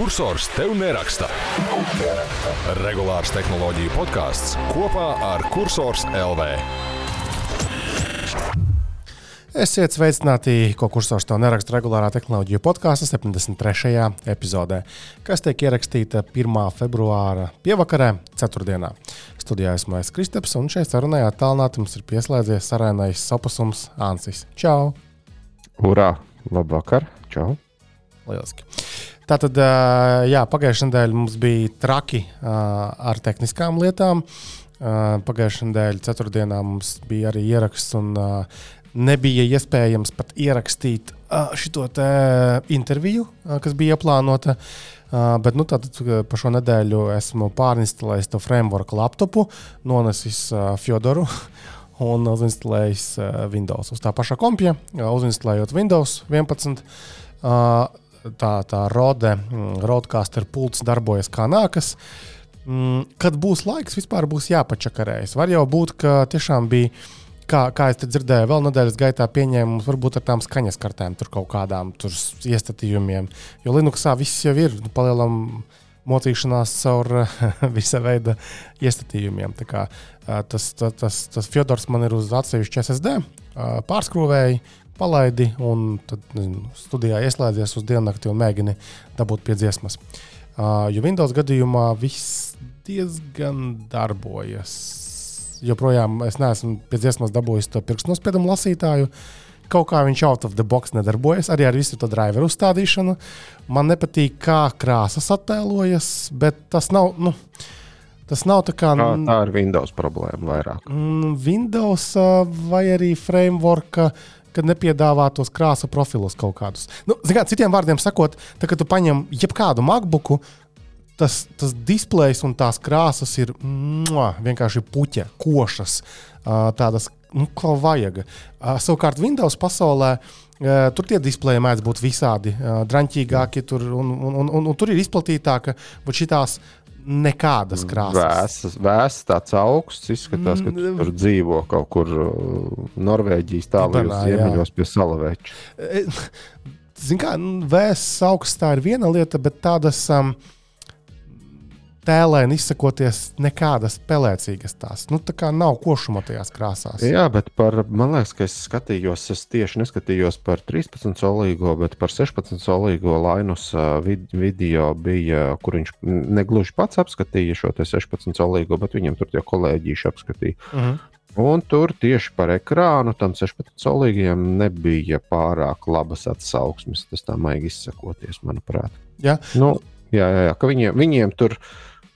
Cursors tev neraksta. Regulārs tehnoloģiju podkāsts kopā ar Cursors LV. Esiet sveicināti, ko kursors to neraksta regulārā tehnoloģiju podkāstu 73. epizodē, kas tiek ierakstīta 1. februāra pievakarē, 4. Studijā esmu es Kristaps, un šeit sarunā attālināti mums ir pieslēdzies sarunais sapusums Ansis. Čau! Urā! Labvakar! Čau! Lieliski! Tātad, jā, pagājušajā nedēļā mums bija traki ar tehniskām lietām. Pagājušajā nedēļā, ceturtdienā, mums bija arī ieraksts, un nebija iespējams pat ierakstīt šo interviju, kas bija plānota. Bet nu, tātad, pa šo nedēļu esmu pārinstalējis to framework laptopu, nonesis Fjodoru un uzinstalējis Windows uz tā paša kompja, uzinstalējot Windows 11 tā, tā rode, mm, roadcaster pults darbojas kā nākas. Mm, kad būs laiks, vispār būs jāpačakarējas. Var jau būt, ka tiešām bija, kā, kā es dzirdēju, vēl nedēļas gaitā pieņēmums, varbūt ar tām skaņas kartēm, tur kaut kādām tur iestatījumiem. Jo Linuxā viss jau ir nu, palielam mocīšanās caur visa veida iestatījumiem. Kā, tas, tas, tas, tas Fjodors man ir uz atsevišķa SSD pārskrūvēja palaidi, un tad nezinu, studijā ieslēdzies uz diennakti un mēģini dabūt pie dziesmas. Uh, jo Windows gadījumā viss diezgan darbojas. Joprojām es neesmu pie dziesmas dabūjis to pirkstnospiedumu lasītāju. Kaut kā viņš out of the box nedarbojas, arī ar visu to driveru uzstādīšanu. Man nepatīk, kā krāsas attēlojas, bet tas nav. Nu, Tas nav tā kā. Tā, tā ir Windows problēma vairāk. Windows vai arī framework kad nepiedāvā tos krāsu profilus kaut kādus. Nu, kā, citiem vārdiem sakot, tad, kad tu paņem jebkādu MacBooku, tas, tas displejs un tās krāsas ir mua, vienkārši puķa, košas, tādas, nu, ko vajag. Savukārt Windows pasaulē. Uh, tur tie displeji mēdz būt visādi uh, drāmīgāki, un, un, un, un, tur ir izplatītāka, bet šīs nekādas krāsas. Vēsas, vēsas tāds augsts, izskatās, ka mm, tur dzīvo kaut kur uh, Norvēģijas tālākajos ziemeļos pie Salaveča. E, Ziniet, kā vēsas augsts tā ir viena lieta, bet tādas. Um, tēlēni izsakoties, nekādas pelēcīgas tās. Nu, tā kā nav košuma tajās krāsās. Jā, bet par, man liekas, ka es skatījos, es tieši neskatījos par 13 solīgo, bet par 16 solīgo Lainus vid video bija, kur viņš negluži pats apskatīja šo 16 solīgo, bet viņam tur tie kolēģīši apskatīja. Uh mhm. -huh. Un tur tieši par ekrānu tam 16 solīgajam nebija pārāk labas atsauksmes. Tas tā maigi izsakoties, manuprāt. Jā, nu, jā, jā, jā ka viņiem, viņiem tur ir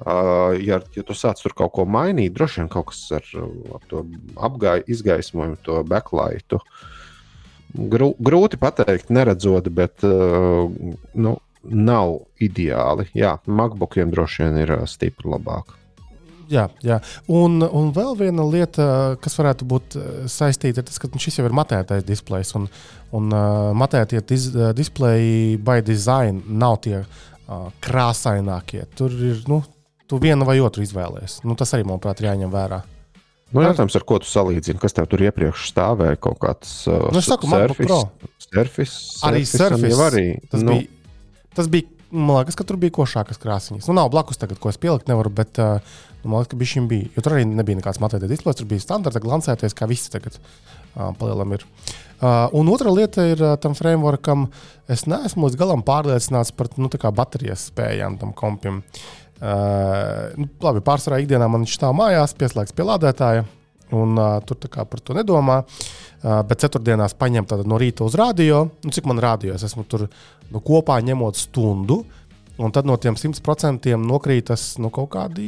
Uh, ja, ja tu sāc tur kaut ko mainīt, droši vien kaut kas ar, ar to apgāju, izgaismojumu, to backlightu. Grū, grūti pateikt, neredzot, bet uh, nu, nav ideāli. Jā, MacBookiem droši vien ir stipri labāk. Jā, jā. Un, un vēl viena lieta, kas varētu būt saistīta ar to, ka šis jau ir matētais displejs. Un, un uh, matētie dis, displeji by design nav tie uh, krāsainākie. Tur ir nu, tu vienu vai otru izvēlējies. Nu, tas arī, manuprāt, ir jāņem vērā. Nu, jautājums, ar ko tu salīdzini? Kas tev tur iepriekš stāvēja? Kaut kāds uh, nu, saku, surface, surface, arī surface. Arī, tas, nu. bija, tas bija, man liekas, ka tur bija košākas krāsiņas. Nu, nav blakus tagad, ko es pielikt nevaru, bet uh, nu, man liekas, ka bija šim bija. Jo tur arī nebija nekāds matēta displejs, tur bija standarta glancēties, kā visi tagad uh, palielam ir. Uh, un otra lieta ir uh, tam frameworkam, es neesmu līdz galam pārliecināts par nu, baterijas spējām tam kompim. Uh, Uh, nu, labi, pārsvarā ikdienā man viņš stāv mājās, pieslēgts pie lādētāja. Un, uh, tur par to nedomā. Uh, bet ceturtdienās paņem no rīta uz rādio. Nu, cik man rādio? Es esmu tur nu, kopā ņemot stundu. Un tad no tiem 100% nokrītas nu, kaut kādi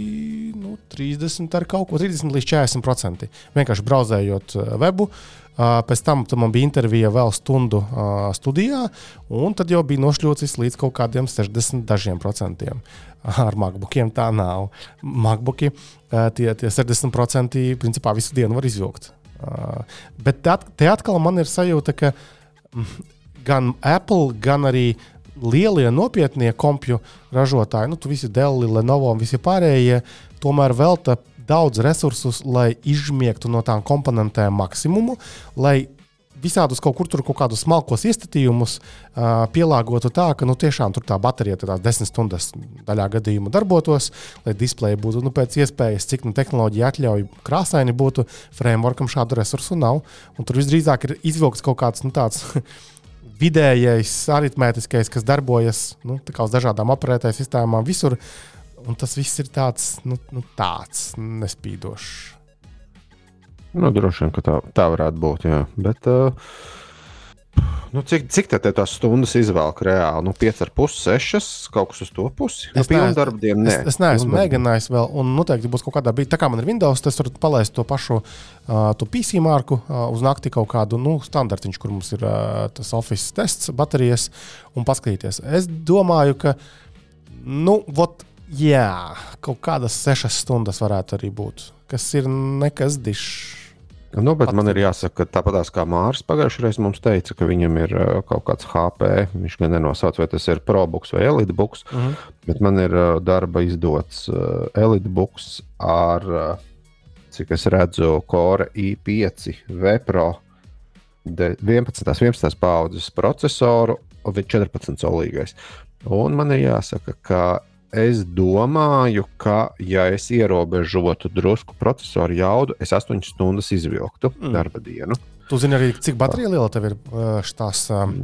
nu, 30, ar kaut ko 30 līdz 40%. Vienkārši brauzējot webu. Uh, pēc tam man bija intervija vēl stundu uh, studijā, un tad jau bija nošļūcis līdz kaut kādiem 60 dažiem procentiem. Ar MacBookiem tā nav. MacBooki tie, tie 60% principā visu dienu var izvilkt. Bet te, atkal man ir sajūta, ka mm, gan Apple, gan arī lielie nopietnie kompju ražotāji, nu, visi Dell, Lenovo un visi pārējie, tomēr velta daudz resursus, lai izžmiegtu no tām komponentēm maksimumu, lai visādus kaut kur tur kaut kādus smalkos iestatījumus uh, pielāgotu tā, ka nu, tiešām tur tā baterija tās desmit stundas daļā gadījumā darbotos, lai displeja būtu nu, pēc iespējas, cik nu, tehnoloģija atļauj krāsaini būtu. Frameworkam šādu resursu nav. Tur visdrīzāk ir izvilkts kaut kāds nu, tāds. Vidējais, aritmētiskais, kas darbojas nu, uz dažādām operētāju sistēmām visur, un tas viss ir tāds, nu, nu, tāds nespīdošs. Nu, droši vien, ka tā, tā varētu būt. Jā. Bet, uh, Nu, cik cik tā tās stundas izvēlēt reāli? Nu, 5,5, 6, kaut kas uz to pusi. Nu, pilnu darbu dienu. Nē, es, es neesmu mēģinājis vēl, un noteikti būs kaut kādā brīdī. Tā kā man ir Windows, tas var palaist to pašu uh, to PC marku uh, uz nakti kaut kādu nu, standartiņu, kur mums ir uh, tas Office tests, baterijas un paskatīties. Es domāju, ka, nu, vot, jā, kaut kādas 6 stundas varētu arī būt, kas ir nekas dišs. Nu, bet man ir jāsaka, ka tāpat kā Mārcis pagājušajā reizē mums teica, ka viņam ir uh, kaut kāds HP. Viņš gan nenosauc, vai tas ir ProBooks vai EliteBooks. Mhm. -huh. Bet man ir uh, darba izdots uh, EliteBooks ar, cik es redzu, Core i5 Vepro 11. 11. paudzes procesoru, 14 solīgais. Un man ir jāsaka, ka es domāju, ka, ja es ierobežotu drusku procesoru jaudu, es 8 stundas izvilktu mm. darba dienu. Tu zini arī, cik baterija liela tev ir šīs um,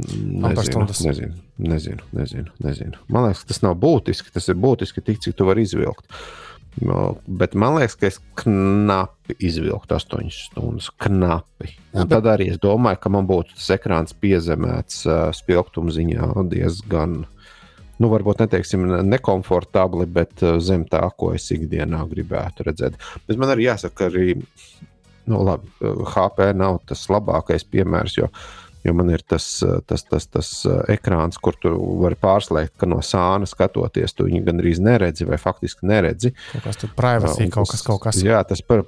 stundas? Nezinu, nezinu, nezinu, nezinu. Man liekas, tas nav būtiski. Tas ir būtiski tik, cik tu vari izvilkt. Bet man liekas, ka es knapi izvilktu 8 stundas. Knapi. Jā, bet... Tad arī es domāju, ka man būtu tas ekrāns piezemēts uh, spilgtuma ziņā diezgan nu, varbūt neteiksim nekomfortabli, bet uh, zem tā, ko es ikdienā gribētu redzēt. Bet man arī jāsaka, ka arī nu, labi, HP uh, nav tas labākais piemērs. Jo, jo man ir tas, uh, tas, tas, tas ekrāns, kur tu vari pārslēgt, ka no sāna skatoties, tu viņu gandrīz neredzi vai faktiski neredzi. Kas tur privacy, kaut kas, kaut kas. Jā, tas par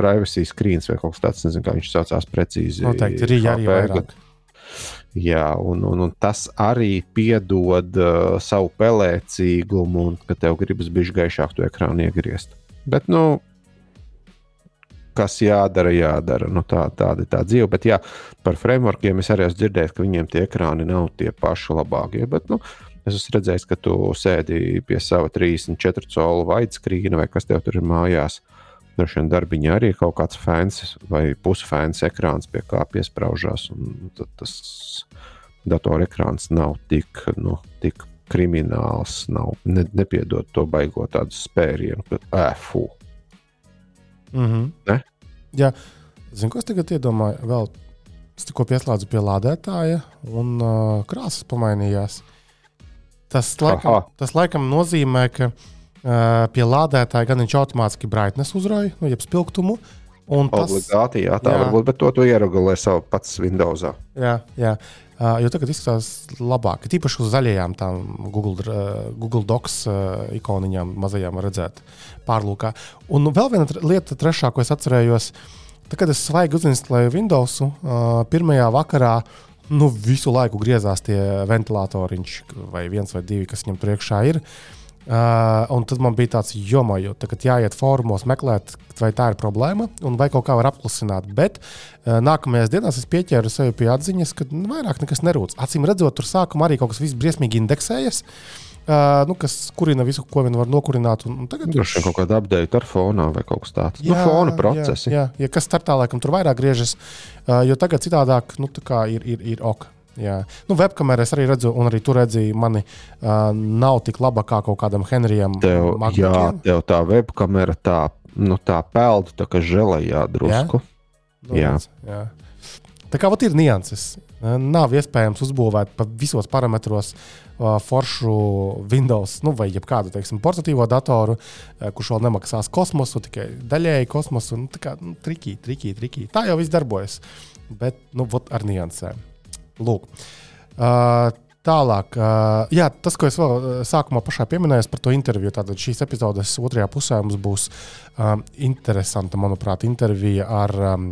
privacy screens vai kaut kas tāds, nezinu, kā viņš saucās precīzi. Noteikti ir jāievērāk. Jā, un, un, un tas arī piedod uh, savu pelēcīgumu, un ka tev gribas bišķi gaišāk to ekrānu iegriezt. Bet, nu, kas jādara, jādara. Nu, tā, tāda ir tā dzīve. Bet, jā, par frameworkiem es arī esmu dzirdējis, ka viņiem tie ekrāni nav tie paši labākie. Bet, nu, es esmu redzējis, ka tu sēdi pie sava 34 colu widescreen vai kas tev tur ir mājās. Droši vien darbiņā arī ir kaut kāds fans vai pusfēns ekrāns, pie kā piesprāžās. Tas datorekrāns nav tik, nu, tik krimināls, nav, ne, nepiedod to baigot tādu spērienu, ka ēfu. Mm -hmm. Ne? Jā, zinu, ko es tagad iedomāju. Vēl es tikko pieslēdzu pie lādētāja, un uh, krāsas pamainījās. Tas laikam, tas laikam nozīmē, ka uh, pie lādētāja gan viņš automātiski brightness uzrauj, nu, jeb spilgtumu. Tas, Obligāti, jā, tā jā. varbūt, bet to tu ieregulē savu pats Windows. Jā, jā. Uh, jo tagad izskatās labāk. Tīpaši uz zaļajām tām Google, uh, Google Docs uh, ikoniņām, mazajām redzēt pārlūkā. Un vēl viena lieta, trešā, ko es atcerējos, tad, kad es svaigi uzinstalēju Windows, pirmajā vakarā nu, visu laiku griezās tie ventilatoriņš vai viens vai divi, kas viņam priekšā ir. Uh, Uh, un tad man bija tāds jomoju, ka jāiet fórumos, meklēt, vai tā ir problēma un vai kaut kā var apklusināt. Bet uh, nākamajās dienās es pieķēru sevi pie atziņas, ka nu, vairāk nekas nerūc. Acīm redzot, tur sākumā arī kaut kas viss briesmīgi indeksējas. Uh, nu, kas kurina visu, ko vien var nokurināt. Un, un tagad tur ir kaut kāda update ar fonu vai kaut kas tāds. Nu, jā, nu, fona procesi. Jā, jā, ja kas startā laikam tur vairāk griežas, uh, jo tagad citādāk nu, ir, ir, ir ok. Jā, nu, webkamerā es arī redzu, un arī tur redzēju, mani uh, nav tik laba kā kaut kādam Henrijam. Tev, jā, tev tā webkamera tā, nu, tā pelda tā kā žēlējā drusku. Jā? Jā. jā. Tā kā ir nianses. Nav iespējams uzbūvēt pa visos parametros uh, foršu Windows, nu, vai kādu teiksim, portatīvo datoru, uh, kurš vēl nemaksās kosmosu, tikai daļēji kosmosu. Nu, tā kā nu, trikī, trikī, trikī. Tā jau viss darbojas. Bet nu, ar niansēm. Lūk. Uh, Tālāk, uh, jā, tas, ko es vēl sākumā pašā pieminēju par to interviju, tad šīs epizodes otrajā pusē mums būs um, interesanta, manuprāt, intervija ar um,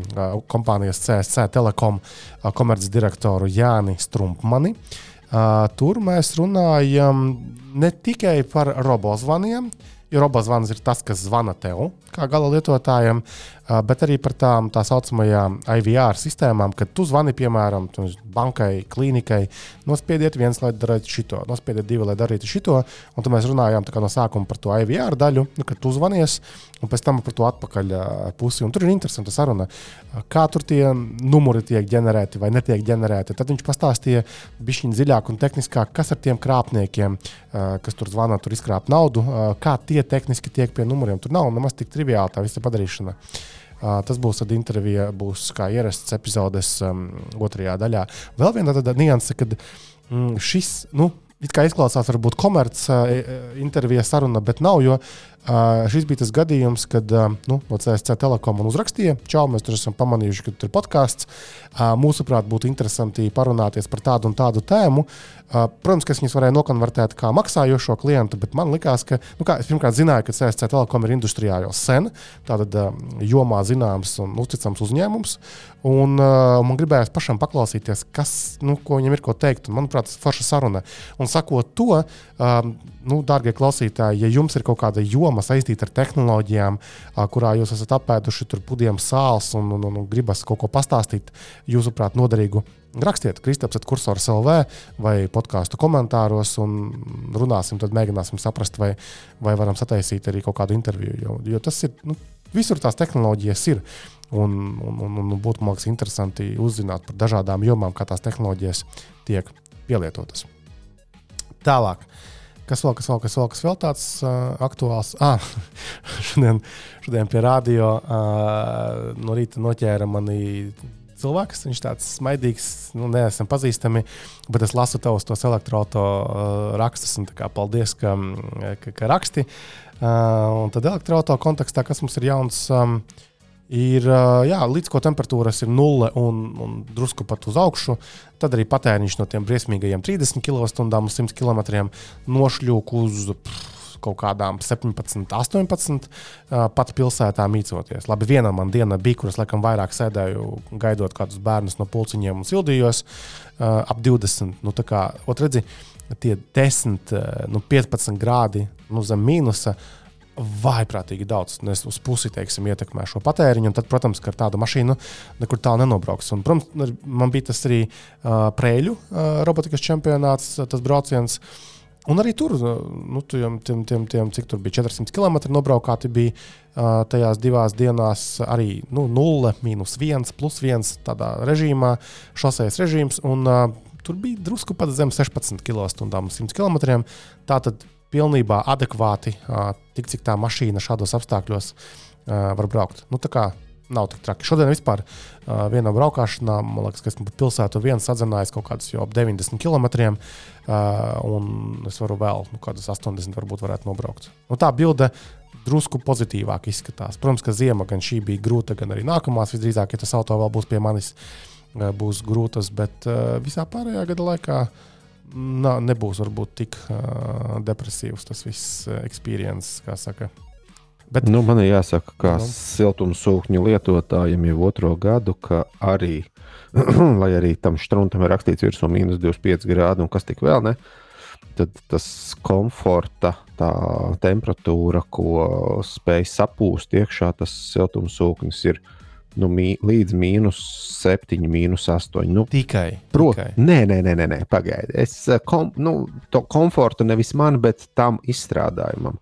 kompānijas CSC Telekom uh, komercdirektoru Jāni Strumpmani. Uh, tur mēs runājam ne tikai par robozvaniem, jo robozvans ir tas, kas zvana tev, kā gala lietotājiem, bet arī par tām tā saucamajām IVR sistēmām, kad tu zvani, piemēram, bankai, klīnikai, nospiediet viens, lai darītu šito, nospiediet divi, lai darītu šito. Un tad mēs runājām no sākuma par to IVR daļu, nu, kad tu zvanies, un pēc tam par to atpakaļ pusi. Un tur ir interesanta saruna, kā tur tie numuri tiek ģenerēti vai netiek ģenerēti. Tad viņš pastāstīja bišķiņ dziļāk un tehniskāk, kas ar tiem krāpniekiem, kas tur zvana, tur izkrāp naudu, kā tie tehniski tiek pie numuriem. Tur nav nemaz tik triviāli tā visa padarīšana. Uh, tas būs tad intervija, būs kā ierasts epizodes um, otrajā daļā. Vēl viena tāda nianse, kad mm, šis, nu, it kā izklausās, varbūt komerciāla uh, intervija saruna, bet nav, jo šis bija tas gadījums, kad nu, no CSC Telekom man uzrakstīja, čau, mēs tur esam pamanījuši, ka tur ir podkāsts. Mūsuprāt, būtu interesanti parunāties par tādu un tādu tēmu. Protams, ka es viņus varēju nokonvertēt kā maksājošo klientu, bet man likās, ka, nu, kā, es pirmkārt zināju, ka CSC Telekom ir industrijā jau sen, tātad jomā zināms un uzticams uzņēmums. Un, uh, man gribējās pašam paklausīties, kas, nu, ko viņam ir ko teikt. Un, manuprāt, tas ir forša saruna. Un sakot to, uh, nu, dārgie klausītāji, ja jums ir kaut kāda joma saistīta ar tehnoloģijām, uh, kurā jūs esat apēduši pudiem sāls un, un, un, un gribas kaut ko pastāstīt, jūsuprāt, noderīgu Rakstiet, Kristaps, kursors LV vai podkāstu komentāros, un runāsim, tad mēģināsim saprast, vai, vai varam sataisīt arī kaut kādu interviju. Jo, jo tas ir, nu, visur tās tehnoloģijas ir. Un, un, un, un būtu, man liekas, interesanti uzzināt par dažādām jomām, kā tās tehnoloģijas tiek pielietotas. Tālāk. Kas vēl, kas vēl, kas vēl, kas vēl tāds uh, aktuāls? Ah, šodien, šodien pie radio uh, no rīta noķēra mani cilvēks. Viņš tāds smaidīgs, nu, neesam pazīstami, bet es lasu tavus tos elektroautorāta uh, rakstus. Kā, paldies, ka, ka, ka raksti. Uh, un tad elektroautorāta kontekstā, kas mums ir jauns. Um, Ir jā, līdz ko temperatūras ir nulle un, un drusku pat uz augšu, tad arī patēriņš no tiem briesmīgajiem 30 kWh uz 100 km nošļūk uz pff, kaut kādām 17, 18 pat pilsētā mīcoties. Labi, viena man diena bija, kuras laikam vairāk sēdēju, gaidot kādus bērnus no pulciņiem un sildījos ap 20. Nu, kā, ot, redzi, tie 10, nu, 15 grādi nu, zem mīnusa vaiprātīgi daudz. Nu, es uz pusi teiksim, ietekmē šo patēriņu, tad, protams, ka ar tādu mašīnu nekur tālu nenobrauks. Un, protams, man bija tas arī uh, prēļu uh, robotikas čempionāts, tas brauciens. Un arī tur, nu, tiem, tiem, tiem, tiem, cik tur bija 400 km nobraukāti, bija uh, tajās divās dienās arī nu, 0, minus 1, plus 1 tādā režīmā, šoseis režīms. Un, uh, tur bija drusku pat zem 16 km/h 100 km. Tā tad pilnībā adekvāti, uh, tik cik tā mašīna šādos apstākļos uh, var braukt. Nu, nav tik traki. Šodien vispār uh, vienā braukšanā, man liekas, ka esmu pa pilsētu viens sadzinājies kaut kādus jau ap 90 km. Uh, un es varu vēl nu, kādus 80 varbūt varētu nobraukt. Nu, tā bilde drusku pozitīvāk izskatās. Protams, ka ziema gan šī bija grūta, gan arī nākamās visdrīzāk, ja tas auto vēl būs pie manis, uh, būs grūtas. Bet uh, visā pārējā gada laikā. Nā, nebūs varbūt tik uh, depresīvs tas viss experience, kā saka. Bet, nu, man ir jāsaka, ka nu. siltumsūkņu lietotājiem jau otro gadu, ka arī, lai arī tam struntam ir rakstīts virsū mīnus 25 grādi un kas tik vēl ne, tad tas komforta, tā temperatūra, ko spēj sapūst iekšā, tas siltumsūknis ir nu, mī, līdz mīnus 7, mīnus 8. Nu, tikai. Protams, nē, nē, nē, nē, nē pagaidiet. Es eh, kom, nu, to komfortu nevis man, bet tam izstrādājumam.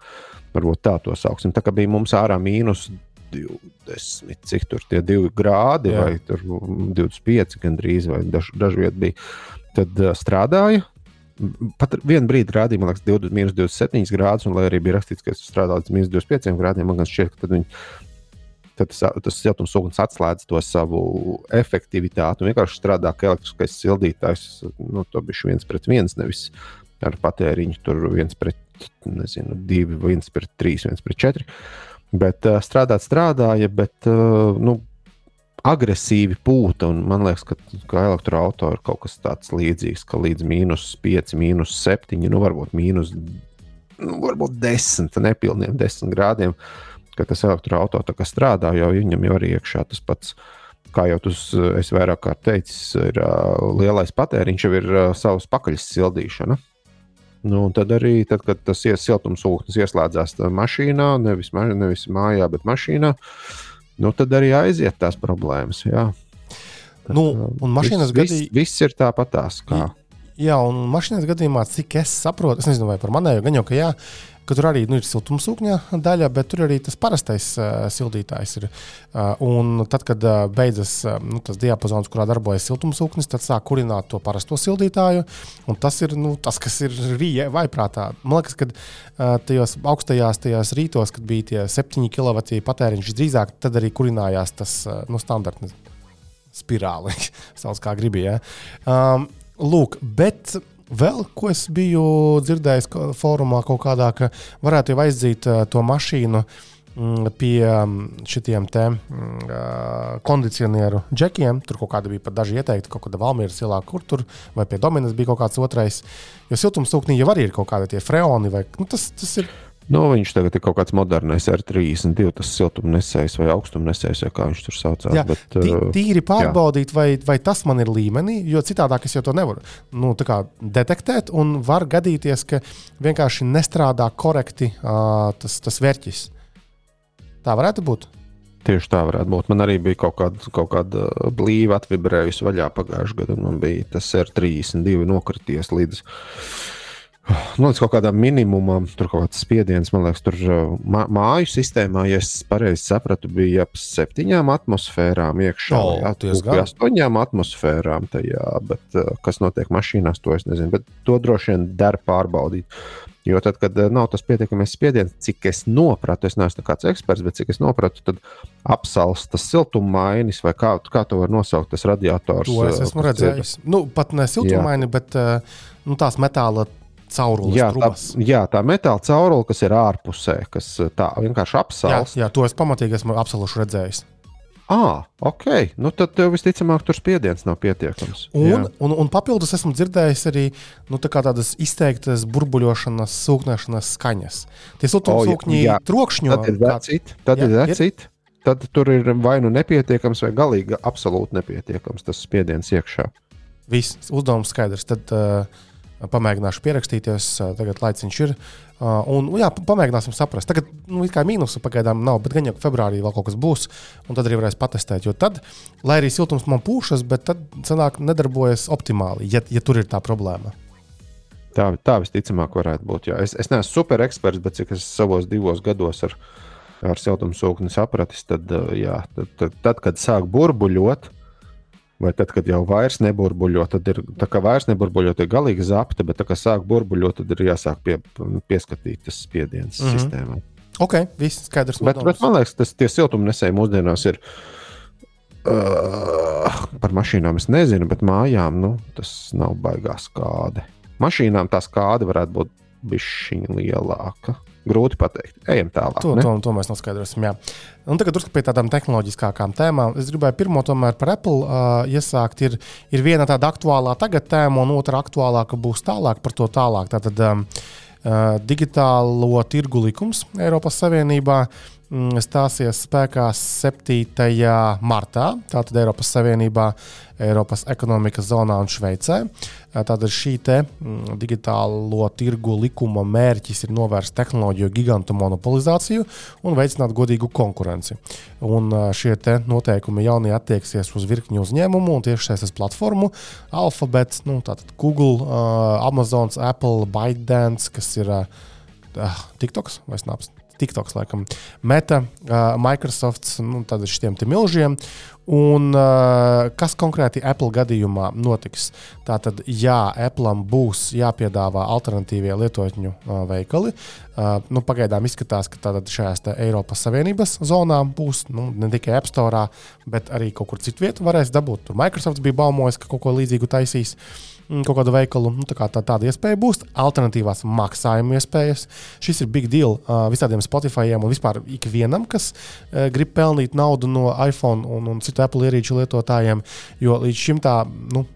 Varbūt tā to sauksim. Tā kā bija mums ārā mīnus 20, cik tur tie divi grādi, Jā. vai 25 gandrīz, vai daž, dažviet bija. Tad uh, strādāja. Pat vienu brīdi rādīja, man liekas, 20, minus 27 grādus, un lai arī bija rakstīts, ka es strādāju līdz minus 25 grādiem, man šķiet, ka viņi, tad tas, tas siltumsūknis atslēdz to savu efektivitāti un vienkārši strādā kā elektriskais sildītājs. Nu, to bija viens pret viens, nevis ar patēriņu tur viens pret nezinu, divi, viens pret trīs, viens pret četri. Bet uh, strādāt strādāja, bet uh, nu, agresīvi pūta. Man liekas, ka, ka elektroautorā ir kaut kas tāds līdzīgs, ka līdz mīnus 5, mīnus 7, nu varbūt mīnus nu, varbūt 10, nepilniem 10 grādiem. Kad tas elektroautorā strādā, jau viņam jau ir iekšā tas pats. Kā jau tas es vairāk kārt teicu, ir uh, lielais patēriņš, jau ir uh, savs pakaļs sildīšana. Nu, tad arī, tad, kad tas siltumsūknis ieslēdzās mašīnā, nevis, nevis mājā, bet mašīnā, nu, tad arī aiziet tās problēmas. Jā. Nu, un mašīnas viss, gadījumā viss, viss ir tāpatās. Kā. Jā, un mašīnas gadījumā, cik es saprotu, es nezinu, vai par manējo, gan jau, ka jā, ka tur arī nu, ir siltumsūkņa daļa, bet tur arī tas parastais uh, sildītājs ir. Uh, un tad, kad uh, beidzas uh, nu, tas diapazons, kurā darbojas siltumsūknis, tad sāk kurināt to parasto sildītāju. Tas ir nu, tas, kas ir rīja vai prātā. Man liekas, ka uh, tajos augstajās tajos rītos, kad bija tie 7 kW patēriņš, drīzāk tad arī kurinājās tas uh, nu, standarts spirāli, sauc kā gribēja. Um, lūk, bet Vēl ko es biju dzirdējis fórumā, kaut kādā, ka varētu jau aizdīt uh, to mašīnu mm, pie mm, šiem te mm, kondicionieru džekiem. Tur kaut kāda bija pat daži ieteikti, kaut kāda Valmīras ielā, kur tur, vai pie Dominas bija kaut kāds otrais. Jo siltumsūknī jau arī ir kaut kādi tie freoni, vai nu, tas, tas ir Nu, viņš tagad ir kaut kāds modernais R32, tas siltumnesējs vai augstumnesējs, vai kā viņš tur saucās. Jā, bet, uh, tīri pārbaudīt, jā. vai, vai tas man ir līmenī, jo citādi es jau to nevaru nu, detektēt. Un var gadīties, ka vienkārši nestrādā korekti uh, tas, tas vērķis. Tā varētu būt. Tieši tā varētu būt. Man arī bija kaut kāda, kaut kāda blīva atvibrējusi vaļā pagājušajā gadā. Man bija tas R32 nokrities līdz Nu, līdz kaut kādam minimumam, tur kaut kāds spiediens, man liekas, tur mā, māju sistēmā, ja es pareizi sapratu, bija ap septiņām atmosfērām iekšā. Jā, bija astoņām atmosfērām tajā, bet kas notiek mašīnās, to es nezinu. Bet to droši vien der pārbaudīt. Jo tad, kad nav tas pietiekamais spiediens, cik es nopratu, es neesmu kāds eksperts, bet cik es nopratu, tad apsals tas siltummainis, vai kā, kā to var nosaukt, tas radiators. To es esmu redzējis. Ir... Nu, pat ne siltummaini, bet nu, tās metāla caurules. Jā, tā, jā, tā metāla caurule, kas ir ārpusē, kas uh, tā vienkārši apsals. Jā, jā, to es pamatīgi esmu apsaluši redzējis. Ah, ok. Nu, tad tev visticamāk tur spiediens nav pietiekams. Un, jā. un, un papildus esmu dzirdējis arī nu, tā tādas izteiktas burbuļošanas, sūkņošanas skaņas. Tie siltumsūkņi oh, trokšņo. Tad ir vecīt, tad jā, ir vecīt. Tad tur ir vai nu nepietiekams, vai galīgi absolūti nepietiekams tas spiediens iekšā. Viss uzdevums skaidrs. Tad, uh, Pamēģināšu pierakstīties, tagad laiciņš ir. Un, jā, pamēģināsim saprast. Tagad, nu, kā mīnusu pagaidām nav, bet gan jau februārī vēl kaut kas būs, un tad arī varēs patestēt. Jo tad, lai arī siltums man pūšas, bet tad sanāk nedarbojas optimāli, ja, ja tur ir tā problēma. Tā, tā visticamāk varētu būt. Jā. Es, es neesmu super eksperts, bet cik es savos divos gados ar, ar siltumsūkni sapratis, tad, jā, tad, tad, tad, kad sāk burbuļot, Vai tad, kad jau vairs neburbuļo, tad ir tā kā vairs neburbuļo, tad ir galīgi zapta, bet tā kā sāk burbuļot, tad ir jāsāk pie, pieskatīt tas spiediens mm -hmm. sistēmā. Ok, viss skaidrs. Bet, bet man liekas, tas tie siltumnesēji mūsdienās ir. Uh, par mašīnām es nezinu, bet mājām nu, tas nav baigās kāde. Mašīnām tā skāde varētu būt bišķiņa lielāka. Grūti pateikt. Ejam tālāk. To, to, to mēs noskaidrosim. Jā. Un tagad drusku pie tādām tehnoloģiskākām tēmām. Es gribēju pirmo tomēr par Apple uh, iesākt. Ir, ir viena tāda aktuālā tagad tēma, un otra aktuālāka būs tālāk par to tālāk. Tātad um, uh, digitālo tirgu likums Eiropas Savienībā. Uh, stāsies spēkā 7. martā, tātad Eiropas Savienībā, Eiropas ekonomikas zonā un Šveicē. Tātad šī te mm, digitālo tirgu likuma mērķis ir novērst tehnoloģiju gigantu monopolizāciju un veicināt godīgu konkurenci. Un šie noteikumi jaunie attieksies uz virkni uzņēmumu un tiešsaistes platformu Alphabet, nu, Google, Amazon, Apple, ByteDance, kas ir uh, TikToks vai Snaps. TikToks, laikam, Meta, uh, Microsoft, nu, tādiem šiem milžiem. Un uh, kas konkrēti Apple gadījumā notiks? Tātad, jā, Apple būs jāpiedāvā alternatīvie lietotņu uh, veikali. Uh, nu, pagaidām izskatās, ka šajās Eiropas Savienības zonā būs nu, ne tikai App Store, bet arī kaut kur citur varēs dabūt. Tur Microsoft bija baumojis, ka kaut ko līdzīgu taisīs. Uh, kaut kādu veikalu. Nu, tā kā tā, tāda iespēja būs, alternatīvās maksājuma iespējas. Šis ir big deal uh, visādiem Spotifyiem un vispār ikvienam, kas uh, grib pelnīt naudu no iPhone un, un citu Apple ierīču lietotājiem. Jo līdz šim tā, nu,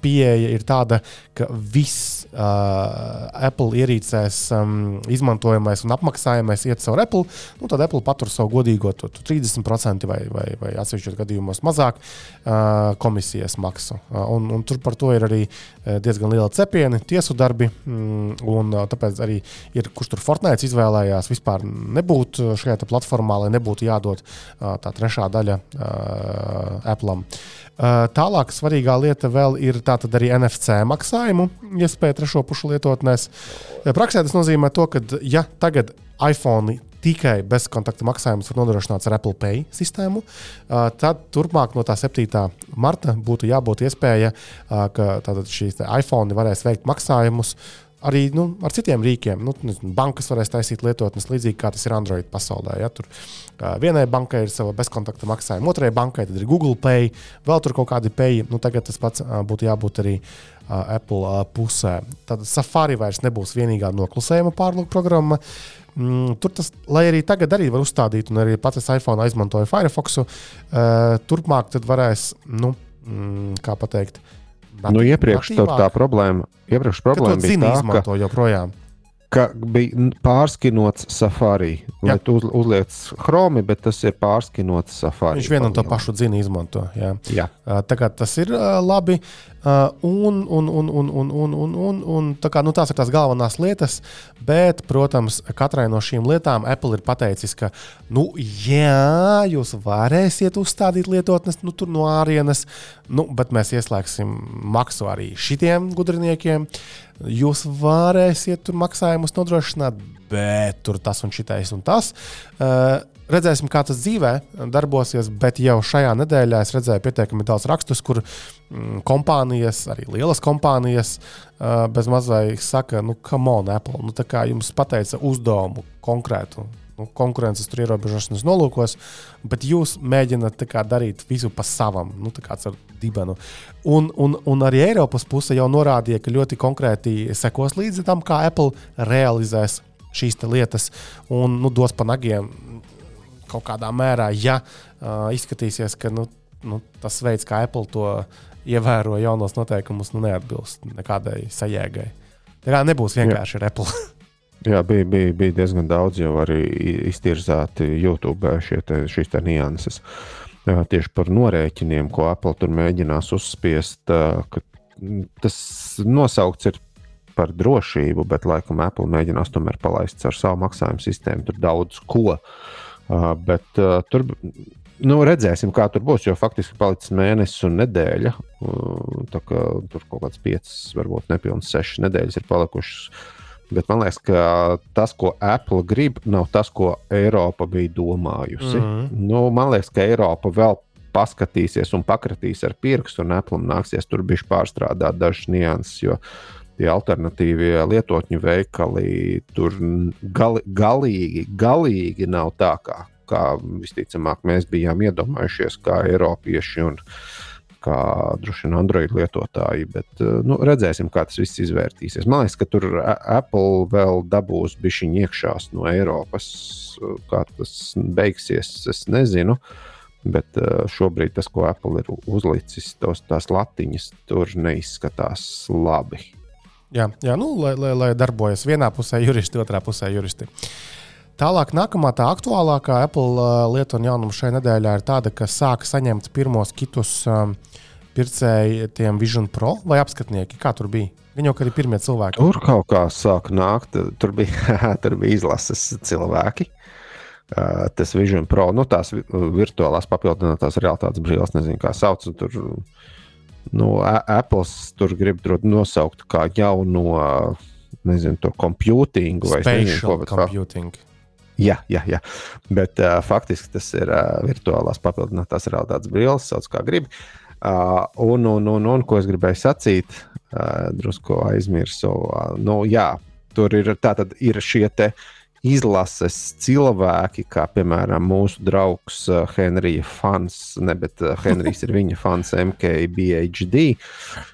pieeja ir tāda, ka viss uh, Apple ierīcēs um, izmantojamais un apmaksājamais iet caur Apple, nu, tad Apple patur savu godīgo to, to 30% vai, vai, vai atsevišķos gadījumos mazāk uh, komisijas maksu. Uh, un, un tur par to ir arī diezgan liela cepiena, tiesu darbi. Mm, un, uh, tāpēc arī ir, kurš tur Fortnite izvēlējās vispār nebūt šajā platformā, lai nebūtu jādod uh, tā trešā daļa uh, Apple. Uh, tālāk svarīgā lieta vēl ir arī NFC maksājumu iespēja trešo pušu lietotnēs. Praksē tas nozīmē to, ka ja tagad iPhone tikai bezkontakta maksājumus var nodrošināt ar Apple Pay sistēmu, tad turpmāk no tā 7. marta būtu jābūt iespēja, ka šīs iPhone varēs veikt maksājumus arī nu, ar citiem rīkiem. Nu, bankas varēs taisīt lietotnes līdzīgi kā tas ir Android pasaulē. Ja? Tur uh, vienai bankai ir sava bezkontakta maksājuma, otrai bankai ir Google Pay, vēl tur kaut kādi pay. Nu, tagad tas pats uh, būtu jābūt arī uh, Apple uh, pusē. Tad Safari vairs nebūs vienīgā noklusējuma pārlūku programma. Mm, tur tas, lai arī tagad arī var uzstādīt, un arī pats iPhone izmantoja Firefox, uh, turpmāk varēs, nu, mm, kā pateikt, uh, Nu, iepriekš tā problēma, iepriekš problēma bija tā, izmanto joprojām. Ka bija pārskinots safari. Lai tu uz, uzliec chromi, bet tas ir pārskinots safari. Viņš vienu un to pašu dzinu izmanto. Jā. Jā. Tā kā tas ir labi. Uh, un, un, un, un, un, un, un, un, un tā kā, nu, tās ir tās galvenās lietas, bet, protams, katrai no šīm lietām Apple ir pateicis, ka, nu, jā, jūs varēsiet uzstādīt lietotnes nu, no ārienes, nu, bet mēs ieslēgsim maksu arī šitiem gudriniekiem. Jūs varēsiet tur maksājumus nodrošināt, bet tur tas un šitais un tas. Uh, Redzēsim, kā tas dzīvē darbosies, bet jau šajā nedēļā es redzēju pietiekami daudz rakstus, kur mm, kompānijas, arī lielas kompānijas, uh, bez mazliet saka, nu, come on, Apple. Nu, tā kā jums pateica uzdevumu konkrētu. Nu, konkurences tur ierobežošanas nolūkos, bet jūs mēģināt kā, darīt visu pa savam, nu, ar dibenu. Un, un, un arī Eiropas puse jau norādīja, ka ļoti konkrēti sekos līdzi tam, kā Apple realizēs šīs lietas un nu, dos pa nagiem kaut kādā mērā, ja uh, izskatīsies, ka nu, nu, tas veids, kā Apple to ievēro jaunos noteikumus, nu, neatbilst nekādai sajēgai. Tā kā nebūs vienkārši ar Apple. Jā, bija, bija, bija diezgan daudz jau arī iztirzāti YouTube šie te, šīs te nianses. Tieši par norēķiniem, ko Apple tur mēģinās uzspiest, ka tas nosaukts ir par drošību, bet laikam Apple mēģinās tomēr palaist ar savu maksājumu sistēmu. Tur daudz ko Uh, bet tur nu, redzēsim, kā tur būs. Jo faktiski palicis mēnesis un nedēļa. Kā, tur kaut kāds piecas, varbūt nepilnīgi sešas nedēļas ir palikušas. Bet man liekas, ka tas, ko Apple grib, nav tas, ko Eiropa bija domājusi. Mm -hmm. nu, man liekas, ka Eiropa vēl paskatīsies un pakratīs ar pirkstu, un Apple nāksies tur bija pārstrādāt dažas nianses. Jo tie alternatīvie lietotņu veikali tur gali, galīgi, galīgi nav tā, kā, kā visticamāk mēs bijām iedomājušies, kā Eiropieši un kā droši vien Android lietotāji. Bet nu, redzēsim, kā tas viss izvērtīsies. Man liekas, ka tur Apple vēl dabūs bišķiņu iekšās no Eiropas. Kā tas beigsies, es nezinu. Bet šobrīd tas, ko Apple ir uzlicis, tos, tās latiņas, tur neizskatās labi. Jā, jā nu, lai, lai, lai darbojas vienā pusē juristi, otrā pusē juristi. Tālāk, nākamā tā aktuālākā Apple uh, lieta un jaunuma šajā nedēļā ir tāda, ka sāka saņemt pirmos kitus um, pircēji tiem Vision Pro vai apskatnieki. Kā tur bija? Viņi jau arī pirmie cilvēki. Tur kaut kā sāk nākt, tur bija, tur bija izlases cilvēki. Uh, tas Vision Pro, nu, tās virtuālās papildinātās realitātes brīvības, nezinu, kā sauc. Tur, uh, nu, Apple tur grib nosaukt kā jauno, nezinu, to computingu vai nezinu, ko tādu. Jā, jā, jā. Bet uh, faktiski tas ir uh, virtuālās papildinātās realitātes brilles, sauc kā gribi. Uh, un, un, un, un, ko es gribēju sacīt, uh, drusku aizmirsu. Uh, nu, jā, tur ir, ir šie te izlases cilvēki, kā piemēram mūsu draugs uh, Henrija fans, ne, bet uh, Henrijs ir viņa fans MKBHD. Uh,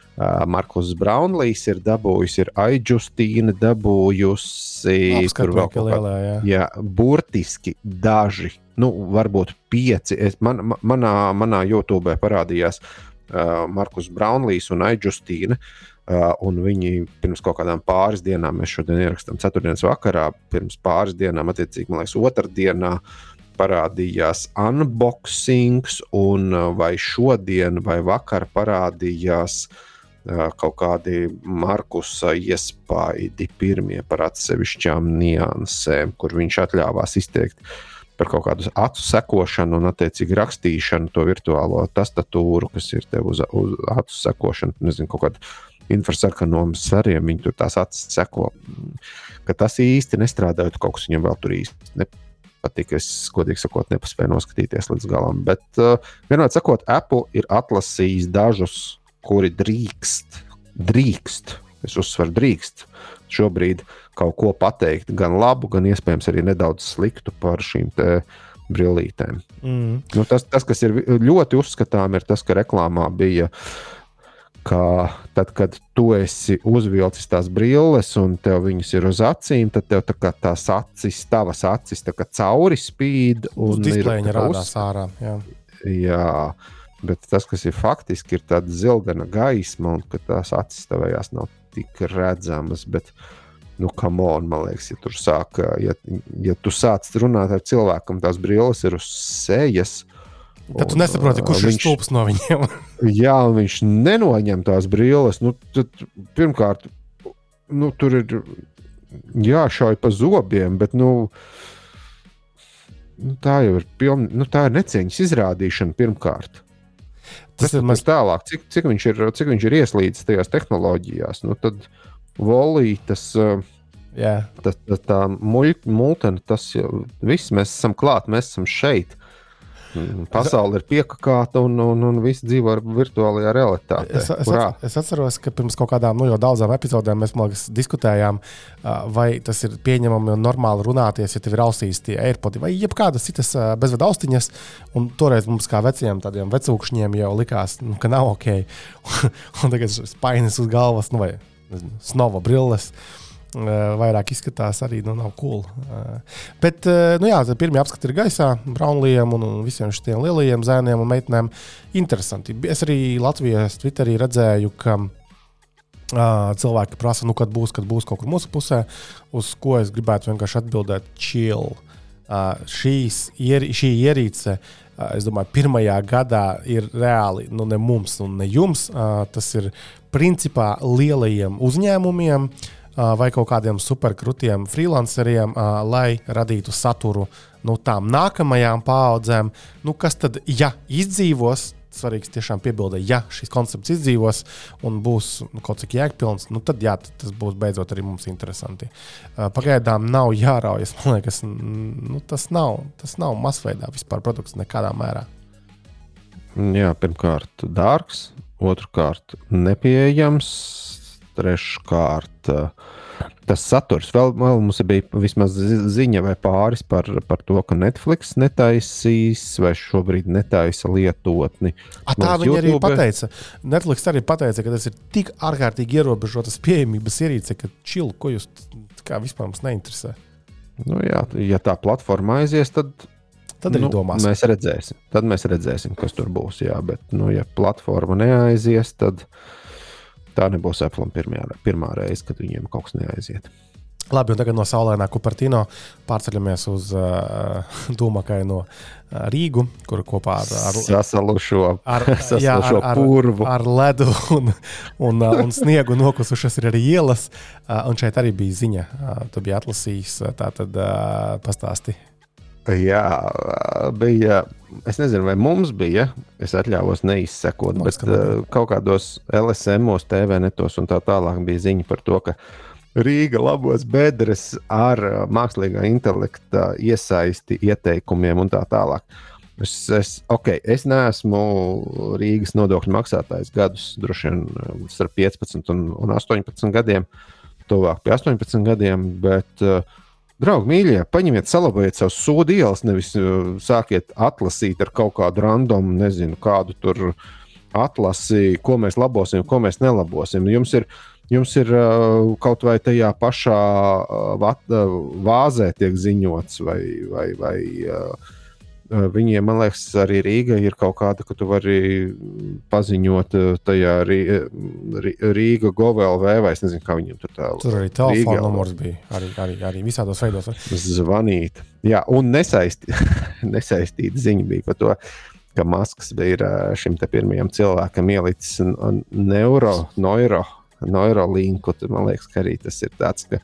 Markus Braunlijs ir dabūjis, ir Aijustīna dabūjusi. Tur vēl kaut kādā jā. jā, burtiski daži, nu, varbūt pieci. Es, man, manā, manā YouTube parādījās uh, Markus Braunlīs un Aidžustīna. Uh, un viņi pirms kaut kādām pāris dienām, mēs šodien ierakstām ceturtdienas vakarā, pirms pāris dienām, attiecīgi, man liekas, otrdienā parādījās unboxings, un vai šodien vai vakar parādījās uh, kaut kādi Markusa iespaidi pirmie par atsevišķām niansēm, kur viņš atļāvās izteikt par kaut kādu acu sekošanu un, attiecīgi, rakstīšanu to virtuālo tastatūru, kas ir tev uz, uz acu sekošanu, nezinu, kaut kādu infrasarkanām svariem, viņi tur tās acis seko. Ka tas īsti nestrādājot, kaut kas viņam vēl tur īsti nepatika. Es, godīgi sakot, nepaspēju noskatīties līdz galam. Bet, uh, vienmēr sakot, Apple ir atlasījis dažus, kuri drīkst, drīkst, es uzsveru, drīkst šobrīd kaut ko pateikt, gan labu, gan iespējams arī nedaudz sliktu par šīm brillītēm. Mm. Nu, tas, tas, kas ir ļoti uzskatām, ir tas, ka reklāmā bija uh, ka tad, kad tu esi uzvilcis tās brilles un tev viņas ir uz acīm, tad tev tā tās acis, tavas acis cauri spīd. Un displēņa rādās ārā. Jā. jā, bet tas, kas ir faktiski, ir tāda zilgana gaisma un tās acis tavējās nav tik redzamas. Bet, nu, kam on, man liekas, ja tur sāk, ja, ja tu sāc runāt ar cilvēku, tās brilles ir uz sejas, Tad tu nesaproti, kurš viņš, ir stulbs no viņiem. jā, viņš nenoņem tās brilles. Nu, tad, pirmkārt, nu, tur ir jāšauj pa zobiem, bet nu, nu, tā jau ir, piln, nu, tā ir necieņas izrādīšana pirmkārt. Tas ir maz tālāk, cik, cik, viņš ir, cik viņš ir ieslīdis tajās tehnoloģijās. Nu, tad volī tas. Yeah. Tas, tas, tā muļķa, tas viss, mēs esam klāt, mēs esam šeit. Mhm. Pasaule ir piekāpta un, un, un viss dzīvo virtuālajā realitātē. Es, es, at, es atceros, ka pirms kaut kādām nu, daudzām epizodēm mēs liekas, diskutējām, vai tas ir pieņemami un normāli runāties, ja tev ir ausīs tie AirPods vai jebkādas citas bezvadu austiņas. Un toreiz mums, kā veciem tādiem vecūkšņiem, jau likās, nu, ka nav ok. un tagad spainis uz galvas, nu, vai nezinu, snova brilles. Uh, vairāk izskatās, arī nu, nav cool. Eh, bet, eh, nu jā, pirmie apskati ir gaisā, Braunlijam un, visiem šiem lielajiem zēniem un meitenēm. Interesanti. Es arī Latvijas Twitterī redzēju, ka cilvēki prasa, nu, kad būs, kad būs kaut kur mūsu pusē, uz ko es gribētu vienkārši atbildēt, chill. Šīs, šī ierīce, es domāju, pirmajā gadā ir reāli, nu, ne mums, un ne jums. Tas ir principā lielajiem uzņēmumiem. Uh, vai kaut kādiem superkrutiem freelanceriem, lai radītu saturu nu, tām nākamajām paudzēm. Nu, kas tad, ja izdzīvos, svarīgs tiešām piebildē, ja šis koncepts izdzīvos un būs nu, kaut cik jēgpilns, nu, tad, jā, tas būs beidzot arī mums interesanti. Pagaidām nav jāraujas. Man liekas, nu, tas, nav, tas nav masveidā vispār produkts nekādā mērā. Jā, pirmkārt, dārgs, otrkārt, nepieejams, treškārt. Tas saturs vēl, vēl mums bija vismaz ziņa vai pāris par, par to, ka Netflix netaisīs vai šobrīd netaisa lietotni. A, tā viņi YouTube... arī pateica. Netflix arī pateica, ka tas ir tik ārkārtīgi ierobežotas pieejamības ierīce, ka čili, ko jūs kā vispār mums neinteresē. Nu, jā, ja tā platforma aizies, tad Tad arī nu, domāsim. Mēs redzēsim. Tad mēs redzēsim, kas tur būs. Jā, bet, nu, ja platforma neaizies, tad tā nebūs Apple pirmā, pirmā reize, kad viņiem kaut kas neaiziet. Labi, un tagad no saulainā Kupertino pārceļamies uz uh, Dūmakaino uh, Rīgu, kur kopā ar, ar sasalušo, ar, sasalušo jā, ar, ar, purvu. Ar ledu un, un, uh, un sniegu nokusušas ir arī ielas. Uh, un šeit arī bija ziņa, uh, tu biji atlasījis, uh, tā tad uh, pastāsti. Jā, bija es nezinu, vai mums bija, es atļāvos neizsekot, Mums, bet uh, kaut kādos LSM, TV netos un tā tālāk bija ziņa par to, ka Rīga labos bedres ar uh, mākslīgā intelekta iesaisti ieteikumiem un tā tālāk. Es, es, okay, es neesmu Rīgas nodokļu maksātājs gadus, droši vien uh, starp 15 un, un 18 gadiem, tuvāk pie 18 gadiem, bet uh, Draugi, mīļie, paņemiet, salabojiet savus sodu ielas, nevis uh, sākiet atlasīt ar kaut kādu randomu, nezinu, kādu tur atlasi, ko mēs labosim, ko mēs nelabosim. Jums ir, jums ir uh, kaut vai tajā pašā uh, vat, uh, vāzē tiek ziņots, vai, vai, vai uh, Viņiem, man liekas, arī Rīga ir kaut kāda, ka tu vari paziņot tajā Rīga GOVLV vai es nezinu, kā viņiem tur tā. Tur arī telefona numurs bija. Arī, arī, arī visādos veidos. Zvanīt. Jā, un nesaisti, nesaistīta ziņa bija par to, ka Masks bija šim te pirmajam cilvēkam ielicis neuro, neuro, neurolinku. Man liekas, ka arī tas ir tāds, ka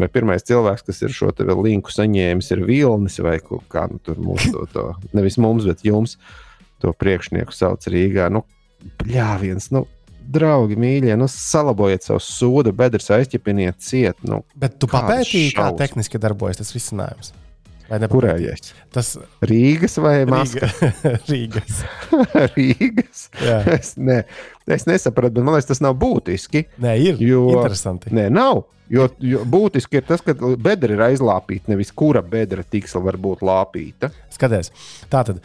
vai pirmais cilvēks, kas ir šo linku saņēmis, ir Vilnis vai kā nu, tur mums to, to nevis mums, bet jums to priekšnieku sauc Rīgā. Nu, Pļāviens, nu, draugi, mīļie, nu, salabojiet savu sūdu, bedres aizķepiniet ciet. Nu, Bet tu papētīji, kā tehniski darbojas tas risinājums? Kurējais? Tas Rīgas vai Maskavas? Rīgas. Rīgas. es, ne, es nesapratu, bet man liekas, tas nav būtiski. Nē, ir. Jo, interesanti. Nē, nav. Jo, jo būtiski ir tas, ka bedra ir aizlāpīta, nevis kura bedra tiksla var būt lāpīta. Skaties, tā tad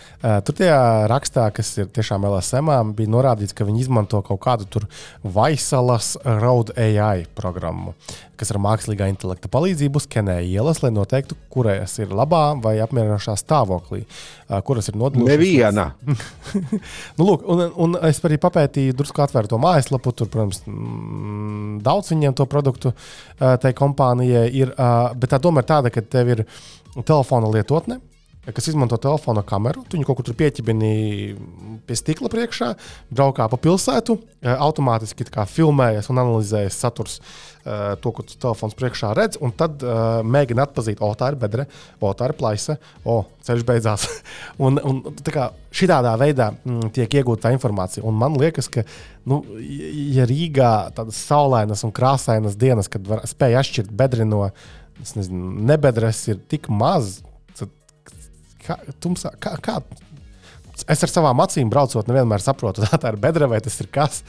tur tajā rakstā, kas ir tiešām LSM, bija norādīts, ka viņi izmanto kaut kādu tur Vaisalas Road AI programmu, kas ar mākslīgā intelekta palīdzību skenē ielas, lai noteiktu, kuras ir labā vai apmierinošā stāvoklī, kuras ir nodalītas. Neviena. nu, lūk, un, un es arī papētīju, drusku atvēru to mājaslapu, tur, protams, mm, daudz viņiem to produktu tai kompānijai ir. Bet tā doma ir tāda, ka tev ir telefona lietotne, kas izmanto telefona kameru. Tu viņu kaut kur pieķibini pie stikla priekšā, braukā pa pilsētu, automātiski filmējas un analizējas saturs. To, ko tu telefons priekšā redz, un tad uh, mēģina atzīt, o, tā ir bedre, o, tā ir plaisa, o, ceļš beidzās. un, un kā, šitādā veidā mm, tiek iegūta informācija. Un man liekas, ka, nu, ja Rīgā tādas saulainas un krāsainas dienas, kad spēj atšķirt bedri no nezinu, nebedres, ir tik maz, kā, tumsā, kā, kā es ar savām acīm braucot, nevienmēr saprotu, tā, tā ir bedra vai tas ir kas.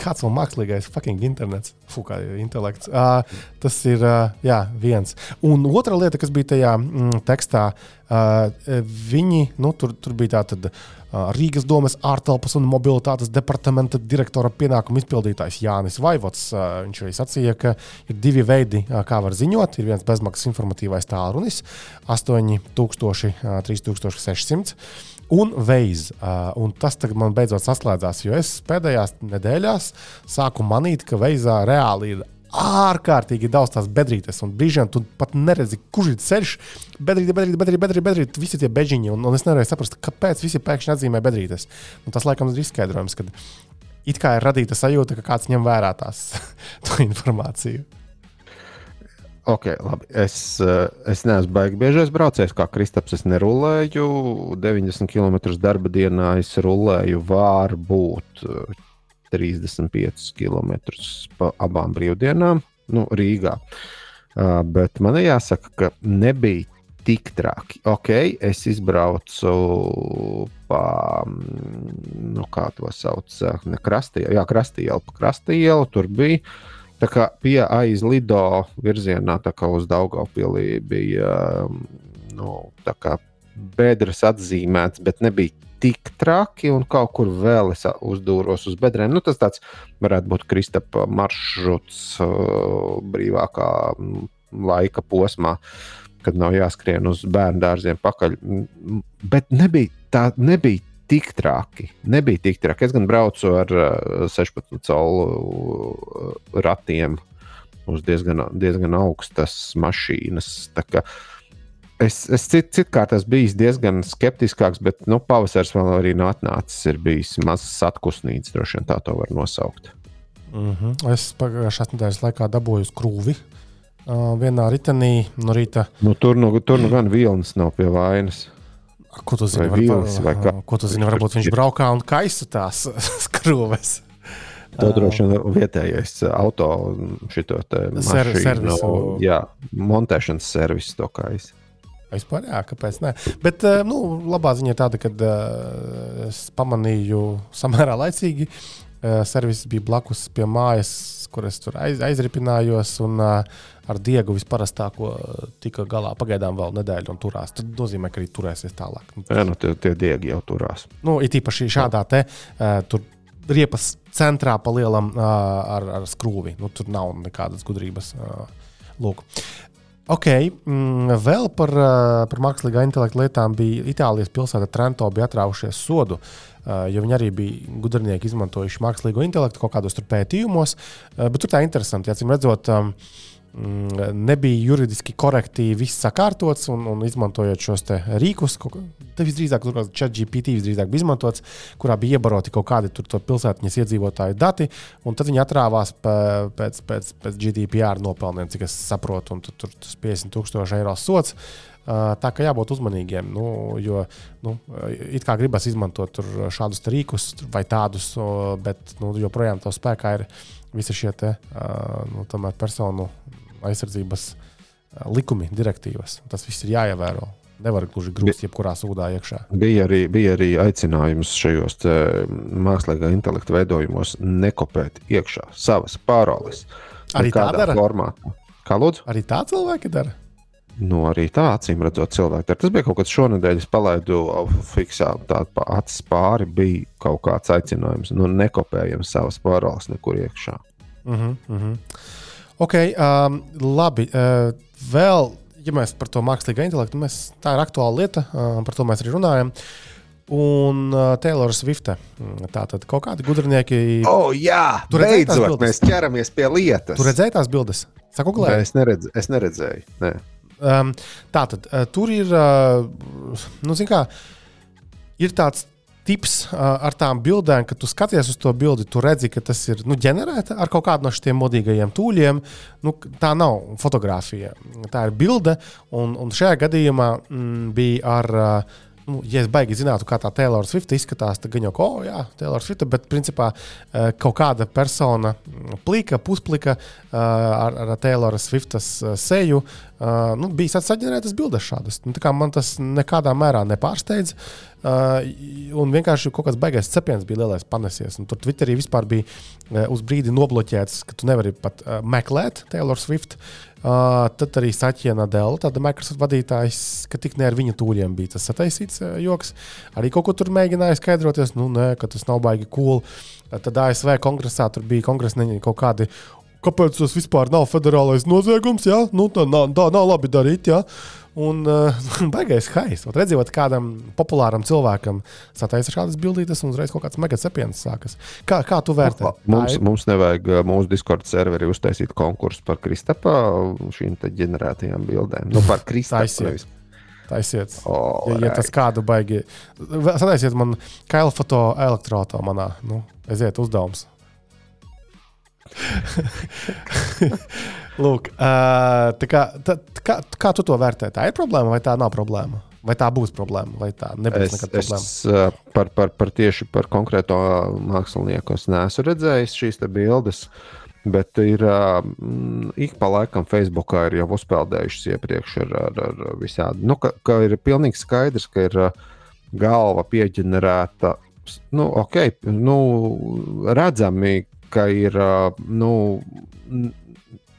Kāds vēl mākslīgais fucking internets, fuka intelekts. Uh, tas ir uh, jā, viens. Un otra lieta, kas bija tajā mm, tekstā, uh, viņi, nu, tur, tur bija tā tad. Uh, Rīgas domas ārtelpas un mobilitātes departamenta direktora pienākumu izpildītājs Jānis Vaivots. Uh, viņš arī sacīja, ka ir divi veidi, uh, kā var ziņot. Ir viens bezmaksas informatīvais tālrunis - 8000, 3600 un veids. Un tas man beidzot saslēdzās, jo es pēdējās nedēļās sāku manīt, ka veizā reāli ir ārkārtīgi daudz tās bedrītes, un brīžiem tu pat neredzi, kurš ir ceļš. Bedrīte, bedrīte, bedrīte, bedrīte, bedrīte visi tie bežiņi, un, un es nevarēju saprast, kāpēc visi pēkšņi atzīmē bedrītes. Un tas, laikam, ir izskaidrojums, ka it kā ir radīta sajūta, ka kāds ņem vērā tās informāciju. Ok, labi. Es, eh, es neesmu baigi biežais braucējs, kā Kristaps. Es nerulēju 90 km darba dienā. Es rulēju varbūt 35 km pa abām brīvdienām, nu, Rīgā. Uh, bet man jāsaka, ka nebija tik traki. Ok, es izbraucu pa, mm, nu, kā to sauc, ne krastī, jā, krastī ielu, pa krastī ielu, tur bija Tā kā pie aiz Lido virzienā, tā kā uz Daugavpilī bija nu, bedres atzīmēts, bet nebija tik traki, un kaut kur vēl es uzdūros uz bedrēm. Nu, tas tāds varētu būt Kristapa maršruts uh, brīvākā laika posmā, kad nav jāskrien uz bērnu dārziem pakaļ. Bet nebija tā, nebija tik traki. Nebija tik traki. Es gan braucu ar uh, 16 colu uh, ratiem uz diezgan, diezgan augstas mašīnas. Es, es cit, citkārt esmu bijis diezgan skeptiskāks, bet nu, pavasaris vēl arī nav atnācis. Ir bijis mazs atpūsnīts, droši vien tā to var nosaukt. Mm -hmm. Es pagājušā nedēļas laikā dabūju krūvi. Uh, vienā ritenī no rīta. Nu, tur, nu, tur nu gan vilnis nav pie vainas. Ko tu zini? Vai vīlis, vai kā? Ko tu zini? Varbūt viņš braukā un kaisa tās skrūves. To droši vien vietējais auto mašīnu, servisu. Jā, montēšanas servisu to kaisa. Vispār, jā, kāpēc ne? Bet nu, labā ziņa ir tāda, ka uh, es pamanīju samērā laicīgi. Uh, servis bija blakus pie mājas, kur es tur aiz, aizripinājos. Un, uh, ar diegu visparastāko tika galā pagaidām vēl nedēļu un turās. Tad nozīmē, ka arī turēsies tālāk. Jā, nu tie, tie diegi jau turās. Nu, it īpaši šādā te uh, tur riepas centrā pa lielam uh, ar, ar skrūvi. Nu, tur nav nekādas gudrības. Uh, lūk. Ok, mm, vēl par, uh, par mākslīgā intelekta lietām bija Itālijas pilsēta Trento bija atrāvušies sodu, uh, jo viņi arī bija gudrinieki izmantojuši mākslīgo intelektu kaut kādos pētījumos. Uh, bet tur tā interesanti, acīm redzot, um, Mm, nebija juridiski korekti viss sakārtots un, un izmantojot šos rīkus. Tas visdrīzāk, tur chat GPT visdrīzāk bija izmantots, kurā bija iebaroti kaut kādi pilsētiņas iedzīvotāju dati, un tad viņi atrāvās pēc, pēc, pēc GDPR nopelniem, cik es saprotu, un tur, tur tas 50 tūkstoši eiro sots. Tā kā jābūt uzmanīgiem, nu, jo nu, it kā gribas izmantot šādus rīkus vai tādus, bet nu, joprojām tā spēkā ir visi šie te, nu, personu aizsardzības likumi, direktīvas. Tas viss ir jāievēro. Nevar gluži grūti jebkurā sūdā iekšā. Bija arī, bija arī aicinājums šajos mākslīgā intelekta veidojumos nekopēt iekšā savas paroles. Arī tā dara? Formātā. Kā lūdzu? Arī tā cilvēki dara. Nu, arī tā, acīm redzot, cilvēki. Tas bija kaut kas šonadēļ, es palaidu fiksā, tādu acis pāri, bija kaut kāds aicinājums. Nu, nekopējam savas paroles nekur iekšā. Uh -huh, uh -huh. Ok, um, labi. Uh, vēl, ja mēs par to mākslīgo intelektu, mēs, tā ir aktuāla lieta, uh, par to mēs arī runājam. Un uh, Taylor Swift. Mm, tā tad kaut kādi gudrinieki. Oh, jā, tur beidzot mēs ķeramies pie lietas. Tur redzēja tās bildes. Saku, Nē, es, neredz, es neredzēju. Ne. Um, tā tad uh, tur ir, uh, nu, kā, ir tāds tips ar tām bildēm, kad tu skaties uz to bildi, tu redzi, ka tas ir nu, ģenerēts ar kaut kādu no šiem modīgajiem tūļiem. Nu, tā nav fotografija, tā ir bilde. Un, un šajā gadījumā mm, bija ar. Nu, ja es baigi zinātu, kā tā Taylor Swift izskatās, tad gan jau, ka, oh, jā, Taylor Swift, bet principā kaut kāda persona, plika, pusplika ar, ar Taylor Swiftas seju, nu, bija saģenerētas bildes šādas. Nu, man tas nekādā mērā nepārsteidz. Uh, Uh, un vienkārši kaut kāds baigais cepiens bija lielais panesies. Un tur Twitterī vispār bija uh, uz brīdi nobloķēts, ka tu nevari pat uh, meklēt Taylor Swift. Uh, tad arī Saķija Nadela, tāda Microsoft vadītājs, ka tik ne ar viņa tūļiem bija tas sataisīts uh, joks. Arī kaut ko tur mēģināja skaidroties, nu, nē, ka tas nav baigi cool. Uh, tad ASV kongresā tur bija kongresneņi kaut kādi kāpēc tas vispār nav federālais noziegums. Ja? Nu, tā, nav, tā nav labi darīt. Ja? Un uh, baigais hais. Redzot, kādam populāram cilvēkam sataisa šādas bildītas, un uzreiz kaut kāds megacepiens sākas. Kā, kā tu vērtē? Mums, mums nevajag uh, mūsu Discord serveri uztaisīt konkursu par Kristapā šīm ģenerētajām bildēm. Nu, par Kristapu. Taisiet. Oh, ja, ja tas kādu baigi. Sataisiet man kaila foto elektroautorā manā. Nu, aiziet uzdevums. Lūk, uh, kā, tā, kā, kā tu to vērtē? Tā ir problēma vai tā nav problēma? Vai tā būs problēma, vai tā nebūs es, nekāda problēma? Es par, par, par tieši par konkrēto mākslinieku es neesmu redzējis šīs bildes. Bet ir uh, ik pa laikam Facebookā ir jau uzpeldējušas iepriekš ar, ar, ar visādi. Nu, ka, ka ir pilnīgi skaidrs, ka ir galva pieģenerēta. Nu, ok, nu, redzami, ka ir nu,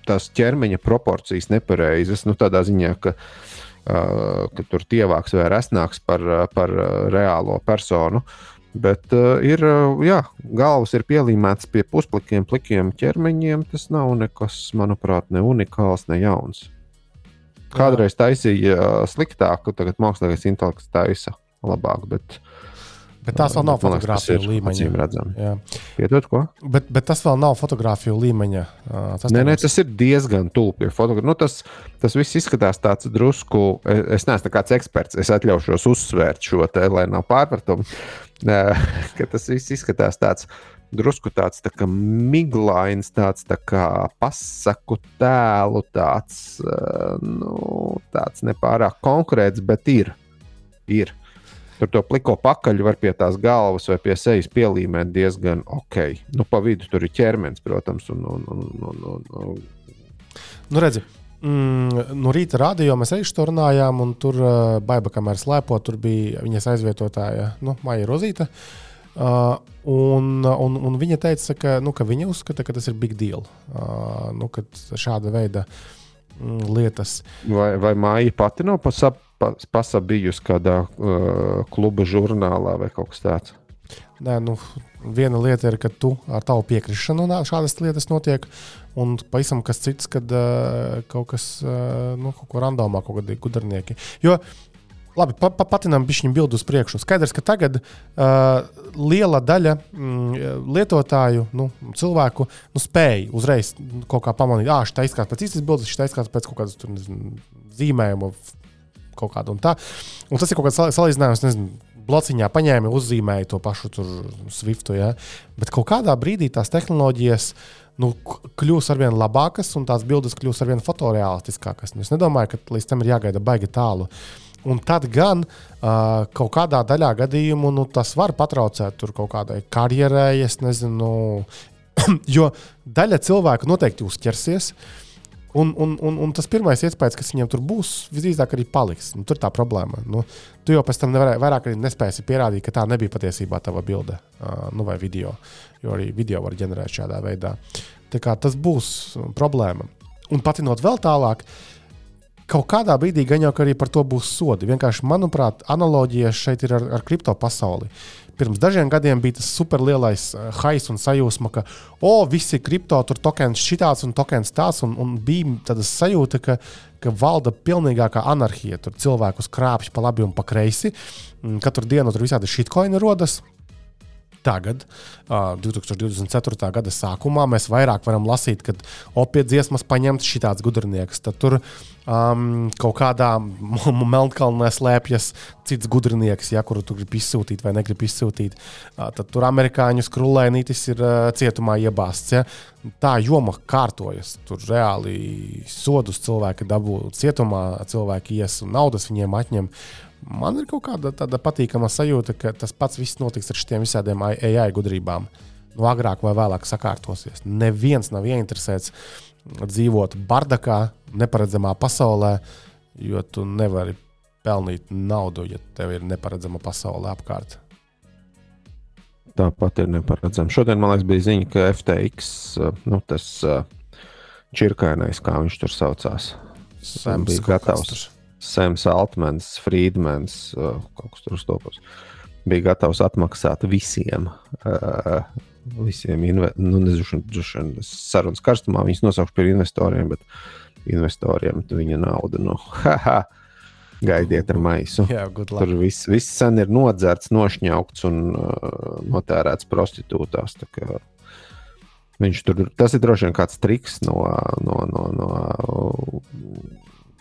tās ķermeņa proporcijas nepareizas. Nu, tādā ziņā, ka, ka tur tievāks vai resnāks par, par reālo personu. Bet uh, ir, jā, galvas ir pielīmētas pie pusplikiem, plikiem ķermeņiem. Tas nav nekas, manuprāt, ne unikāls, ne jauns. Kādreiz taisīja sliktāk, tagad mākslīgais intelekts taisa labāk. Bet, Bet tās vēl nav fotografiju līmeņa. Piedod, ko? Bet, bet tas vēl nav fotografiju līmeņa. Tas, nē, nē, tas ir diezgan tuvu fotografijas. Nu, tas, tas viss izskatās tāds drusku. Es neesmu kāds eksperts. Es atļaušos uzsvērt šo te, lai nav pārpratumu. tas viss izskatās tāds drusku tāds tā kā miglains, tāds tā kā pasaku tēlu, tāds, nu, tāds nepārāk konkrēts, bet ir. ir. Tur to pliko pakaļ var pie tās galvas vai pie sejas pielīmēt diezgan ok. Nu, pa vidu tur ir ķermenis, protams. Un, un, un, un, un, un. Nu, redzi, mm, no rīta rādījumā mēs arī tur runājām, un tur uh, baiba, kamēr slēpo, tur bija viņas aizvietotāja nu, Maija Rozīta. Uh, un, un, un viņa teica, ka, nu, ka viņa uzskata, ka tas ir big deal. Uh, nu, šāda veida mm, lietas. Vai, vai Maija pati nav pasap, pasabījusi kādā uh, kluba žurnālā vai kaut kas tāds? Nē, nu, viena lieta ir, ka tu ar tavu piekrišanu šādas lietas notiek, un pavisam kas cits, kad uh, kaut kas, uh, nu, kaut ko randomā, kaut kādi gudrinieki. Jo, labi, pa, pa, patinām bišķiņu bildu uz priekšu. Skaidrs, ka tagad uh, liela daļa mm, lietotāju, nu, cilvēku, nu, spēj uzreiz kaut kā pamanīt, ah, šī izskatās pēc īstas bildes, šī izskatās pēc kaut kādas tur, nezinu, zīmējuma, kaut kāda un tā. Un tas ir kaut kāds salīdzinājums, nezinu blociņā paņēma, uzzīmēja to pašu Swiftu. Ja? Bet kaut kādā brīdī tās tehnoloģijas nu, kļūs ar vien labākas, un tās bildes kļūs ar vien fotoreālistiskākas. Nu, es nedomāju, ka līdz tam ir jāgaida baigi tālu. Un tad gan uh, kaut kādā daļā gadījumu nu, tas var patraucēt kaut kādai karjerai, es nezinu, jo daļa cilvēku noteikti uzķersies. Uh, Un, un, un, un tas pirmais iespējas, kas viņam tur būs, visdrīzāk arī paliks. Nu, tur tā problēma. Nu, tu jau pēc tam nevarē, vairāk nespēsi pierādīt, ka tā nebija patiesībā tava bilde uh, nu, vai video. Jo arī video var ģenerēt šādā veidā. Tas būs problēma. Un patinot vēl tālāk, kaut kādā brīdī gan jau arī par to būs sodi. Vienkārši, manuprāt, analoģija šeit ir ar, ar kripto pasauli. Uh, Pirms dažiem gadiem bija tas superlielais uh, hais un sajūsma, ka, o, visi kripto tur tokens šitāds un tokens tāds, un, un bija tāda sajūta, ka, ka valda pilnīgākā anarhija. Tur cilvēkus krāpjas pa labi un pa kreisi. Mm, katru dienu tur visādi shitcoini rodas. Tagad, uh, 2024. gada sākumā, mēs vairāk varam lasīt, kad opiedziesmas paņemts šitāds gudrinieks. Tad tur um, kaut kādā melnkalnē slēpjas cits gudrinieks, ja, kuru tu gribi izsūtīt vai negribi izsūtīt. Uh, tad tur amerikāņu skrulēnītis ir uh, cietumā iebāzts. Ja. Tā joma kārtojas. Tur reāli sodus cilvēki dabū cietumā, cilvēki ies un naudas viņiem atņem. Man ir kaut kāda tāda patīkama sajūta, ka tas pats viss notiks ar šiem visādiem AI gudrībām. Nu, agrāk vai vēlāk sakārtosies. Neviens nav ieinteresēts dzīvot bardakā, neparedzamā pasaulē, jo tu nevari pelnīt naudu, ja tev ir neparedzama pasaule apkārt. Tāpat ir neparedzama. Šodien man liekas, bija ziņa, ka FTX, nu, tas čirkainais, kā viņš tur saucās, Sams bija gatavs. Sams Altmans, Friedmans, kaut kas tur stopos, bija gatavs atmaksāt visiem. Uh, visiem nu, nezinu, sarunas karstumā. Viņas nosaukšu par investoriem, bet investoriem viņa nauda. Nu, haha, gaidiet ar maisu. Jā, Tur viss, viss sen ir nodzerts, nošņaukts un uh, notērēts prostitūtās. Viņš tur, tas ir droši vien kāds triks no, no, no, no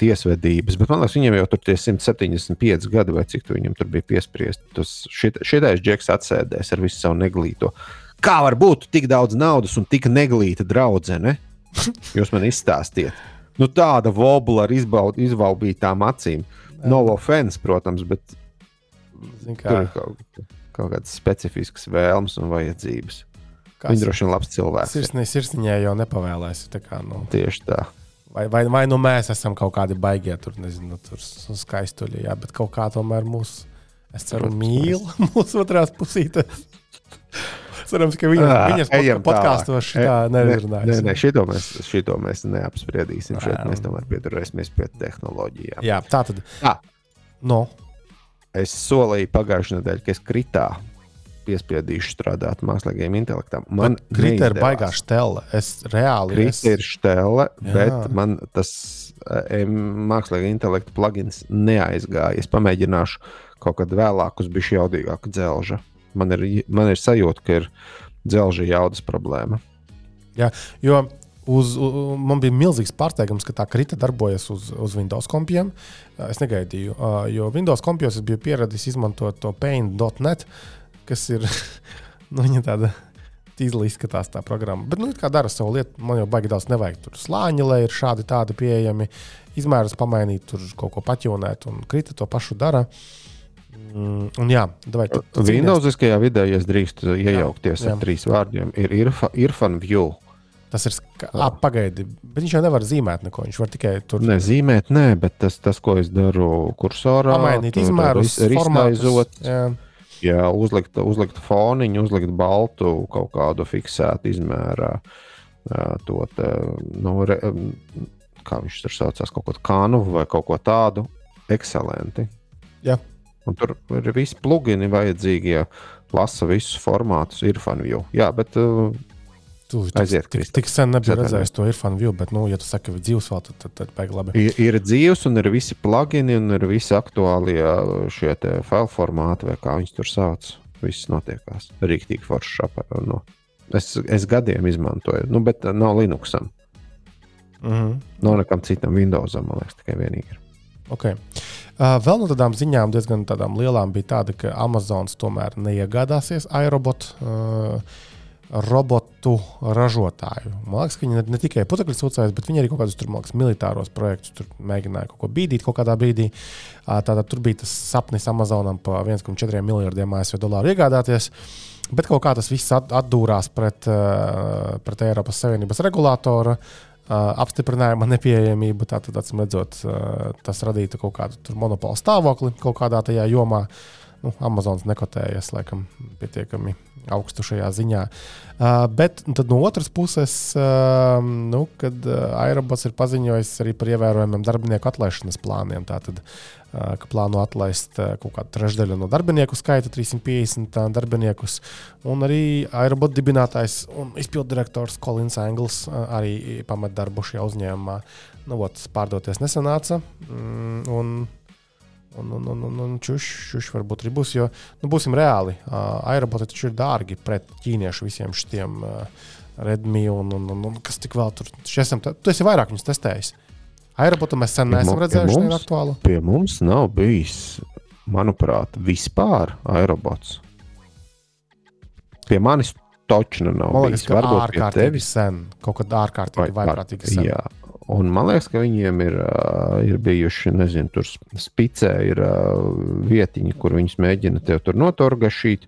tiesvedības, bet man liekas, viņam jau tur tie 175 gadi, vai cik viņam tur bija piespriesti. Tas šitais džeks atsēdēs ar visu savu neglīto. Kā var būt tik daudz naudas un tik neglīta draudzene? Jūs man izstāstiet. Nu, tāda vobla ar izbaud, izvaubītām acīm. No offense, protams, bet tur ir kaut, kaut kādas specifiskas vēlmes un vajadzības. Viņš droši vien ir labs cilvēks. Sirsnī, sirsniņā jau nepavēlēs. Tā kā, nu. Tieši tā. Vai, vai, vai nu mēs esam kaut kādi baigie, tur nezinu, tur skaistuļi, jā, bet kaut kā tomēr mūsu, es ceru, mīl mūsu otrās pusītes. Cerams, ka viņa, à, viņas podkāstos šitā nerunās. Nē, nē, šito mēs, šito mēs neapspriedīsim. Šeit jā. mēs tomēr pieturēsimies pie tehnoloģijām. Jā, tā tad. Tā. No. Es solīju pagājušajā nedēļā, ka es kritā piespiedīšu strādāt mākslīgajam intelektam. Man krita ir baigā štele. Es reāli. Krita es... Jā. bet man tas e, mākslīgā intelekta plugins neaizgāja. Es pamēģināšu kaut kad vēlāk uz bišķi jaudīgāku dzelžu. Man ir, man ir sajūta, ka ir dzelža jaudas problēma. Jā, jo uz, uz, man bija milzīgs pārsteigums, ka tā krita darbojas uz, uz Windows kompiem. Es negaidīju, jo Windows kompjos es biju pieradis izmantot to paint.net, kas ir nu, tāda tīzli izskatās tā programma. Bet, nu, kā dara savu lietu, man jau baigi daudz nevajag. Tur slāņi, lai ir šādi tādi pieejami, izmērus pamainīt, tur kaut ko paķūnēt, un krita to pašu dara. Mm, un jā, vai tu, tu Windowsiskajā vidē, ja drīkst iejaukties jā, jā. ar trīs vārdiem, ir Irfa, Irfan View. Tas ir pagaidi, bet viņš jau nevar zīmēt neko. Viņš var tikai tur ne, zīmēt, nē, bet tas, tas, ko es daru kursorā, pamainīt izmērus, izmaizot. Jā. Jā, uzlikt, uzlikt foniņu, uzlikt baltu kaut kādu fiksētu izmērā. To, te, nu, re, kā viņš tur saucās, kaut ko tādu vai kaut ko tādu. Ekscelenti. Jā. Un tur ir visi plugini vajadzīgie, lasa visus formātus, ir fanview. Jā, bet uh, Tu Aiziet, tik, tik, sen nebija redzējis to Irfanu View, bet, nu, ja tu saki, ka dzīves vēl, tad, tad, tad baigi labi. ir, ir dzīves, un ir visi plugini, un ir visi aktuālie šie te file formāti, vai kā viņus tur sauc. Viss notiekās. Rīktīgi forši. Nu, es, es gadiem izmantoju, nu, bet uh, nav Linuxam. Mm -hmm. Nav nekam citam Windowsam, man liekas, tikai vienīgi. ir. Okay. Uh, vēl no tādām ziņām, diezgan tādām lielām, bija tāda, ka Amazons tomēr neiegādāsies iRobot. Uh, Robotu ražotāju. Man liekas, ka viņi ne, tikai putekļu sūcējus, bet viņi arī kaut kādus tur, liekas, militāros projektus tur mēģināja kaut ko bīdīt kaut kādā brīdī. Tātad tur bija tas sapnis Amazonam par 1,4 miljardiem ASV dolāru iegādāties. Bet kaut kā tas viss at- atdūrās pret, pret Eiropas Savienības regulātoru apstiprinājuma nepieejamību. Tātad, acīm redzot, tas radītu kaut kādu monopolu stāvokli kaut kādā tajā jomā. Nu, Amazons nekotējies laikam pietiekami augstu šajā ziņā. Uh, bet nu, no otras puses, uh, nu, kad uh, Airobots ir paziņojis arī par ievērojamiem darbinieku atlaišanas plāniem, tātad, uh, plāno atlaist uh, kaut kādu trešdaļu no darbinieku skaita, 350 darbiniekus. Un arī Airobot dibinātājs un izpilddirektors Kolins Angls uh, arī pamet darbu šajā uzņēmumā. Nu, ot, pārdoties nesanāca. Mm, un, Un, un, un, un, un čuš, čuš varbūt arī būs. Jo, nu, būsim reāli, uh, aeroboti taču ir dārgi pret ķīniešu visiem šiem uh, Redmi un, un, un, un kas tik vēl tur. Esam, tu esi vairāk viņus testējis. Aerobotu mēs sen neesam pie redzējuši, mums? aktuālu. Pie mums nav bijis, manuprāt, vispār aerobots. Pie manis točna nav Man liekas, bijis. ka Varbūt ārkārtīgi tevis. sen, kaut kad ārkārtīgi vai vaiprātīgi sen. Jā. Un man liekas, ka viņiem ir, uh, ir bijuši, nezinu, tur spicē ir uh, vietiņi, kur viņus mēģina tev tur notorgašīt.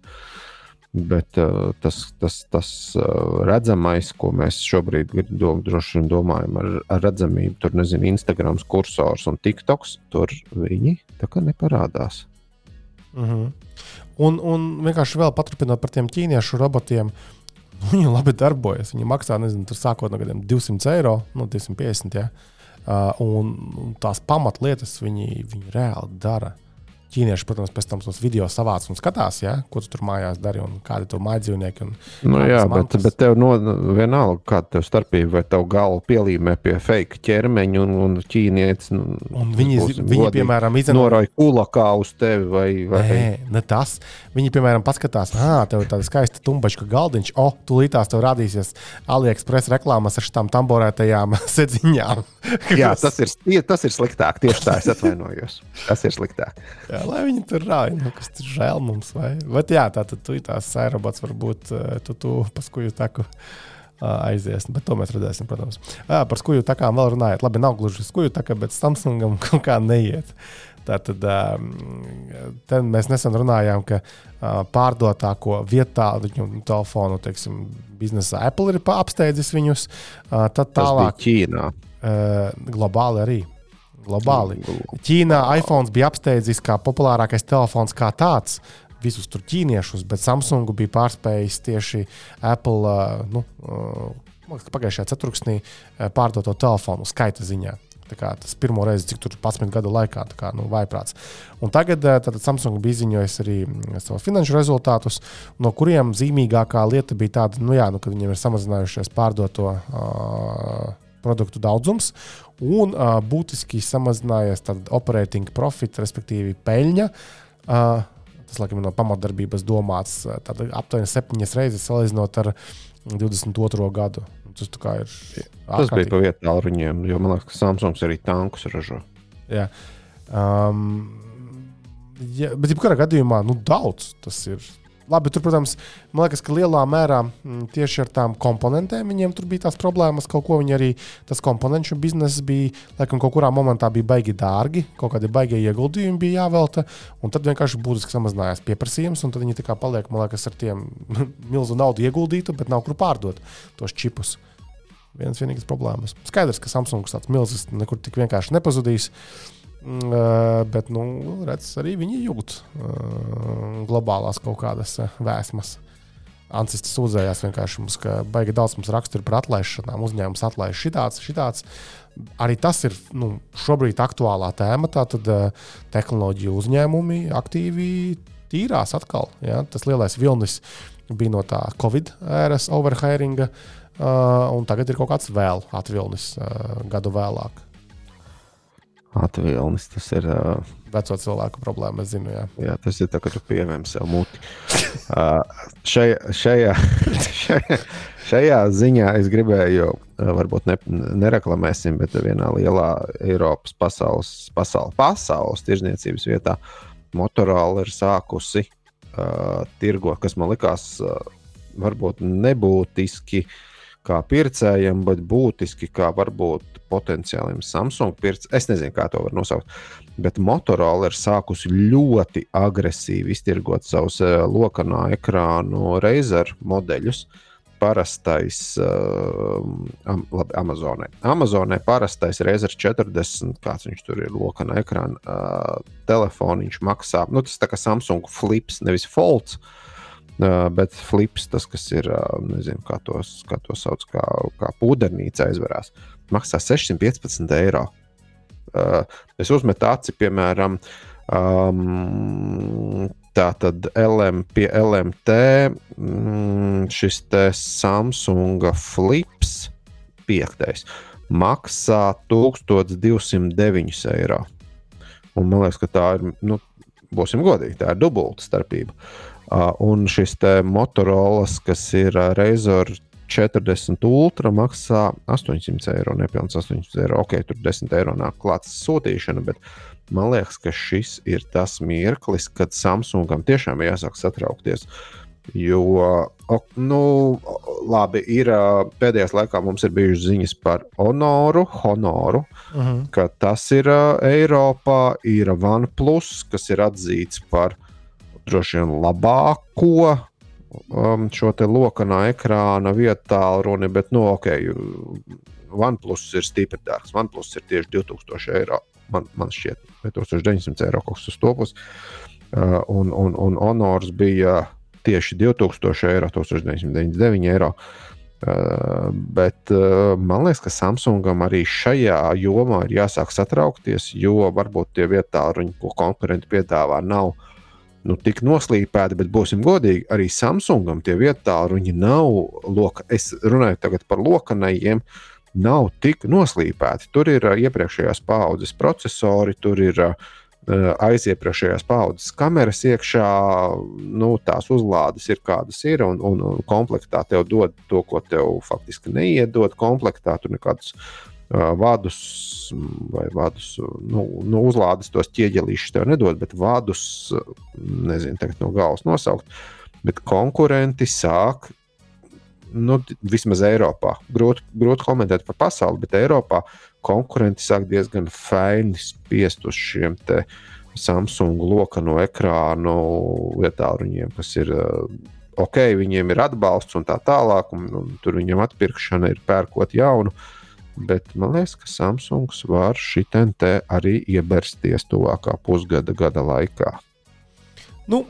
Bet uh, tas, tas, tas uh, redzamais, ko mēs šobrīd droši vien domājam ar, ar redzamību, tur nezinu, Instagram kursors un TikToks, tur viņi tā kā neparādās. Mm -hmm. un, un vienkārši vēl paturpinot par tiem ķīniešu robotiem. Viņi labi darbojas. Viņi maksā, nezinu, tur sākot no gadiem 200 eiro, no 250. Ja? Uh, un, un tās pamatlietas viņi, viņi reāli dara. Ķīnieši, protams, pēc tam tos video savāc un skatās, ja? ko tu tur mājās dari un kādi tur mājdzīvnieki. Un, Nu, jā, bet, mantas. bet tev no, vienalga, kāda tev starpība, vai tev galva pielīmē pie fake ķermeņa un, un ķīnietis. Nu, Un viņi, būsim viņi godīgi, piemēram, izanalizē. Noroja kulakā uz tevi vai, vai Nē, ne tas. Viņi, piemēram, paskatās, ah, tev ir tāda skaista tumbačka galdiņš, o, oh, tūlītās tev rādīsies AliExpress reklāmas ar šīm tamborētajām sedziņām. Jā, tas ir, tas ir sliktāk. Tieši tā, es atvainojos. Tas ir sliktāk. Jā, lai viņi tur rāja, nu, kas tur žēl mums. Vai? Bet jā, tā tad tu tās aerobots varbūt eh, tu, tu pa skuju taku ā, aizies. Bet to mēs redzēsim, protams. Jā, par skuju takām vēl runājot. Labi, nav gluži skuju taka, bet Samsungam kaut kā neiet. Tātad te mēs nesen runājām, ka ā, pārdotāko vietā viņu telefonu, teiksim, biznesa Apple ir apsteidzis viņus. Tad tālāk Ķīnā. globāli arī. Globāli. Ķīnā iPhone bija apsteidzis kā populārākais telefons kā tāds. Visus tur ķīniešus, bet Samsung bija pārspējis tieši Apple nu, pagājušajā ceturksnī pārdoto telefonu skaita ziņā. Tas pirmo reizi, cik tur 11 gadu laikā, kā nu, vaiprāts. Un tagad Samsung bija izziņojis arī savus finanšu rezultātus, no kuriem zīmīgākā lieta bija tāda, nu, jā, nu, ka viņiem ir samazinājušies pārdoto uh, produktu daudzums un uh, būtiski samazinājies operating profit, respektīvi peļņa. Uh, tas, laikam, ir no pamatdarbības domāts aptuveni septiņas reizes salīdzinot ar 22. gadu. Tas ir. Tas bija pa vietu tālruņiem, jo man liekas, ka Samsungs arī tankus ražo. Jā. Um, ja, bet, jebkurā gadījumā, nu, daudz tas ir. Labi, tur, protams, man liekas, ka lielā mērā mm, tieši ar tām komponentēm viņiem tur bija tās problēmas. Kaut ko viņi arī, tas komponentu bizness bija, laikam, kaut kurā momentā bija baigi dārgi, kaut kādi baigie ieguldījumi bija jāvelta, un tad vienkārši būtiski samazinājās pieprasījums, un tad viņi tā kā paliek, man liekas, ar tiem milzu naudu ieguldītu, bet nav kur pārdot tos čipus. Viens vienīgs problēmas. Skaidrs, ka Samsungs tāds milzīgs nekur tik vienkārši nepazudīs. Ā, Bet, nu, redz, arī viņi jūt globālās kaut kādas vēsmas. Ancistis sūdzējās vienkārši mums, ka baigi daudz mums rakstura par atlaišanām. Uzņēmums atlaiž šitāds, šitāds. Arī tas ir nu, šobrīd aktuālā tēma. Tātad tehnoloģiju uzņēmumi aktīvi tīrās atkal. Ja? Tas lielais vilnis bija no tā Covid ēras overhairinga, uh, un tagad ir kaut kāds vēl atvilnis uh, gadu vēlāk. Atvilnis tas ir. Uh, Veco cilvēku problēma, es zinu. Jā, jā tas ir tā, ka tu pievēm sev muti. uh, šajā, šajā, šajā, šajā ziņā es gribēju, uh, varbūt ne, nereklamēsim, bet vienā lielā Eiropas pasaules, pasaules, pasaules tirzniecības vietā Motorola ir sākusi uh, tirgot, kas man likās uh, varbūt nebūtiski. Kā pircējiem, bet būtiski kā varbūt potenciāliem Samsung pircējiem. Es nezinu, kā to var nosaukt. Bet Motorola ir sākusi ļoti agresīvi iztirgot savus uh, lokanā ekrānu Razer modeļus. Parastais, uh, labi, Amazonē. Amazonē parastais Razer 40, kāds viņš tur ir, lokanā ekrāna uh, telefoniņš maksā. Nu, tas tā kā Samsung flips, nevis folds. Uh, bet flips, tas, kas ir, uh, nezinu, kā, tos, kā to sauc, kā, kā pūdernīca aizverās. Uh, maksā 615 eiro. Uh, es uzmetu aci, piemēram, um, tā tad LM, pie LMT mm, šis Samsung flips piektais maksā 1209 eiro. Un man liekas, ka tā ir, nu, būsim godīgi, tā ir dubulta starpība. Uh, un šis Motorola, kas ir uh, Razor 40 ultra maksā 800 eiro, nepilnīgi 800 eiro. Ok, tur 10 eiro nāk klāts sūtīšana, bet man liekas, ka šis ir tas mirklis, kad Samsungam tiešām jāsāk satraukties. Jo, nu, labi, ir pēdējā laikā mums ir bijušas ziņas par Honoru, Honoru uh mhm. -huh. ka tas ir Eiropā, ir OnePlus, kas ir atzīts par droši vien labāko um, šo te lokanā ekrāna vietā runa, bet, nu, ok, OnePlus ir stipri dārgs. OnePlus ir tieši 2000 eiro. Man, man šķiet, 1900 eiro kaut kas uz to puses. Uh, un, un, un Honors bija tieši 2000 eiro, 1999 eiro. Uh, bet uh, man liekas, ka Samsungam arī šajā jomā ir jāsāk satraukties, jo varbūt tie vietā, ko konkurenti piedāvā, nav uh, nu, tik noslīpēti, bet būsim godīgi, arī Samsungam tie vietāluņi nav, loka, es runāju tagad par lokanajiem, nav tik noslīpēti. Tur ir iepriekšējās paudzes procesori, tur ir aiziepriekšējās paudzes kameras iekšā, nu, tās uzlādes ir kādas ir, un, un, komplektā tev dod to, ko tev faktiski neiedod. Komplektā tur nekādus vadus vai vadus, nu, nu uzlādes tos ķieģelīšus tev nedod, bet vadus, nezinu, tagad no galvas nosaukt. Bet konkurenti sāk, nu, vismaz Eiropā, grūti, grūti komentēt par pasauli, bet Eiropā konkurenti sāk diezgan faini spiest uz šiem te Samsung lokano ekrānu vietāluņiem, kas ir ok, viņiem ir atbalsts un tā tālāk, un, un tur viņam atpirkšana ir pērkot jaunu. Uh, Bet man liekas, ka Samsungs var šitien te arī iebersties tuvākā pusgada gada laikā. Nu,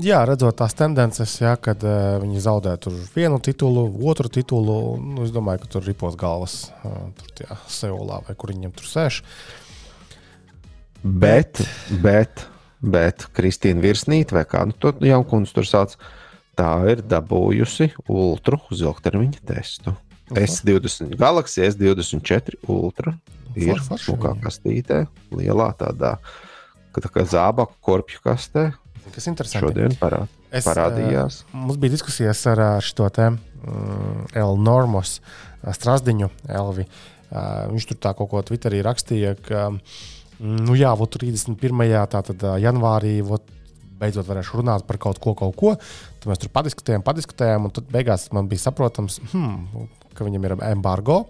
jā, redzot tās tendences, jā, kad uh, viņi zaudē vienu titulu, otru titulu, nu, es domāju, ka tur ripos galvas uh, tur tajā Seulā vai kur viņiem tur sēž. Bet, bet, bet Kristīna Virsnīte vai kā nu, to jaunkundze tur sauc, tā ir dabūjusi ultru uz ilgtermiņa testu. S20, Galaxy S24 Ultra ir smukā kastītē, lielā tādā tā kā zābaku korpju kastē. Kas interesanti. Šodien parād, es, parādījās. Uh, mums bija diskusijas ar šo te um, L. Normos uh, Strasdiņu Elvi. Uh, viņš tur tā kaut ko Twitterī rakstīja, ka, nu jā, vot 31. Tātad, janvārī, vot, beidzot varēšu runāt par kaut ko, kaut ko. Tad mēs tur padiskutējām, padiskutējām, un tad beigās man bija saprotams, hmm, ka viņam ir embargo.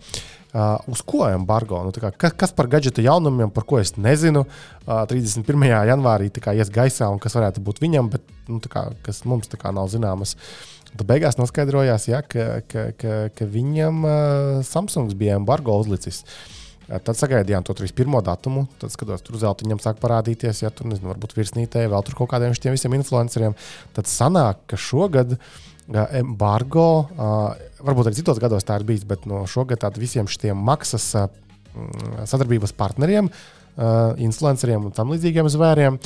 Uh, uz ko embargo? Nu, kā, kas, kas par gadžeta jaunumiem, par ko es nezinu, uh, 31. janvārī kā, ies gaisā un kas varētu būt viņam, bet nu, kā, kas mums kā, nav zināmas. Tad beigās noskaidrojās, ja, ka, ka, ka, ka viņam uh, Samsungs bija embargo uzlicis. Uh, tad sagaidījām to 31. datumu. Tad, skatos, tur zeltiņam sāk parādīties, ja tur nezinu, varbūt virsnītē, vēl tur kaut kādiem šiem visiem influenceriem. Tad sanāk, ka šogad uh, embargo, varbūt arī citos gados tā ir bijis, bet no šogad visiem šiem maksas mm, sadarbības partneriem, uh, influenceriem un tam līdzīgiem zvēriem.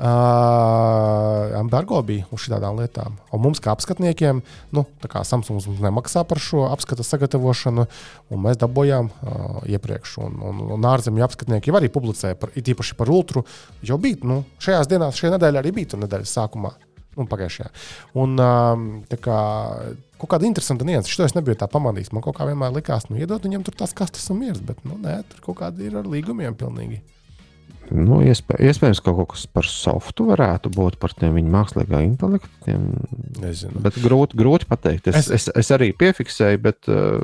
Uh, embargo bija uz šādām lietām. Un mums, kā apskatniekiem, nu, kā Samsungs mums nemaksā par šo apskatu sagatavošanu, un mēs dabūjām uh, iepriekš. Un, un, un ārzemju apskatnieki jau arī publicēja, par, it īpaši par ultru. Jau bija, nu, šajās dienās, šajā nedēļā arī bija tur nedēļas sākumā, un pagājušajā. Un um, tā kā kaut kāda interesanta nianses. Šo es nebiju tā pamanījis. Man kaut kā vienmēr likās, nu, iedod viņam tur tās kastes un miers, bet, nu, nē, tur kaut kādi ir ar līgumiem pilnīgi. Nu, iespēj, iespējams, ka kaut kas par softu varētu būt par tiem viņa mākslīgā intelekta. Nezinu. Bet grūti, grūti pateikt. Es, es, es, es arī piefiksēju, bet. Uh,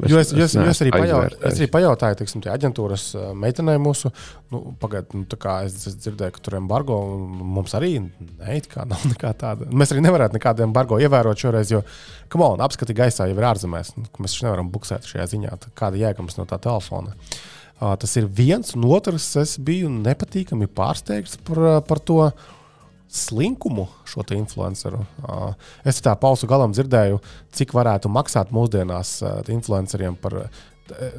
es, jo es, es, es, es, arī pajautāju, es arī pajautāju teiksim, aģentūras uh, meitenei mūsu. Nu, Pagaidiet, nu, es, es dzirdēju, ka tur ir embargo. Mums arī ne, nav nekā tāda. Mēs arī nevarētu nekādu embargo ievērot šoreiz, jo, kam on, apskati gaisā jau ir ārzemēs. Nu, mēs taču nevaram buksēt šajā ziņā. Kāda jēga mums no tā telefona? Uh, Tas ir viens, un otrs, es biju nepatīkami pārsteigts par, par to slinkumu šo influenceru. Es tā pausu galam dzirdēju, cik varētu maksāt mūsdienās influenceriem par.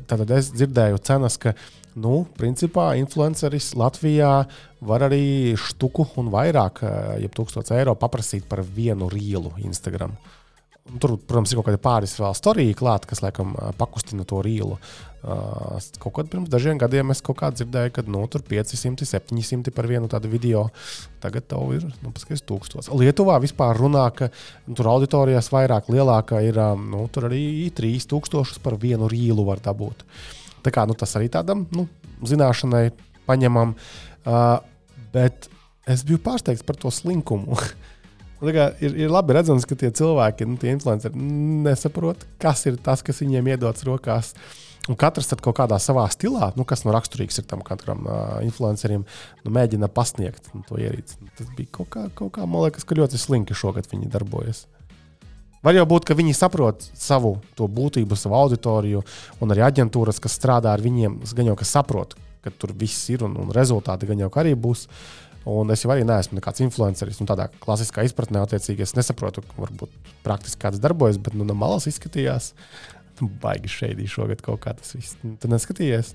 Tad es dzirdēju cenas, ka, nu, principā, influenceris Latvijā var arī štuku un vairāk, ja 1000 eiro paprasīt par vienu rīlu Instagram. Tur, protams, ir kaut kāda pāris vēl storija klāta, kas, laikam, pakustina to rīlu. Uh, kaut kad pirms dažiem gadiem es kaut kā dzirdēju, ka nu, tur 500, 700 par vienu tādu video. Tagad tev ir nu, paskatās, 1000. Lietuvā vispār runā, ka nu, tur auditorijas vairāk, lielākā ir nu, arī 3000 par vienu rīlu var dabūt. Tā kā, nu, tas arī tādam nu, zināšanai paņemam. Uh, bet es biju pārsteigts par to slinkumu. ir, ir labi redzams, ka tie cilvēki, nu, tie influenceri, nesaprot, kas ir tas, kas viņiem iedodas rokās. Uh, Un katrs kaut kādā savā stilā, nu, kas nu raksturīgs ir tam katram uh, influencerim, nu, mēģina pasniegt nu, to ierīci. Nu, tas bija kaut kā, kaut kā man liekas, ka ļoti slinki šogad viņi darbojas. Var jau būt, ka viņi saprot savu būtību, savu auditoriju, un arī aģentūras, kas strādā ar viņiem, gan jau saprot, ka tur viss ir un, un rezultāti gan jau arī būs. Un es jau arī neesmu nekāds influenceris. Nu, tādā klasiskā izpratnē, attiecīgi, es nesaprotu, varbūt praktiski kāds darbojas, bet nu, no malas izskatījās. Baigi šeit šogad kaut kā tas viss. Tu neskatījies?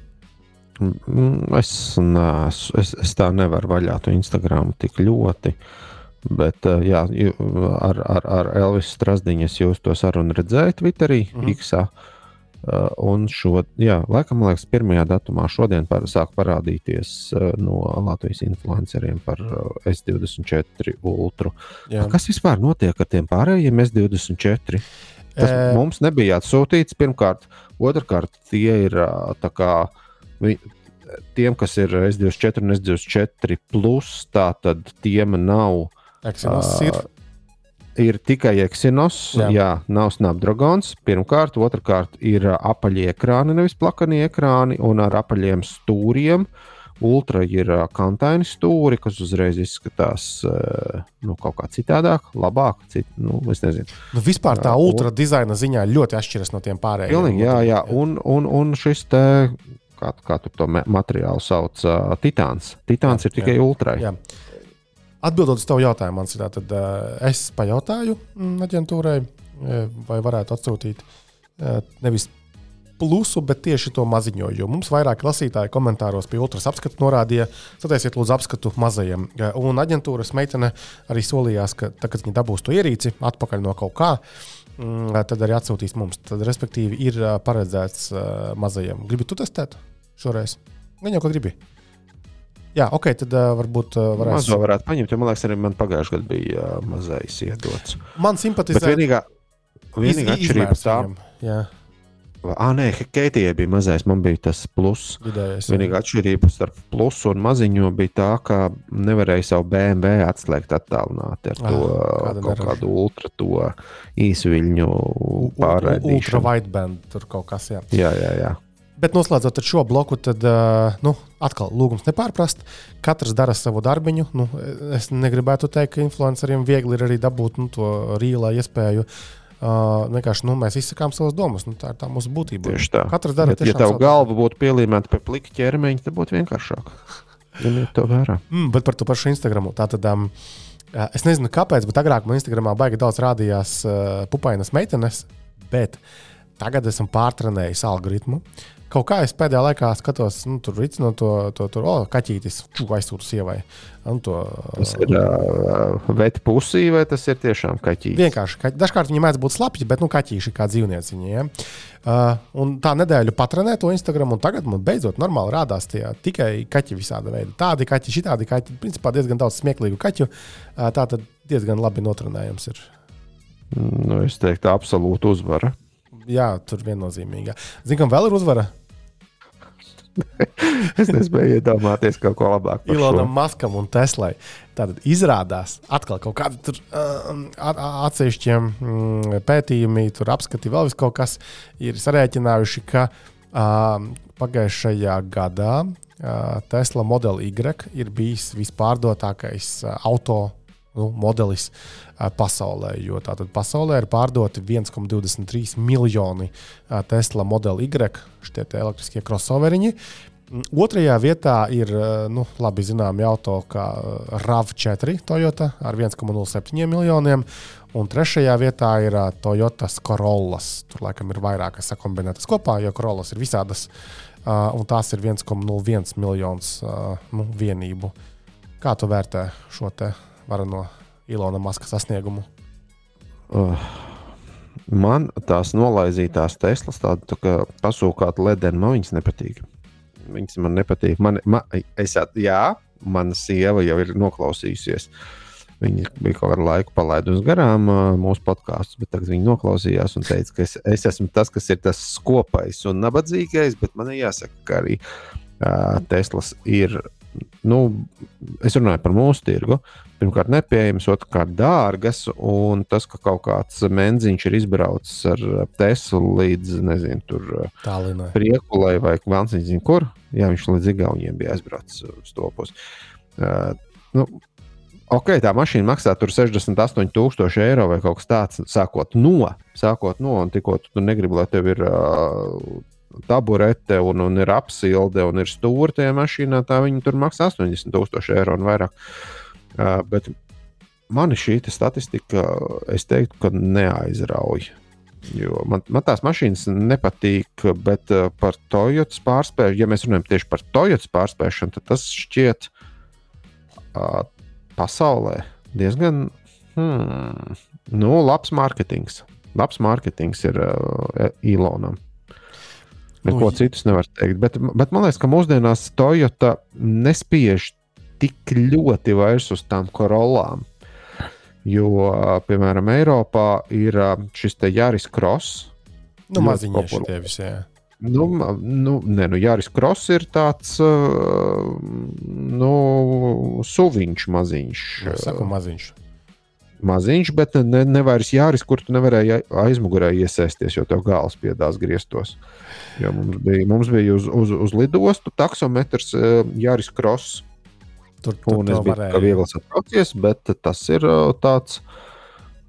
Mm, es, nesu, es, es tā nevaru vaļā to Instagram tik ļoti. Bet, eh, jā, ar, ar, ar Elvisu Strasdiņu es jūs to sarunu redzēju Twitterī, mm -hmm. X. Uh, un šo, jā, laikam, liekas, pirmajā datumā šodien par, sāk parādīties uh, no Latvijas influenceriem par uh, S24 Ultra. Kas vispār notiek ar tiem pārējiem S24? Tas e... mums nebija atsūtīts pirmkārt. Otrakārt, tie ir kā, tiem, kas ir S24 un S24, plus, tā tad tiem nav. Exynos uh, ir. Ir tikai Exynos, jā. jā, nav Snapdragons. Pirmkārt, otrkārt, ir apaļie ekrāni, nevis plakanie ekrāni, un ar apaļiem stūriem. Uh, Ultra ir kantaini stūri, kas uzreiz izskatās nu, kaut kā citādāk, labāk. Cit, nu, es nezinu. Nu, vispār tā ultra dizaina ziņā ļoti atšķiras no tiem pārējiem. Pilnīgi, jā, jā. Un, un, un šis te, kā, kā tur to materiālu sauc, uh, titāns. Titāns jā, ir tikai jā, ultrai. Jā. Atbildot uz tavu jautājumu, man ir tātad, uh, es pajautāju mm, aģentūrai, vai varētu atsūtīt uh, nevis plusu, bet tieši to maziņo. Jo mums vairāk lasītāji komentāros pie otras apskatu norādīja, sataisiet lūdzu apskatu mazajiem. Un aģentūras meitene arī solījās, ka tad, kad viņi dabūs to ierīci atpakaļ no kaut kā, mm, tad arī atsūtīs mums. Tad, respektīvi, ir paredzēts mazajiem. Gribi tu testēt šoreiz? Gan jau, ko gribi. Jā, ok, tad uh, varbūt uh, varētu. Mazo varētu paņemt, jo man liekas, arī man pagājušajā gadā bija uh, mazais iedots. Man simpatizē. Bet vienīgā, vienīgā atšķirība tā. Jā. Ah, nē, Keitijai bija mazais, man bija tas pluss. Vienīgā atšķirība starp plusu un maziņo bija tā, ka nevarēja savu BMW atslēgt attālināti ar to ah, kaut kādu ultra to īsviļņu pārraidīšanu. Ultra wideband tur kaut kas, jā. Jā, jā, jā. Bet noslēdzot šo bloku, tad nu, atkal lūgums nepārprast. Katrs dara savu darbiņu. Nu, es negribētu teikt, ka influenceriem viegli ir arī dabūt nu, to rīlā iespēju uh, vienkārši nu, mēs izsakām savas domas. Nu, tā ir tā mūsu būtība. Tieši tā. Katrs dara to. Ja tev galva būtu pielīmēta pie plika ķermeņa, tad būtu vienkāršāk. Ņemiet to vērā. Mm, bet par to pašu Instagram. Tātad, um, es nezinu, kāpēc, bet agrāk man Instagramā baigi daudz rādījās uh, pupainas meitenes. Bet tagad esmu pārtrenējis algoritmu, kaut kā es pēdējā laikā skatos, nu, tur rīcinu to, to, to oh, kaķītis, čūku aizsūtu sievai. Un to, Tas ir uh, veti pusī, vai tas ir tiešām kaķītis? Vienkārši. Kaķi. Dažkārt viņi mēdz būt slapji, bet nu, kaķīši kā dzīvnieciņi. Ja? Uh, un tā nedēļa patrenē to Instagram, un tagad man beidzot normāli rādās tie tikai kaķi visāda veida. Tādi kaķi, šitādi kaķi. Principā diezgan daudz smieklīgu kaķu. Uh, tā tad diezgan labi notrenējams ir. Nu, es teiktu, absolūti uzvara. Jā, tur viennozīmīgi. Zinām, vēl ir uzvara. es nespēju iedomāties kaut ko labāku. Ilonam Maskam un Teslai. Tātad izrādās, atkal kaut kādi tur, uh, atsevišķiem mm, pētījumi, tur apskati vēl vis kaut kas, ir sarēķinājuši, ka uh, pagājušajā gadā uh, Tesla Model Y ir bijis vispārdotākais uh, auto nu, modelis pasaulē. Jo tātad pasaulē ir pārdoti 1,23 miljoni Tesla Model Y, šie elektriskie crossoveriņi. Otrajā vietā ir nu, labi zināms auto, kā RAV4 Toyota ar 1,07 miljoniem. Un trešajā vietā ir Toyota Corollas. Tur laikam ir vairākas sakombinētas kopā, jo Corollas ir visādas, un tās ir 1,01 miljonus nu, vienību. Kā tu vērtē šo te vareno Ilona Maska sasniegumu? Uh, man tās nolaizītās Teslas, tādas tā kā pasūkāta ledena, man viņas nepatīk. Viņas man nepatīk. Man, man, es, jā, mana sieva jau ir noklausījusies. Viņa bija kaut kādu laiku palaidusi garām uh, mūsu podkāstus, bet tagad viņa noklausījās un teica, ka es, es esmu tas, kas ir tas skopais un nabadzīgais. Bet man jāsaka, ka arī uh, Teslas ir. Nu, es runāju par mūsu tirgu pirmkārt nepieejamas, otrkārt dārgas. Un tas, ka kaut kāds menziņš ir izbraucis ar Teslu līdz Tālinai. Priekulai vai Vansīņš zina, kur. Jā, viņš līdz Igaunijam bija aizbraucis uz to pusi. Uh, nu, ok, tā mašīna maksā 68,000 eiro vai kaut kas tāds, sākot no, sākot no un tikko tu negribi, lai tev ir uh, taburete un, un ir apsilde un ir stūra tajā mašīnā, tā viņi tur maksā 80,000 eiro un vairāk. Uh, bet mani šī statistika, es teiktu, ka neaizrauja. Jo man, man tās mašīnas nepatīk, bet uh, par Toyota pārspēju, ja mēs runājam tieši par Toyota pārspēšanu, tad tas šķiet uh, pasaulē diezgan hmm, nu, labs mārketings. Labs mārketings ir uh, Ilonam. Neko nu, citus nevar teikt. Bet, bet man liekas, ka mūsdienās Toyota nespiež tik ļoti vairs uz tām korolām. Jo, piemēram, Eiropā ir šis te Jāris Kross. Nu, maziņš tie visi. Jā. Nu, nu, nē, nu, Jāris Kross ir tāds nu, suviņš maziņš. Es saku maziņš. Maziņš, bet ne, ne vairs Jāris, kur tu nevarēji aizmugurē iesaisties, jo tev gāls piedās grieztos. Jo mums bija, mums bija uz, uz, uz lidostu taksometrs Jāris Kross Tur, tur un es biju varēja. viegli satraucies, bet tas ir uh, tāds.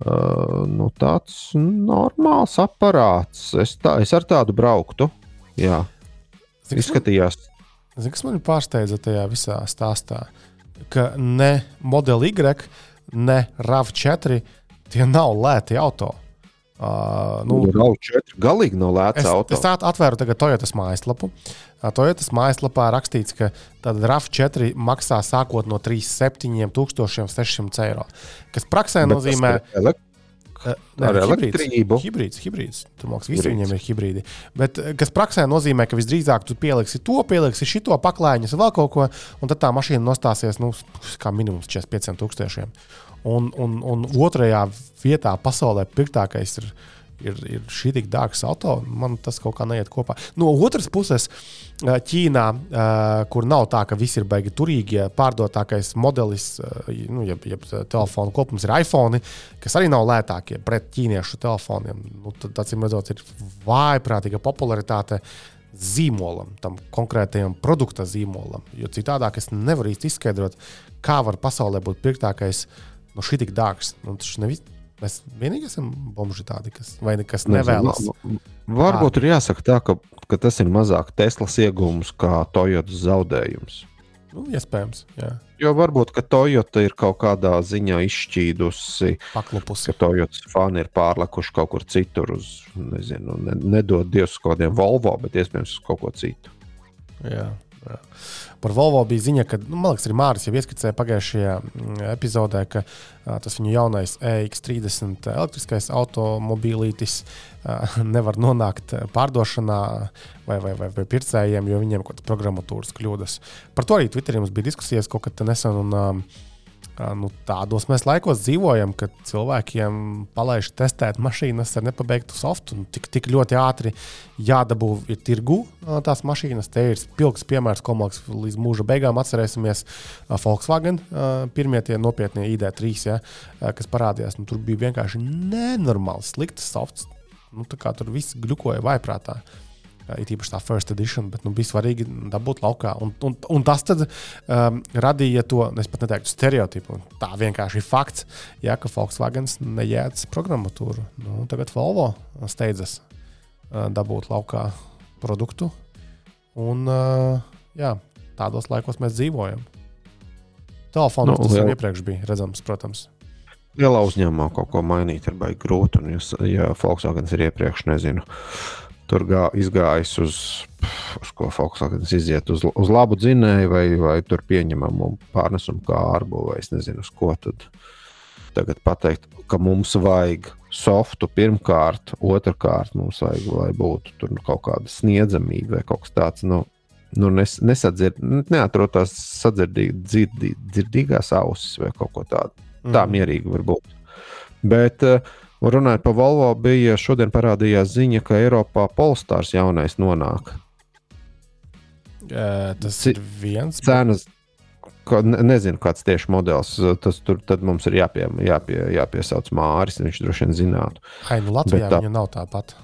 Uh, nu, tāds normāls aparāts. Es, tā, es ar tādu brauktu. Jā, Zin, izskatījās. Zini, kas man pārsteidza tajā visā stāstā? Ka ne Model Y, ne RAV4 tie nav lēti auto. Uh, nu, RAV4 galīgi nav lēts auto. Es atvēru tagad Toyotas mājaslapu. Uh, Toyotas mājaslapā rakstīts, ka RAV4 maksā sākot no 37,600 eiro. Kas praksē Bet nozīmē. Nē, ar elektrību. Hibrīds, hibrīds. Tur mākslinieks visi viņiem ir hibrīdi. Bet kas praksē nozīmē, ka visdrīzāk tu pieliksi to, pieliksi šito paklājiņu, vēl kaut ko, un tad tā mašīna nostāsies nu, kā minimums 45 tūkstošiem. Un, un, un otrajā vietā pasaulē pirktākais ir ir, ir šī tik dārgs auto, man tas kaut kā neiet kopā. No otras puses, Ķīnā, kur nav tā, ka viss ir baigi turīgi, pārdotākais modelis, nu, jeb, jeb telefonu kopums ir iPhone, kas arī nav lētākie pret ķīniešu telefoniem. Nu, tad, acīm redzot, ir vājprātīga popularitāte zīmolam, tam konkrētajam produkta zīmolam. Jo citādi es nevaru īsti izskaidrot, kā var pasaulē būt pirktākais no šī tik dārgs. Nu, tas nevis Mēs vienīgi esam bomži tādi, kas, vai kas nevēlas. Nu, varbūt tādi. ir jāsaka tā, ka, ka tas ir mazāk Teslas iegūms kā Toyotas zaudējums. Nu, iespējams, jā. Jo varbūt, ka Toyota ir kaut kādā ziņā izšķīdusi, Paklupusi. ka Toyotas fani ir pārlekuši kaut kur citur, uz, nezinu, ne, nedod Dievs kaut kādiem Volvo, bet iespējams uz kaut ko citu. Jā, jā. Par Volvo bija ziņa, ka, nu, man liekas, arī Mārcis jau ieskicēja pagājušajā mm, epizodē, ka a, tas viņu jaunais EX30 elektriskais automobīlītis a, nevar nonākt pārdošanā vai, vai, vai, vai pircējiem, jo viņiem kaut kādas programmatūras kļūdas. Par to arī Twitterī mums bija diskusijas kaut kad nesen. Un, a, Nu, tādos mēs laikos dzīvojam, kad cilvēkiem palaiž testēt mašīnas ar nepabeigtu softu. Nu, tik, tik ļoti ātri jādabū ir tirgu tās mašīnas. Te ir spilgts piemērs, ko mēs līdz mūža beigām atcerēsimies. Volkswagen pirmie tie nopietnie ID3, ja, kas parādījās. Nu, tur bija vienkārši nenormāli slikts softs. Nu, tur viss glukoja vaiprātā. It īpaši tā first edition, bet nu, bija svarīgi dabūt laukā. Un, un, un tas tad, um, radīja to, es pat neteiktu, stereotipu. Tā vienkārši ir fakts, ja, ka Volkswagen nejēdz programmatūru. Nu, tagad Volvo steidzas uh, dabūt laukā produktu. Un, uh, jā, tādos laikos mēs dzīvojam. Telefonā nu, tas jau iepriekš bija redzams, protams. Lielā uzņēmumā kaut ko mainīt ir baigi grūti. Un, ja, Volkswagen ir iepriekš, nezinu, tur gā, izgājis uz, uz ko Volkswagen iziet, uz, uz labu dzinēju, vai, vai tur pieņemamu pārnesumu kārbu, vai es nezinu, uz ko tad. Tagad pateikt, ka mums vajag softu pirmkārt, otrkārt mums vajag, lai būtu tur kaut kāda sniedzamība vai kaut kas tāds. Nu, nu nes, nesadzird, neatrodas sadzirdīgi, dzirdīgās ausis vai kaut ko tādu. Mm. Tā mierīgi var būt. Bet uh, Un runājot par Volvo, bija šodien parādījās ziņa, ka Eiropā Polestārs jaunais nonāk. Uh, tas ir viens. Cenas, ne, nezinu, kāds tieši modelis. Tas tur mums ir jāpie, jāpie, jāpiesauc Māris. Viņš droši vien zinātu. Ai, nu Latvijā tā, viņa nav tāpat.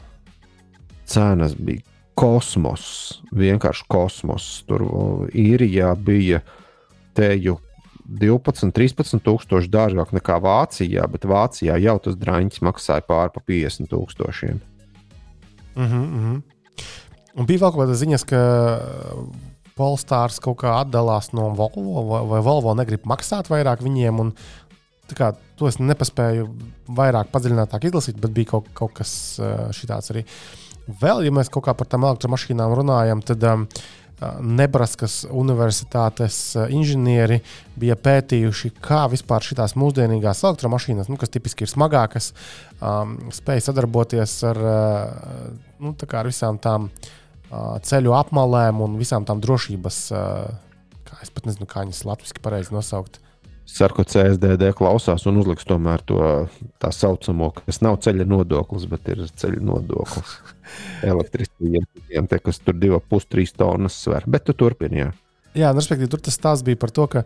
Cenas bija kosmos, vienkārši kosmos. Tur īrijā bija teju 12, 13 tūkstoši dārgāk nekā Vācijā, bet Vācijā jau tas drāņķis maksāja pāri pa 50 tūkstošiem. Mm -hmm, mm -hmm. Un bija vēl kaut kāda ziņas, ka Polstārs kaut kā atdalās no Volvo, vai, vai Volvo negrib maksāt vairāk viņiem. Un, kā, to es nepaspēju vairāk padziļinātāk izlasīt, bet bija kaut, kaut kas tāds arī. Vēl, ja mēs kaut kā par tām elektromašīnām runājam, tad um, Nebraskas Universitātes inženieri bija pētījuši, kā vispār šīs mūsdienīgās elektromašīnas, nu, kas tipiski ir smagākas, um, spēj sadarboties ar, nu, ar visām tām uh, ceļu apmalēm un visām tām drošības, uh, kā es pat nezinu, kā viņas latviešu pareizi nosaukt. Ceru, ka CSDD klausās un uzliks tomēr to tā saucamo, kas nav ceļa nodoklis, bet ir ceļa nodoklis. Elektriskajiem, kas tur 2,5-3 tonnas sver. Bet tu turpini. Jā. Nu, respektīvi, tur tas stāsts bija par to, ka,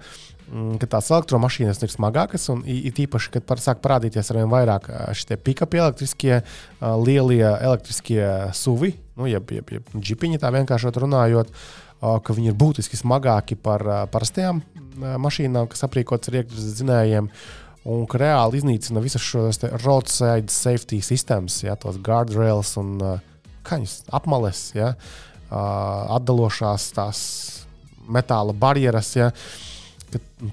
mm, ka tās elektromašīnas ir smagākas, un it īpaši, kad par, sāk parādīties ar vien vairāk šie pikapi elektriskie, lielie elektriskie suvi, nu, jeb, jeb, jeb džipiņi, tā vienkārši runājot, ka viņi ir būtiski smagāki par parastajām mašīnām, kas aprīkotas ar iekšzemes dzinējiem. Un ka reāli iznīcina visas šos roadside safety sistēmas, ja, tos guardrails un kaņas apmales, ja, atdalošās tās metāla barjeras. Ja,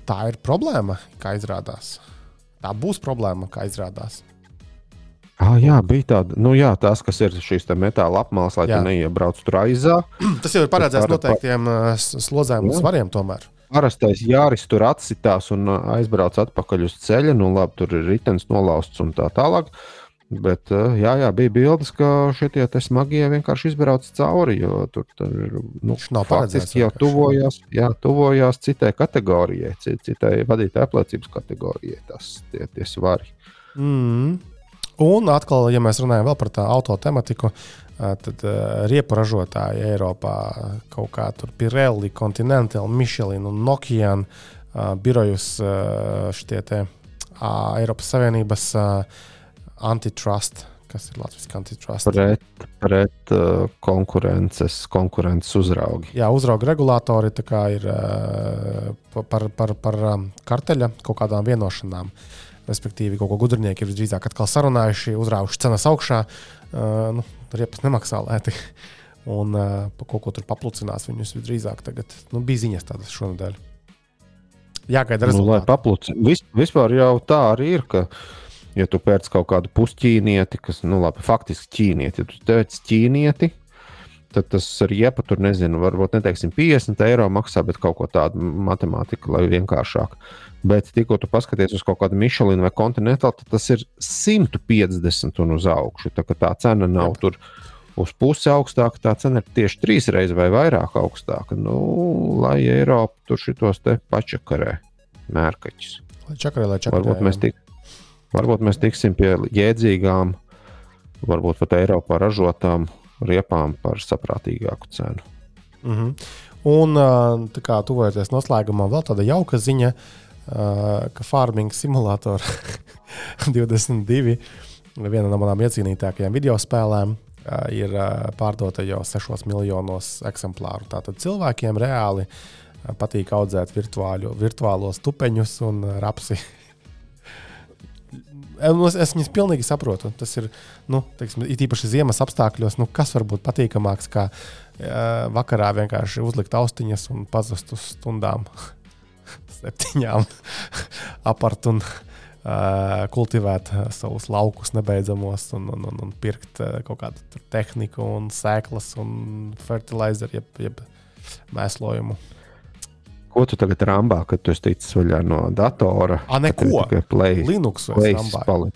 tā ir problēma, kā izrādās. Tā būs problēma, kā izrādās. Ah, jā, bija tāda, nu, jā, tās, kas ir šīs metāla apmales, lai jā. tu neiebrauc tur aizā. Tas jau ir paredzēts noteiktiem slodzēm un svariem tomēr parastais jāris tur atsitās un aizbrauc atpakaļ uz ceļa. Nu, labi, tur ir ritenis nolausts un tā tālāk. Bet jā, jā, bija bildes, ka šie smagie vienkārši izbrauc cauri. Tur, tur nu, faktiski jau tuvojās, jā, tuvojās citai kategorijai, citai vadītāja apliecības kategorijai. Tas tie, tie svari. Mm. Un atkal, ja mēs runājam par tā auto tematiku, tad riepu ražotāji Eiropā kaut kā tur Pirelli, Continental, Michelin un Nokia birojus šitie te Eiropas Savienības antitrust kas ir Latvijas antitrust. Pret, pret uh, konkurences, konkurences uzraugi. Jā, uzrauga regulātori ir uh, par, par, par um, karteļa kaut kādām vienošanām. Respektīvi, kaut ko gudrinieki ir visdrīzāk atkal sarunājuši, uzrāvuši cenas augšā. Uh, nu, riepas nemaksā lēti. un uh, kaut ko tur paplucinās viņus visdrīzāk. Tagad nu, bija ziņas tādas šonadēļ. Jāgaida Nu, lai rezultāti. papluci. Vis, vispār jau tā arī ir, ka, ja tu pērc kaut kādu pusķīnieti, kas, nu, labi, faktiski ķīnieti, ja tu pērc ķīnieti, tad tas ar jēpu tur, nezinu, varbūt neteiksim 50 eiro maksā, bet kaut ko tādu matemātiku, lai vienkāršāk. Bet tikko tu paskaties uz kaut kādu Michelin vai Continental, tad tas ir 150 un uz augšu. Tā, tā cena nav Jep. tur uz pusi augstāka, tā cena ir tieši trīs reizes vai vairāk augstāka. Nu, lai Eiropa tur šitos te pačakarē mērkaķus. Lai čakarē, lai čakarē. Varbūt mēs, tik, varbūt mēs tiksim pie jēdzīgām, varbūt pat Eiropā ražotām riepām par saprātīgāku cenu. Mm -hmm. Un tā kā tuvojoties noslēgumam, vēl tāda jauka ziņa, ka Farming Simulator 22, viena no manām iecīnītākajām video spēlēm, ir pārdota jau 6 miljonos eksemplāru. Tātad cilvēkiem reāli patīk audzēt virtuāļu, virtuālos tupeņus un rapsi. Es, es viņus pilnīgi saprotu. Tas ir nu, teiksim, īpaši ziemas apstākļos, nu, kas var būt patīkamāks, kā uh, vakarā vienkārši uzlikt austiņas un pazust uz stundām, septiņām, apart un uh, kultivēt uh, savus laukus nebeidzamos un, un, un, un pirkt uh, kaut kādu tehniku un sēklas un fertilizeru, jeb, jeb mēslojumu. Ko tu tagad rambā, kad tu esi ticis vaļā no datora? A, neko. Play, Linux vai Rambā?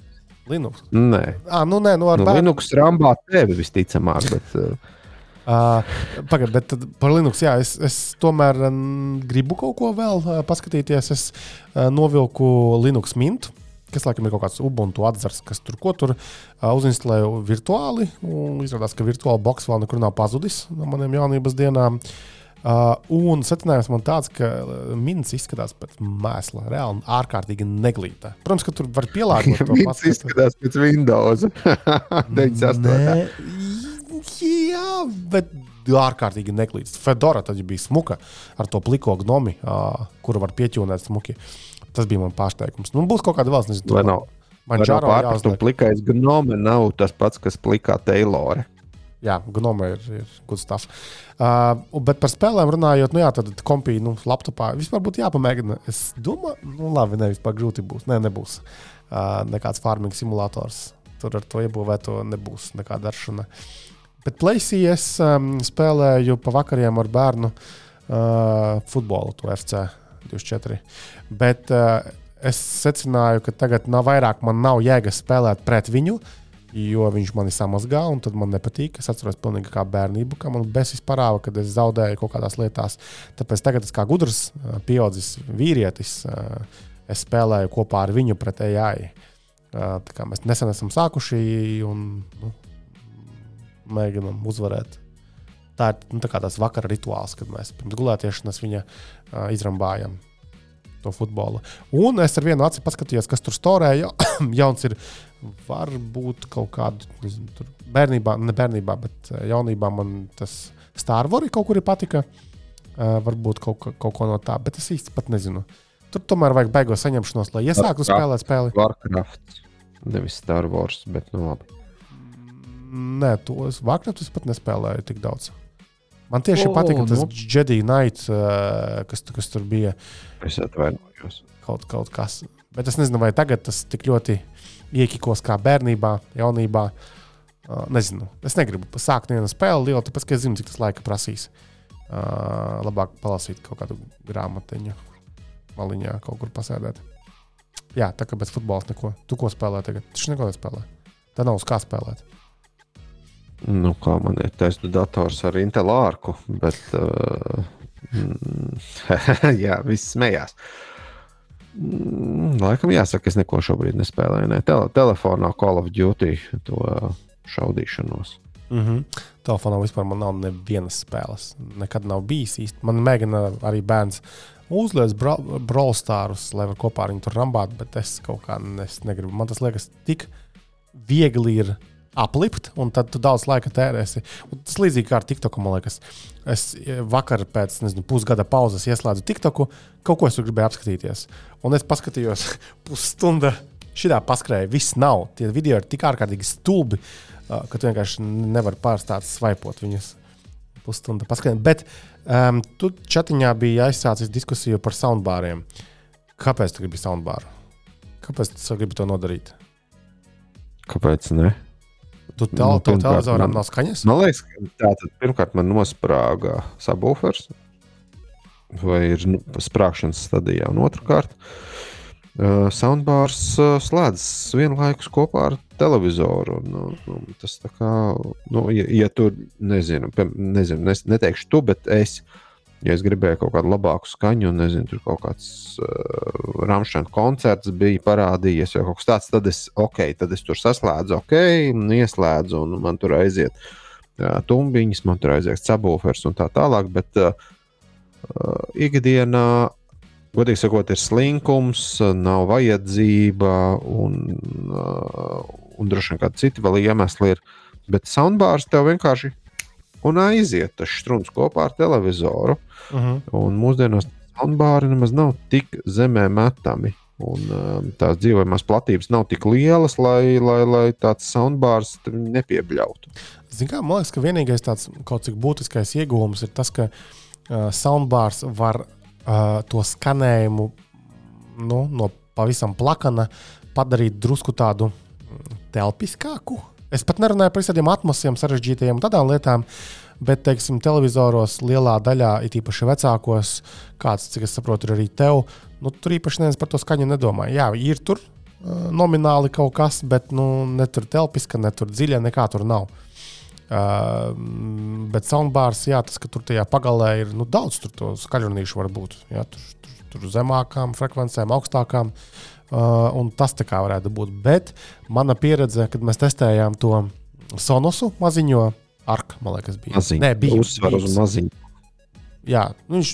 Linux. Nē, Ah, nu, nē, nu, ar nu, bērnu- Linux rambā tevi visticamāk, bet uh, Uh, Pagaidiet, bet par Linux, jā, es, es tomēr um, gribu kaut ko vēl uh, paskatīties. Es uh, novilku Linux Mint, kas laikam ir kaut kāds Ubuntu atzars, kas tur ko tur uh, uzinstalēju virtuāli. Izrādās, ka virtuāla box vēl nekur nav pazudis no maniem jaunības dienām. Uh, un secinājums man tāds, ka uh, mints izskatās pēc mēsla, reāli ārkārtīgi neglīta. Protams, ka tur var pielāgot to viņš paskatu. izskatās pēc Windows 98. Nē, jā, bet ārkārtīgi neglīts. Fedora tad bija smuka ar to pliko gnomi, ā, kuru var pieķūnēt smuki. Tas bija mans pārsteigums. Nu, būs kaut kāda valsts, nezinu, nav? Man čāro pārprast, un plikais gnome nav tas pats, kas plikā Taylore. Jā, gnome ir, ir good stuff. Uh, bet par spēlēm runājot, nu jā, tad kompija, nu, laptopā vispār būtu jāpamēģina. Es domāju, nu, labi, nevis par grūti būs. Nē, nebūs. Uh, nekāds farming simulators. Tur ar to iebūvēto nebūs nekāda daršana. Bet Playsee es um, spēlēju pa vakariem ar bērnu uh, futbolu, to FC 24. Bet uh, es secināju, ka tagad nav vairāk, man nav jēgas spēlēt pret viņu, jo viņš mani samazgā, un tad man nepatīk. Es atceros pilnīgi kā bērnību, kā man besis parāda, kad es zaudēju kaut kādās lietās. Tāpēc tagad es kā gudrs, pieaudzis vīrietis, es spēlēju kopā ar viņu pret AI. Tā kā mēs nesen esam sākuši un nu, mēģinām uzvarēt. Tā ir nu, tā tās vakara rituāls, kad mēs pirms gulētiešanas viņa izrambājam to futbolu. Un es ar vienu aci paskatījos, kas tur storēja. Jauns ir varbūt kaut kādu nezinu, tur bērnībā, ne bērnībā, bet uh, jaunībā man tas Star Wars kaut kur patika. Uh, varbūt kaut, kaut ko no tā, bet es īsti pat nezinu. Tur tomēr vajag beigās saņemšanos, lai iesāktu spēlēt spēli. Warcraft. Nevis Star Wars, bet nu labi. Nē, tos Vaknatus pat nespēlēju tik daudz. Man tieši O, o, patika tas nu. no. Jedi Knight, uh, kas, kas tur bija Es atvainojos. kaut, kaut kas. Bet es nezinu, vai tagad tas tik ļoti iekikos kā bērnībā, jaunībā. Uh, nezinu. Es negribu sākt vienu spēli lielu, tāpēc ka es zinu, cik tas laika prasīs. Uh, labāk palasīt kaut kādu grāmatiņu, maliņā kaut kur pasēdēt. Jā, tā kā bez futbola neko. Tu ko spēlē tagad? Taču neko nespēlē. Tā nav uz kā spēlēt. Nu, kā man ir taisnība dators ar Intel ārku, bet. Uh, jā, viss smējās. Mm, Laikam jāsaka, es neko šobrīd nespēlēju. Ne. Tele, telefonā Call of Duty to uh, šaudīšanos. Mm -hmm. Telefonā vispār man nav nevienas spēles. Nekad nav bijis īsti. Man mēģina arī bērns uzliekt brawl stārus, lai var kopā ar viņu tur rambāt, bet es kaut kā nes, negribu. Man tas liekas tik viegli ir aplipt, un tad tu daudz laika tērēsi. Un tas līdzīgi kā ar TikToku, man liekas. Es vakar pēc nezinu, pusgada pauzes ieslēdzu TikToku, kaut ko es gribēju apskatīties. Un es paskatījos pusstundu. Šitā paskrēja, viss nav. Tie video ir tik ārkārtīgi stulbi, ka tu vienkārši nevari pārstāt svaipot viņus. pusstunda paskatījām. Bet um, tu čatiņā bija aizsācis diskusiju par soundbāriem. Kāpēc tu gribi soundbāru? Kāpēc tu gribi to nodarīt? Kāpēc ne? Tu tel Nu, pirmkārt, televizoram nav skaņas? Man liekas, ka tā tad pirmkārt man nosprāga subwoofers vai ir nu, sprāgšanas stadijā, un otrkārt. Uh, soundbārs uh, slēdzas vienlaikus kopā ar televizoru. Un, nu, nu, tas tā kā, nu, ja, ja tu nezinu, nezinu nes, neteikšu tu, bet es, ja es gribēju kaut kādu labāku skaņu, un nezinu, tur kaut kāds uh, Rāmšana koncerts bija parādījies, vai kaut kas tāds, tad es, okay, tad es tur saslēdzu, ok, un ieslēdzu, un man tur aiziet uh, tumbiņas, man tur aiziet sabūfers un tā tālāk. Bet uh, uh, ikdienā, godīgi sakot, ir slinkums, nav vajadzība, un, uh, un droši vien kādi citi vēl iemesli ir. Bet soundbārs tev vienkārši un aiziet tas strūns kopā ar televizoru. Uh -huh. Un mūsdienās soundbāri nemaz nav tik zemē metami. Un, um, tās dzīvojamās platības nav tik lielas, lai, lai, lai tāds soundbārs nepiebļautu. Kā, man liekas, ka vienīgais tāds kaut cik būtiskais iegūms ir tas, ka uh, soundbārs var uh, to skanējumu nu, no pavisam plakana padarīt drusku tādu mm, telpiskāku. Es pat nerunāju par visādiem atmosfēriem, sarežģītajiem un tādām lietām, bet, teiksim, televizoros lielā daļā, it īpaši vecākos, kāds, cik es saprotu, ir arī tev, nu, tur īpaši neviens par to skaņu nedomā. Jā, ir tur uh, nomināli kaut kas, bet nu, ne tur telpiska, ne tur dziļa, nekā tur nav. Uh, bet soundbārs, jā, tas, ka tur tajā pagalē ir nu, daudz skaļrunīšu var būt. Jā, tur, tur, tur zemākām frekvencēm, augstākām. Uh, un tas tā kā varētu būt. Bet mana pieredze, kad mēs testējām to sonosu maziņo, arka, man liekas, bija. Maziņš, Nē, bija uzsver uz maziņu. Jā, nu, viņš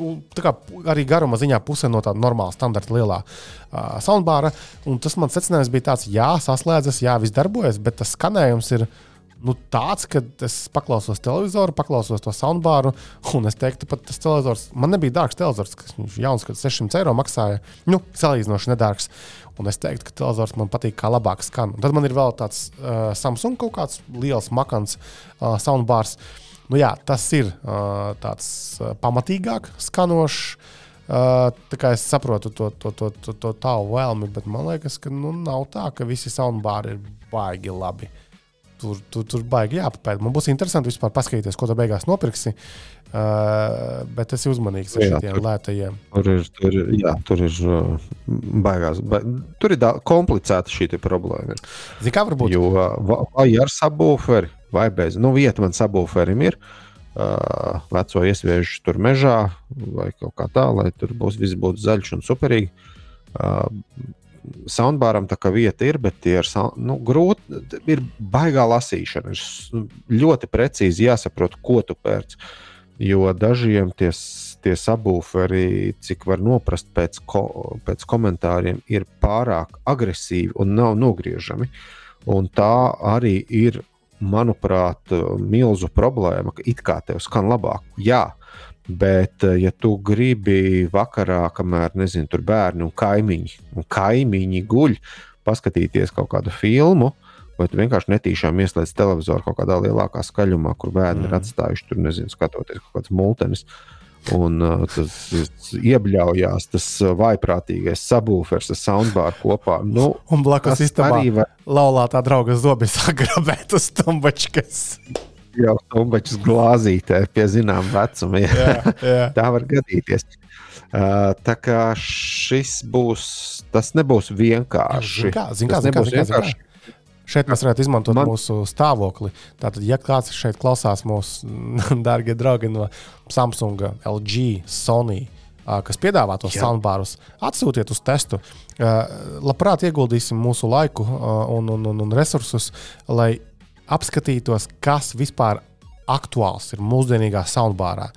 nu, tā kā arī garuma ziņā pusē no tāda normāla, standarta lielā uh, soundbāra. Un tas mans secinājums bija tāds, jā, saslēdzas, jā, viss darbojas, bet tas skanējums ir nu, tāds, ka es paklausos televizoru, paklausos to soundbāru, un es teiktu, pat tas televizors, man nebija dārgs televizors, kas viņš jauns, kad 600 eiro maksāja, nu, salīdzinoši nedārgs. Un es teiktu, ka televizors man patīk, kā labāk skan. Un tad man ir vēl tāds uh, Samsung kaut kāds liels, makans uh, soundbārs. Nu, jā, tas ir uh, tāds uh, pamatīgāk skanošs. Uh, tā kā es saprotu to, to, to, to, to tavu vēlmi, bet man liekas, ka nu, nav tā, ka visi soundbāri ir baigi labi. Tur, tur, tur baigi jāpapēta. Man būs interesanti vispār paskatīties, ko tu beigās nopirksi. Uh, bet es esmu uzmanīgs ar šiem lētajiem. Tur ir, tur ir, jā, tur ir uh, baigās. Ba tur ir da- komplicēta šī problēma. Zini, kā varbūt? Jo uh, va- vai ar subwooferi, vai bez, nu, vieta man subwooferim ir. Uh, veco iesviežu tur mežā, vai kaut kā tā, lai tur būs viss būtu zaļš un superīgi. Uh, Soundbāram tā kā vieta ir, bet ir nu, grūti. Ir baigā lasīšana. Ir s- ļoti precīzi jāsaprot, ko tu pērc. Jo dažiem tie, tie sabūferi, cik var noprast pēc, ko, pēc komentāriem, ir pārāk agresīvi un nav nogriežami. Un tā arī ir, manuprāt, milzu problēma, ka it kā tev skan labāk. Jā, bet eh, ja tu gribi vakarā, kamēr nezinu, tur bērni un kaimiņi, un kaimiņi guļ, paskatīties kaut kādu filmu, vai tu vienkārši netīšām ieslēdz televizoru kaut kādā lielākā skaļumā, kur bērni mm. ir Mhm. atstājuši tur, nezinu, skatoties kaut kādas multenes. Un uh, tas iebļaujās, tas uh, vaiprātīgais sabūfers, tas soundbārs kopā. Nu, Un blakus tas istabā arī var laulātā drauga zobi sagrabēt uz stumbačkas. Jau stumbačs glāzītē pie zinām vecuma. Jā. Jā. Tā var gadīties. Uh, tā kā šis būs, tas nebūs vienkārši. Kā, zini kā, zini kā, zini kā, zini kā. Šeit mēs varētu izmantot Man... Mūsu stāvokli. Tātad, ja kāds šeit klausās mūsu dārgie draugi no Samsung, LG, Sony, ā, kas piedāvā tos soundbārus, atsūtiet uz testu. Labprāt ieguldīsim mūsu laiku un, un, un, un resursus, lai apskatītos, kas vispār aktuāls ir mūsdienīgā soundbārā.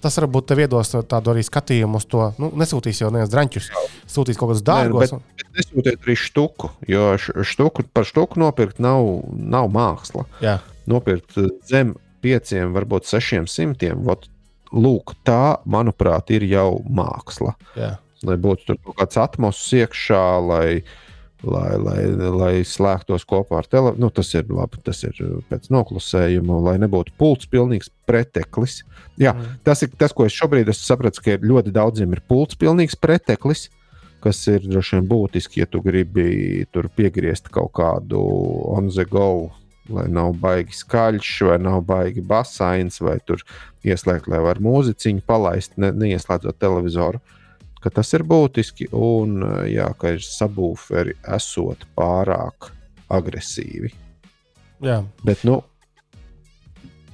Tas varbūt tev iedos tādu arī skatījumu uz to. Nu, nesūtīs jau neviens drāņķus, sūtīs kaut kādus dārgus. nesūtiet arī štuku, jo štuku, par štuku nopirkt nav, nav māksla. Jā, Nopirkt eh, zem pieciem, varbūt sešiem simtiem. Vot, lūk, tā, manuprāt, ir jau māksla. jā. lai būtu kaut kāds atmosfērs iekšā, lai, lai, lai, lai slēgtos kopā ar telefonu. Nu, tas ir labi, tas ir pēc noklusējuma, lai nebūtu pults pilnīgs preteklis. Jā, mm. tas ir tas, ko es šobrīd esmu sapratis, ka ļoti daudziem ir pults pilnīgs preteklis. Kas ir droši vien būtiski, ja tu gribi tur piegriezt kaut kādu on the go, lai nav baigi skaļš, vai nav baigi basains, vai tur ieslēgt, lai var mūziķiņu palaist, ne, neieslēdzot televizoru. Uh, ka tas ir būtiski, un jā, ka ir sabūferi esot pārāk agresīvi. Jā. Bet, nu,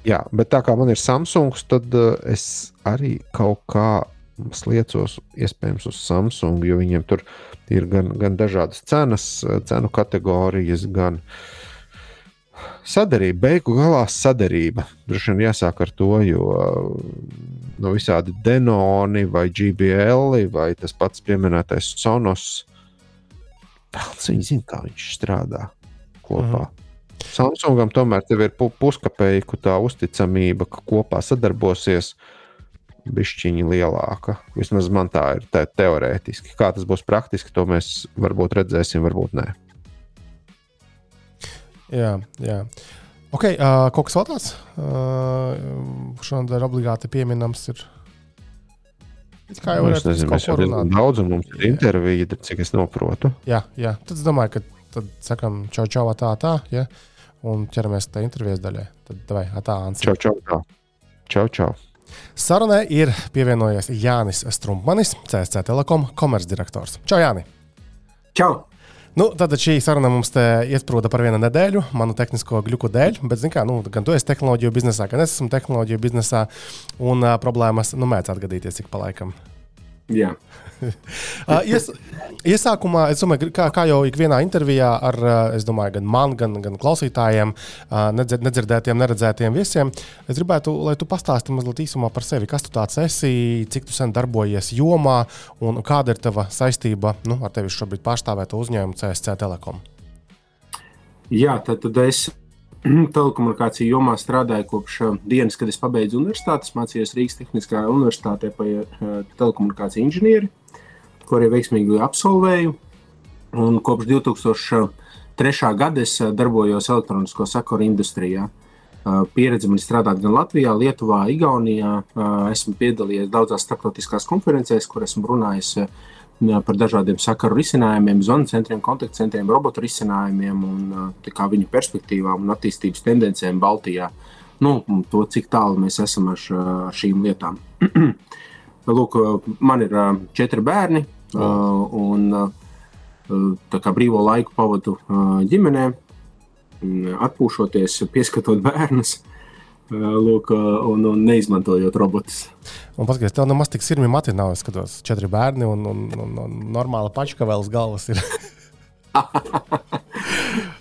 jā, bet tā kā man ir Samsung, tad uh, es arī kaut kā sliecos iespējams uz Samsung, jo viņiem tur ir gan, gan dažādas cenas, cenu kategorijas, gan sadarbība. Beigu galā sadarbība. Droši vien jāsāk ar to, jo no visādi Denoni vai GBL vai tas pats pieminētais Sonos. Pēc viņi zina, kā viņš strādā kopā. Mm. Samsungam tomēr ir puskapēju tā uzticamība, ka kopā sadarbosies bišķiņa lielāka. Vismaz man tā ir tā teorētiski. Kā tas būs praktiski, to mēs varbūt redzēsim, varbūt nē. Jā, jā. Ok, uh, kaut kas vēl tāds uh, šodien obligāti pieminams ir. Kā jau es nezinu, mēs jau diezgan daudz, un mums ir intervija, cik es saprotu. Jā, jā, tad es domāju, ka tad sakam čau, čau, tā, tā, ja? un ķeramies pie intervijas daļai. Tad vai tā, Ants. Čau, čau, tā. Čau, čau. Sarunai ir pievienojies Jānis Strumpmanis, CSC Telekom komercdirektors. Čau, Jāni! Čau! Nu, tad šī saruna mums iesprūda par vienu nedēļu, manu tehnisko gluku dēļ. Bet, kā, nu, gan tu esi tehnoloģiju biznesā, gan es esmu tehnoloģiju biznesā, un uh, problēmas nu, mēdz atgadīties ik pa laikam. Jā. Ies, iesākumā, es domāju, kā, kā jau ikvienā intervijā ar domāju, gan man, gan, gan klausītājiem, nedzirdētiem, neredzētiem viesiem, es gribētu, lai tu pastāstītu mazliet īsumā par sevi. Kas tu tāds esi, cik tu sen darbojies jomā un kāda ir tava saistība nu, ar tevi šobrīd pārstāvēto uzņēmumu CSC Telekom? Jā, tad, tad es telekomunikāciju jomā strādāju kopš uh, dienas, kad es pabeidzu universitāti. Mācījos Rīgas Tehniskajā universitātē par uh, telekomunikāciju inženieri, ko arī veiksmīgi absolvēju. Un kopš 2003. gada es uh, darbojos elektronisko sakaru industrijā. Pieredze man strādāt gan Latvijā, Lietuvā, Igaunijā. Esmu piedalījies daudzās starptautiskās konferencēs, kur esmu runājis par dažādiem sakaru risinājumiem, zvanu centriem, kontaktcentriem, robotu risinājumiem un viņu perspektīvām un attīstības tendencēm Baltijā. Nu, to, cik tālu mēs esam ar, ar šīm lietām. Lūk, man ir četri bērni, un brīvo laiku pavadu ģimenē, atpūšoties, pieskatot bērnus. Lūk, un, un neizmantojot robotus. Un paskatieties, tev nemaz tik sirmi mati nav. Es skatos, četri bērni un, un, un, un normāla pačka vēl uz galvas ir.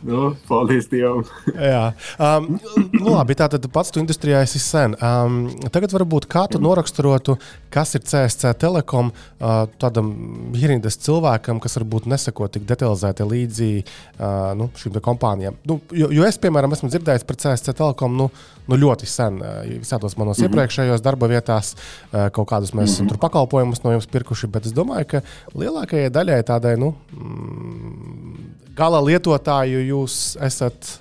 nu, paldies Dievam. Jā, um, nu labi. Tātad pats tu industrijā esi sen. Um, tagad varbūt kā tu noraksturotu, kas ir CSC Telekom uh, tādam ierīnas cilvēkam, kas varbūt nesako tik detalizēti līdzi uh, nu, šīm kompānijām. Nu, jo, jo es, piemēram, esmu dzirdējis par CSC Telekom nu, nu ļoti sen. Uh, visādos manos mm -hmm. iepriekšējos darba vietās uh, kaut kādus mēs mm -hmm. tur pakalpojumus no jums pirkuši, bet es domāju, ka lielākajai daļai tādai, nu, mm, gala lietotāju jūs esat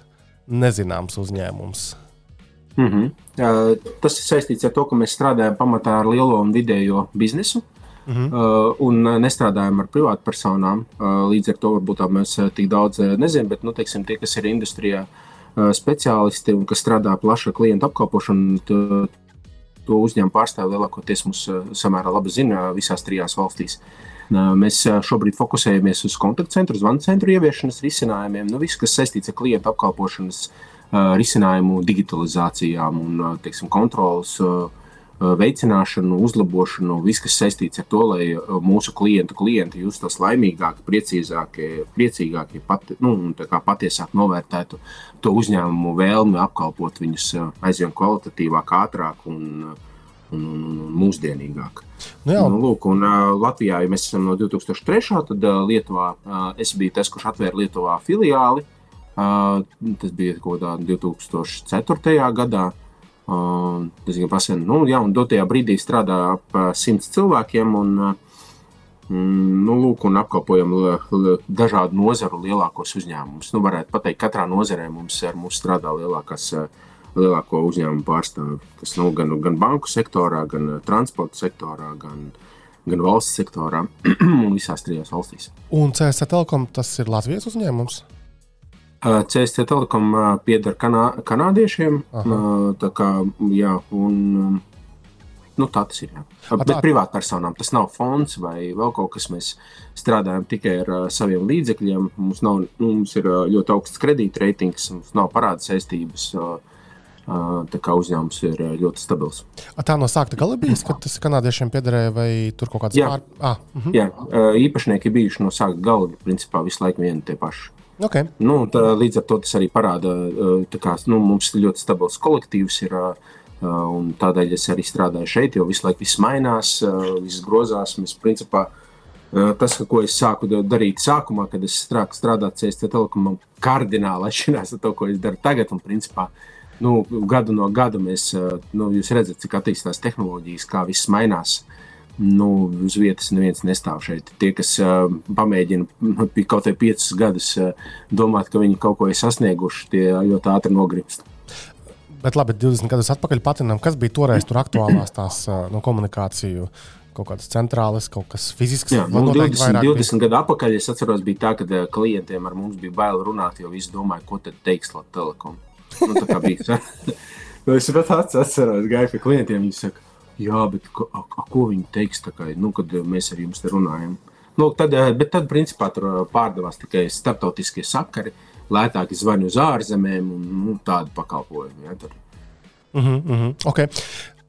nezināms uzņēmums. Mm -hmm. uh, tas ir saistīts ar to, ka mēs strādājam pamatā ar lielo un vidējo biznesu. Mm -hmm. uh, un nestrādājam ar privātpersonām. Uh, līdz ar to varbūt mēs tik daudz nezinām, bet nu, teiksim, tie, kas ir industrijā, uh, speciālisti un kas strādā plaša klienta apkalpošanu, to, to uzņēmumu pārstāvji lielākoties mums samērā labi zina visās trijās valstīs. Uh, Mēs šobrīd fokusējamies uz kontaktcentru, zvanu centru ieviešanas risinājumiem, nu, viss, kas saistīts ar klientu apkalpošanas risinājumu digitalizācijām un teiksim, kontrolas veicināšanu, uzlabošanu, viss, kas saistīts ar to, lai mūsu klientu klienti justos laimīgāki, priecīgāki, priecīgāki pat, nu, patiesāk novērtētu to uzņēmumu vēlmi apkalpot viņus aizvien kvalitatīvāk, ātrāk un, un, un, un mūsdienīgāk. Nu, jā. nu, lūk, un, uh, Latvijā, ja mēs esam no 2003. tad uh, Lietuvā uh, es biju tas, kurš atvēra Lietuvā filiāli. Uh, tas bija kaut kādā 2004. gadā. Uh, tas bija pasen, nu, jā, un dotajā brīdī strādāja ap simts cilvēkiem. Un, uh, Mm, nu, lūk, un apkalpojam dažādu nozaru lielākos uzņēmumus. Nu, varētu teikt, katrā nozarē mums, mums strādā lielākās, lielāko uzņēmumu pārstāvji. Tas nu, gan, gan banku sektorā, gan transporta sektorā, gan, gan valsts sektorā un visās trijās valstīs. Un CSC Telekom tas ir Latvijas uzņēmums? CSC Telekom pieder kanā, kanādiešiem. Aha. Tā kā, jā, un, Nu, tā tas ir. Jā. Bet tā... privātpersonām tas nav fonds vai vēl kaut kas. Mēs strādājam tikai ar uh, saviem līdzekļiem. Mums, nav, nu, mums ir uh, ļoti augsts kredītreitings, mums nav parāda saistības. Uh, Tā kā uzņēmums ir ļoti stabils. A tā no sākta gala bijis, kad tas kanādiešiem piederēja, vai tur kaut kāds pār... ah, uh -huh. Jā, īpašnieki bijuši no sākta gala, principā visu laiku vieni tie paši. Okay. Nu, tā, līdz ar to tas arī parāda, ka nu, mums ir ļoti stabils kolektīvs. Ir, uh, Uh, un tādēļ es arī strādāju šeit, jo visu laiku viss mainās, uh, viss grozās. Mēs, principā, uh, tas, ko es sāku darīt sākumā, kad es strādāju strādāt CST telekomā, kardināli atšķirās no tā, ko es daru tagad. Un, principā, nu, gadu no gada mēs nu, redzam, cik attīstās tehnoloģijas, kā viss mainās. Nu, uz vietas neviens nestāv šeit. Tie, kas uh, pamēģina nu, kaut kādā piecus gadus uh, domāt, ka viņi kaut ko ir sasnieguši, tie ļoti ātri nogrimst. Bet labi, 20 gadus atpakaļ patinam, kas bija toreiz tur aktuālās tās no komunikāciju. Kaut kādas centrālas, kaut kas fizisks. Jā, nu, 20, 20 gadu atpakaļ es atceros, bija tā, ka klientiem ar mums bija bail runāt, jo visi domāja, ko tad teiks Latvijas Telekom. Nu, tā kā bija. nu, es pat atceros, gāju pie klientiem, viņi saka, jā, bet a, a, ko viņi teiks, kā, nu, kad mēs ar jums te runājam. Nu, tad, bet tad, principā, tur pārdevās tikai starptautiskie sakari. Lētāki zvani uz ārzemēm un nu, tādu pakalpojumu. Ja, tur. Mm -hmm, mm -hmm. okay.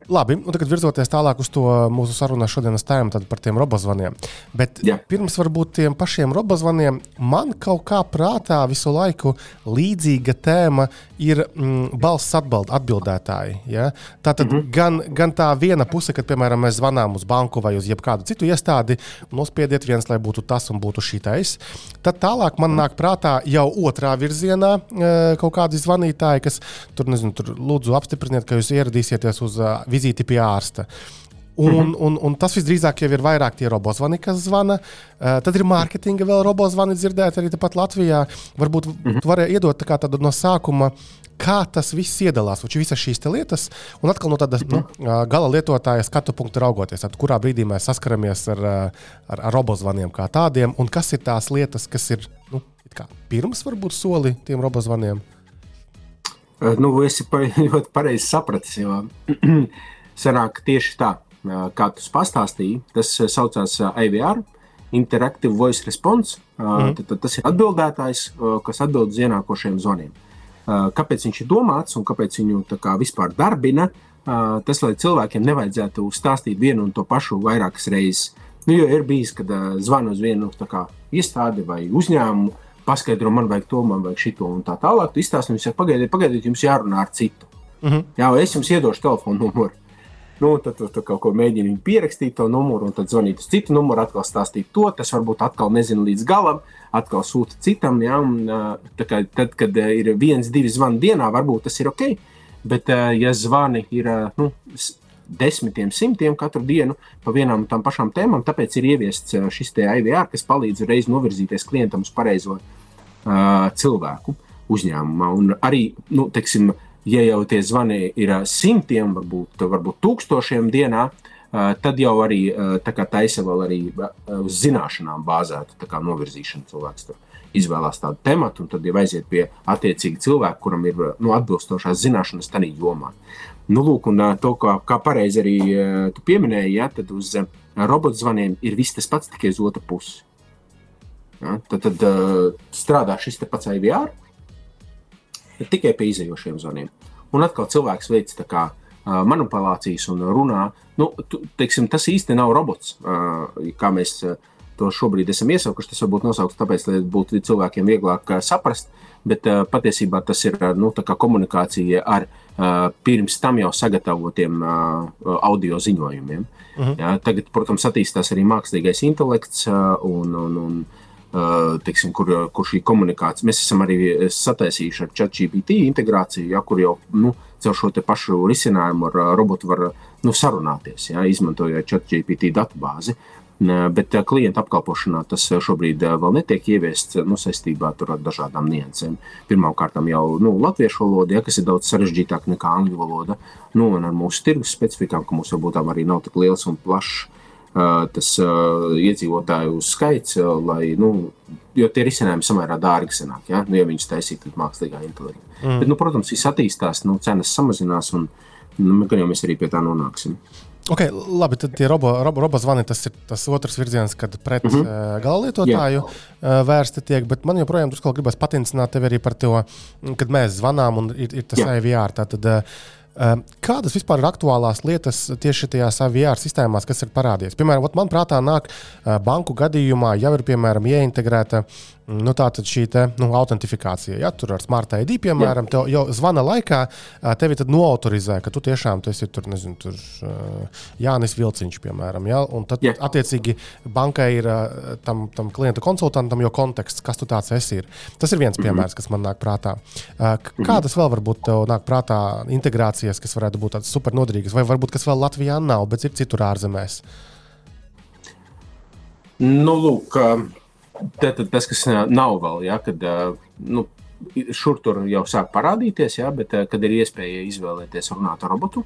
Labi, un tagad virzoties tālāk uz to mūsu sarunu šodienas tēmu par tiem robozvaniem. Bet Jā. pirms varbūt tiem pašiem robozvaniem, man kaut kā prātā visu laiku līdzīga tēma ir mm, balss atbild, atbildētāji. Ja? Tā tad mm -hmm. gan, gan tā viena puse, kad, piemēram, mēs zvanām uz banku vai uz jebkādu citu iestādi, nospiediet viens, lai būtu tas un būtu šitais. Tad tālāk man nāk prātā jau otrā virzienā e, kaut kādi zvanītāji, kas tur, nezinu, tur lūdzu apstipriniet, ka jūs ieradīsieties uz vizīti pie ārsta. Un, mm -hmm. un, un tas visdrīzāk jau ir vairāk tie robozvani, kas zvana. Uh, tad ir mārketinga vēl robozvani dzirdēt arī tepat Latvijā. Varbūt mm -hmm. tu vari iedot tā tādu no sākuma, kā tas viss iedalās, vai visas šīs lietas, un atkal no tādas nu, gala lietotāja skatu punkta raugoties, tad kurā brīdī mēs saskaramies ar, ar, ar robozvaniem kā tādiem, un kas ir tās lietas, kas ir nu, pirms varbūt soli tiem robozvaniem. Nu, es ļoti pareizi sapratu, jo sanāk tieši tā, kā tu pastāstīji. Tas saucās IVR, Interactive Voice Response. Mm. Tad, tad tas ir atbildētājs, kas atbild uz ienākošiem zvaniem. Kāpēc viņš ir domāts un kāpēc viņu kā, vispār darbina? Tas, lai cilvēkiem nevajadzētu stāstīt vienu un to pašu vairākas reizes. Nu, jo ir bijis, kad zvanu uz vienu kā, iestādi vai uzņēmumu, paskaidro, man vajag to, man vajag šito un tā tālāk. Tu izstāsti, viņš saka, pagaidiet, pagaidiet, jums jārunā ar citu. Mhm. -huh. Jā, es jums iedošu telefonu numuru. Nu, tad tu, tu kaut ko mēģini pierakstīt to numuru, un tad zvanīt uz citu numuru, atkal stāstīt to. Tas varbūt atkal nezina līdz galam, atkal sūta citam. Jā, un, kā, tad, kad ir viens, divi zvani dienā, varbūt tas ir ok. Bet, ja zvani ir nu, desmitiem, simtiem katru dienu par vienām un tām pašām tēmām. Tāpēc ir ieviests šis IVR, kas palīdz reiz novirzīties klientam uz pareizo uh, cilvēku uzņēmumā. Un arī, nu, teiksim, ja jau tie zvani ir simtiem, varbūt, varbūt tūkstošiem dienā, uh, tad jau arī tā taisa vēl arī uz zināšanām bāzētu novirzīšanu cilvēks. Tur izvēlās tādu tematu, un tad jau aiziet pie attiecīga cilvēka, kuram ir nu, atbilstošās zināšanas tajā jomā. Nu, lūk, un to, kā, kā pareizi arī tu pieminēji, ja, tad uz robotu zvaniem ir viss tas pats, tikai uz otru pusi. Ja, tad tad strādā šis pats IVR tikai pie izējošiem zvaniem. Un atkal cilvēks veic tā kā manipulācijas un runā. Nu, tu, teiksim, tas īsti nav robots, kā mēs to šobrīd esam iesaukuši. Tas varbūt nosaukts tāpēc, lai būtu cilvēkiem vieglāk saprast. Bet patiesībā tas ir nu, komunikācija ar uh, pirms tam jau sagatavotiem uh, audio ziņojumiem. Uh mhm. -huh. ja, tagad, protams, attīstās arī mākslīgais intelekts uh, un, un, un Uh, teiksim, kur, kur šī komunikācija, mēs esam arī sataisījuši ar ChatGPT integrāciju, ja, kur jau nu, caur šo pašu risinājumu ar robotu var nu, sarunāties, ja, izmantojot ChatGPT datubāzi. Bet klienta apkalpošanā tas šobrīd vēl netiek ieviests nu, saistībā ar dažādām niansēm. Pirmkārt, jau nu, latviešu valoda, ja, kas ir daudz sarežģītāka nekā angļu valoda, nu, un ar mūsu tirgus specifikām, ka mums varbūt arī nav tik liels un plašs tas uh, iedzīvotāju skaits, uh, lai, nu, jo tie risinājumi samērā dārgi sanāk, ja, nu, ja viņus taisītu mākslīgā inteliģence. Mm. Bet, nu, protams, viss attīstās, nu, cenas samazinās, un nu, mēs arī pie tā nonāksim. Okay, labi, tad tie robo, robo, robo zvani, tas ir tas otrs virziens, kad pret mm -hmm. uh, galalietotāju uh, vērsti tiek. Bet man joprojām drusku gribas patincināt tevi arī par to, kad mēs zvanām un ir, ir tas AVR. Tātad, uh, kādas vispār ir aktuālās lietas tieši tajās AVR sistēmās, kas ir parādījies? Piemēram, man prātā nāk eh, banku gadījumā, jau ir piemēram ieintegrēta nu, šī te, nu, autentifikācija. Ja tur ar Smart ID, piemēram, te jau zvana laikā tevi noautorizē, ka tu tiešām tu esi tur, nezinu, tur Jānis Vilciņš, piemēram. Ja? Un tad, Jā. attiecīgi, bankai ir tam, tam klienta konsultantam jau konteksts, kas tu tāds esi. Ir. Tas ir viens mhm. piemērs, kas man nāk prātā. Mhm. Kādas vēl varbūt tev nāk prātā integrācijas, kas varētu būt tādas super noderīgas, vai varbūt kas vēl Latvijā nav, bet ir citur ārzemēs? Nu, lūk, Tad tas, kas nav vēl, ja, kad nu, šur tur jau sāk parādīties, ja, bet kad ir iespēja izvēlēties runāt ar robotu,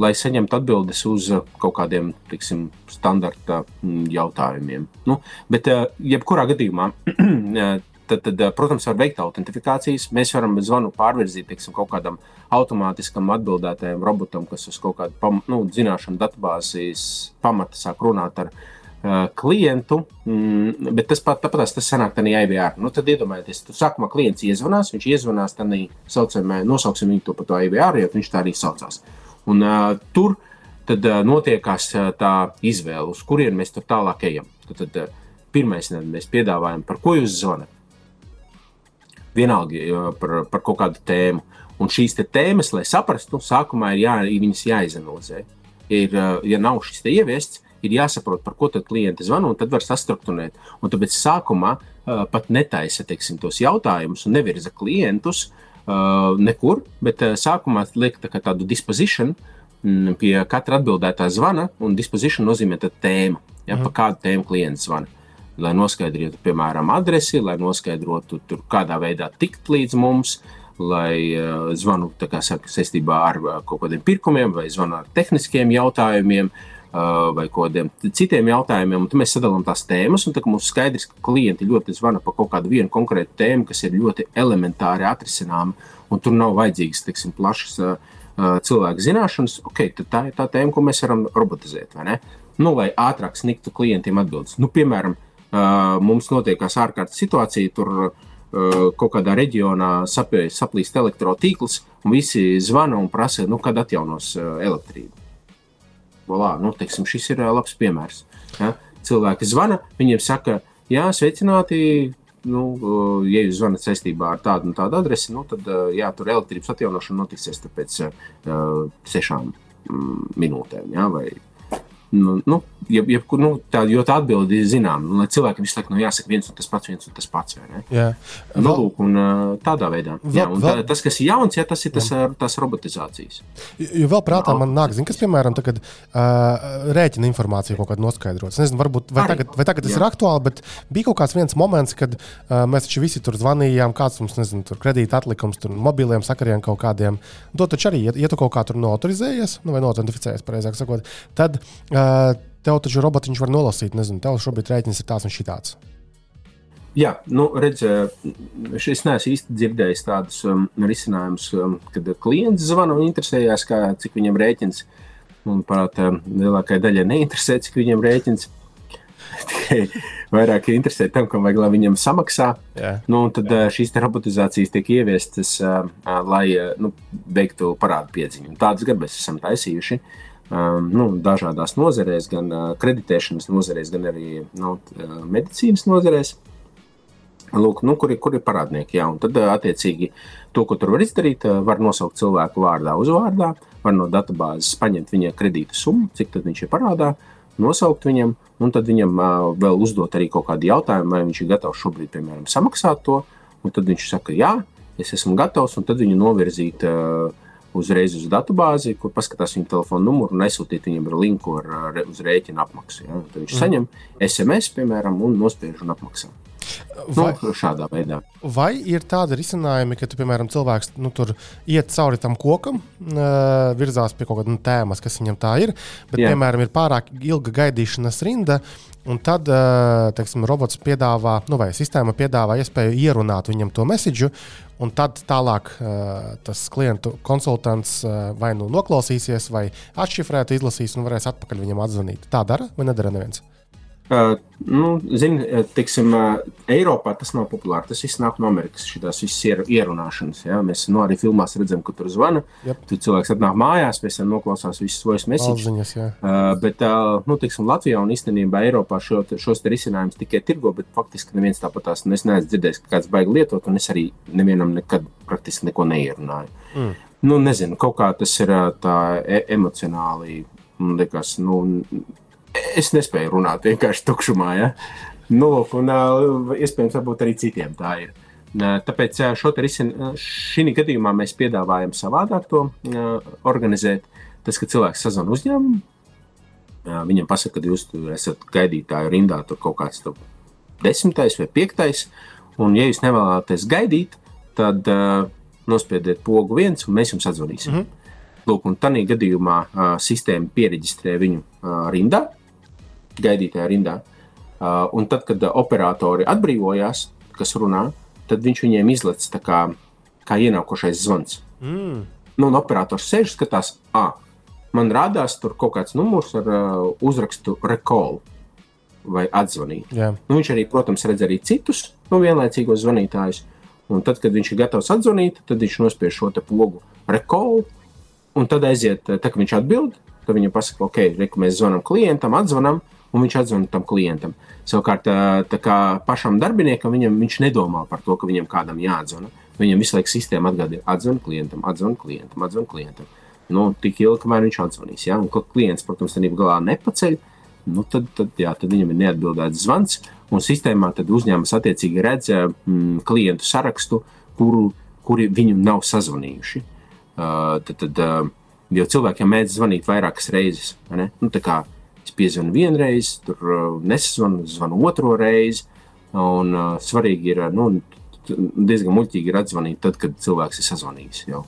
lai saņemtu atbildes uz kaut kādiem tiksim, standarta jautājumiem. Nu, bet, jebkurā gadījumā, tad, tad, protams, var veikt autentifikācijas. Mēs varam zvanu pārvirzīt tiksim, kaut kādam automātiskam atbildētājam robotam, kas uz kaut kādu nu, zināšanu datubāzes pamata sāk runāt ar viņu klientu, mm, bet tas pat tāpat tas sanāk tādā IVR. Nu, tad iedomājieties, tu sākumā klients iezvanās, viņš iezvanās tādā saucamā, nosauksim viņu to par to IVR, jo viņš tā arī saucās. Un uh, tur tad uh, notiekās uh, tā izvēle, uz kurien mēs tur tālāk ejam. Tad, tad uh, pirmais ne, mēs piedāvājam, par ko jūs zvanat. Vienalga uh, par, par kaut kādu tēmu. Un šīs tēmas, lai saprastu, sākumā ir jā, jāizanalizē. Ir, uh, ja nav šis ieviests, ir jāsaprot, par ko tad klienti zvana, un tad var sastruktūrēt. Un tāpēc sākumā uh, pat netaisa teiksim, tos jautājumus un nevirza klientus uh, nekur, bet uh, sākumā liek tā tādu dispozīciju mm, pie katra atbildētā zvana, un dispozīcija nozīmē tēmu, ja, mm. pa kādu tēmu klients zvana. Lai noskaidrotu, piemēram, adresi, lai noskaidrotu, tur, kādā veidā tikt līdz mums, lai uh, zvanu saka, saistībā ar uh, kaut kādiem pirkumiem vai zvanu ar tehniskiem jautājumiem. Uh, vai kādiem citiem jautājumiem. Tad mēs sadalām tās tēmas, un mums ir skaidrs, ka klienti ļoti zvana par kaut kādu vienu konkrētu tēmu, kas ir ļoti elementāri atrisināma, un tur nav vajadzīgas teiksim, plašas uh, cilvēku zināšanas. Okay, tā ir tā tēma, ko mēs varam robotizēt. Nu, lai ātrāk sniegtu klientiem atbildes. Nu, piemēram, uh, mums notiekās ārkārtas situācija. Tur, uh, kaut kādā reģionā saplīst elektrotīkls, un visi zvana un prasa, nu, kad atjaunos elektrību volā, nu, teiksim, šis ir labs piemērs. Ja? Cilvēki zvana, viņiem saka, jā, sveicināti. Nu, ja jūs zvanāt saistībā ar tādu un tādu adresi, nu, tad jā, tur elektrības atjaunošana notiksies pēc uh, sešām mm, minūtēm. Ja, vai Nu, nu, jeb, jeb, nu, tā, jo tā atbilde ir zināma. Nu, cilvēkam visu laiku nu, jāsaka viens un tas pats, viens un tas pats. Jā, nu, lūk, un, tādā veidā. Vēl, jā, un vēl, tā, tas, kas ir jauns, jā, tas ir tas, tas robotizācijas. Jo vēl prātā man nāk, zin, kas, piemēram, tagad, uh, rēķina informāciju kaut kādu noskaidrot. Es nezinu, varbūt, vai, Arī, tagad, vai tagad tas jā. ir aktuāli, bet bija kaut kāds viens moments, kad uh, mēs taču visi tur zvanījām, kāds mums, nezinu, tur kredīta atlikums, tur mobiliem sakariem kaut kādiem. To taču arī, ja, ja tu kaut kā tur noautorizējies, nu, vai noautentificējies, pareizāk sakot, tad uh, tev taču robotiņš var nolasīt, nezinu, tev šobrīd rēķins ir tāds un šitāds. Jā, nu, redziet, es neesmu īsti dzirdējis tādus um, risinājumus, um, kad klients zvana un interesējās, kā, cik viņam rēķins. Manuprāt, um, lielākajai daļai neinteresē, cik viņam rēķins. Tikai vairāk interesē tam, kam vajag, lai viņam samaksā. Jā. Nu, tad jā. Uh, šīs robotizācijas tiek ieviestas, uh, uh, lai nu, veiktu parādu piedziņu. Tādas gan mēs esam taisījuši. Uh, nu, dažādās nozarēs, gan kreditēšanas nozarēs, gan arī nu, medicīnas nozarēs. Lūk, nu, kur, ir, kur ir parādnieki? Jā, un tad, attiecīgi, to, ko tur var izdarīt, var nosaukt cilvēku vārdā, uzvārdā, var no datubāzes paņemt viņa kredīta summu, cik viņš ir parādā, nosaukt viņam, un tad viņam vēl uzdot arī kaut kādu jautājumu, vai viņš ir gatavs šobrīd, piemēram, samaksāt to. Tad viņš saka, jā, es esmu gatavs, un tad viņu novirzīt uh, uzreiz uz datubāzi, kur paskatās viņa telefona numuru un aizsūtīt viņam ar linku ar, ar, uz rēķina apmaksu. Ja? Tad viņš mm. saņem SMS, piemēram, un nospiež un apmaksā. Vai, nu, šādā veidā. Vai ir tādi risinājumi, ka, tu, piemēram, cilvēks nu, tur iet cauri tam kokam, uh, virzās pie kaut kādas nu, tēmas, kas viņam tā ir, bet, Jā. piemēram, ir pārāk ilga gaidīšanas rinda, un tad uh, teiksim, robots piedāvā, nu, vai sistēma piedāvā iespēju ierunāt viņam to mēsīju, un tad tālāk uh, tas klientu konsultants uh, vai nu noklausīsies, vai atšifrēt, izlasīs un varēs atpakaļ viņam atzvanīt. Tā dara vai nedara neviens? Nu, Zini, teiksim, Eiropā tas nav populāri. Tas viss nāk no Amerikas. Šīs visas ier, ierunāšanas. Ja? Mēs nu, arī filmās redzam, ka tur zvana. Yep. Tur cilvēks atnāk mājās, pēc tam noklausās visus svojus mēsīņus. Uh, bet uh, nu, teiksim, Latvijā un īstenībā Eiropā šo, šos risinājumus tikai tirgo, bet faktiski neviens tāpat tās nu, es neesmu dzirdējis, ka kāds baigi lietot, un es arī nevienam nekad praktiski neko neierunāju. Mm. Nu, nezinu, kaut kā tas ir tā e emocionāli. Man liekas, nu, es nespēju runāt vienkārši tukšumā. Ja? Nu, lūk, un iespējams, arī citiem tā ir. Tāpēc šī gadījumā mēs piedāvājam savādāk to organizēt. Tas, ka cilvēks sazvanā uzņēmumu, viņam pasaka, ka jūs esat gaidītāju rindā, tur kaut kāds tur desmitais vai piektais, un ja jūs nevēlaties gaidīt, tad nospiediet pogu viens, un mēs jums atzvanīsim. Mm -hmm. Lūk, un tādā gadījumā uh, sistēma pieregistrē viņu uh, rindā, gaidītajā rindā. Uh, un tad, kad uh, operatori atbrīvojās, kas runā, tad viņš viņiem izlaiž kā, kā ienākošais zvans. Mm. Nu, un operators sēž skatās, ah, man rādās tur kaut kāds numurs ar uh, uzrakstu recall vai atzvanīt. Yeah. Nu, viņš arī, protams, redz arī citus nu, vienlaicīgos zvanītājus. Un tad, kad viņš ir gatavs atzvanīt, tad viņš nospiež šo pogu recall, un tad aiziet, tā kā viņš atbild, tad viņam pasaka, ok, reku, mēs zvanām klientam, atzvanām, un viņš atzvan tam klientam. Savukārt, tā kā pašam darbiniekam, viņam, viņš nedomā par to, ka viņam kādam jāatzvana. Viņam visu laiku sistēma atgādina, atzvan klientam, atzvan klientam, atzvan klientam. Nu, tik ilgi, kamēr viņš atzvanīs. Ja? Un, kad klients, protams, tajā galā nepaceļ, nu, tad, tad, jā, tad viņam ir neatbildēts zvans. Un sistēmā tad uzņēmums attiecīgi redz mm, klientu sarakstu, kuru, kuri viņu nav sazvanījuši. Uh, tad, tad, uh, jo cilvēkiem mēdz zvanīt vairākas reizes. Nu, kā, Es piezvanu vienreiz, tur uh, nesazvanu, zvanu otro reizi. Un uh, svarīgi ir, uh, nu, diezgan muļķīgi ir atzvanīt tad, kad cilvēks ir sazvanījis jau.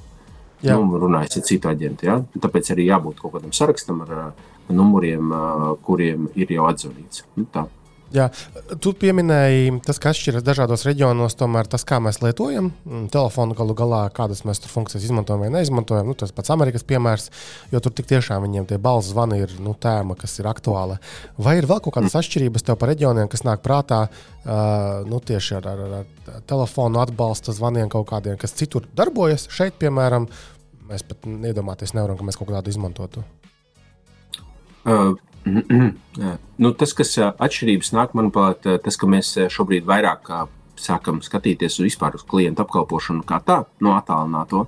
Jā. Nu, runājot ar citu aģentu. Ja? Tāpēc arī jābūt kaut kādam sarakstam ar, ar uh, numuriem, kuriem ir jau atzvanīts. Nu, tā. Jā, tu pieminēji, tas, kas atšķiras dažādos reģionos, tomēr tas, kā mēs lietojam mm, telefonu, galu galā, kādas mēs tur funkcijas izmantojam vai neizmantojam. Nu, tas pats Amerikas piemērs, jo tur tik tiešām viņiem tie balss zvani ir nu, tēma, kas ir aktuāla. Vai ir vēl kaut kādas atšķirības tev par reģioniem, kas nāk prātā uh, nu, tieši ar, ar, ar telefonu atbalsta zvaniem kaut kādiem, kas citur darbojas? Šeit, piemēram, mēs pat iedomāties nevaram, ka mēs kaut kādu izmantotu. Uh. Nu, tas, kas atšķirības nāk, manuprāt, tas, ka mēs šobrīd vairāk sākam skatīties uz vispār uz klientu apkalpošanu kā tā, no attālināto,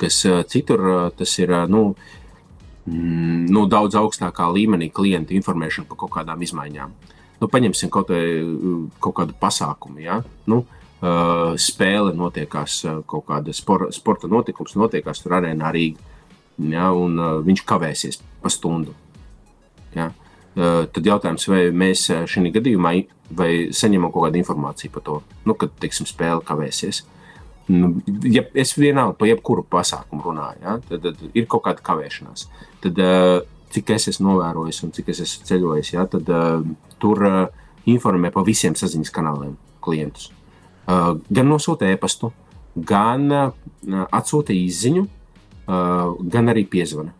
kas citur tas ir nu, mm, nu, daudz augstākā līmenī klientu informēšana par kaut kādām izmaiņām. Nu, paņemsim kaut, kaut kādu pasākumu. Ja? Nu, spēle notiekās, kaut kāda spor, sporta notikums notiekās tur arēnā Rīgā. Ja, un viņš kavēsies pa stundu Ja? Tad jautājums, vai mēs šajā gadījumā saņemam kaut kādu informāciju par to, nu, kad teiksim, spēle kavēsies. Nu, ja es vienalga par jebkuru pasākumu runāju, ja? tad, tad ir kaut kāda kavēšanās. Tad, cik es esmu novērojis un cik es esmu ceļojis, ja? tad tur informē par visiem saziņas kanāliem klientus. Gan nosūta e-pastu, gan atsūta uh, gan arī piezvana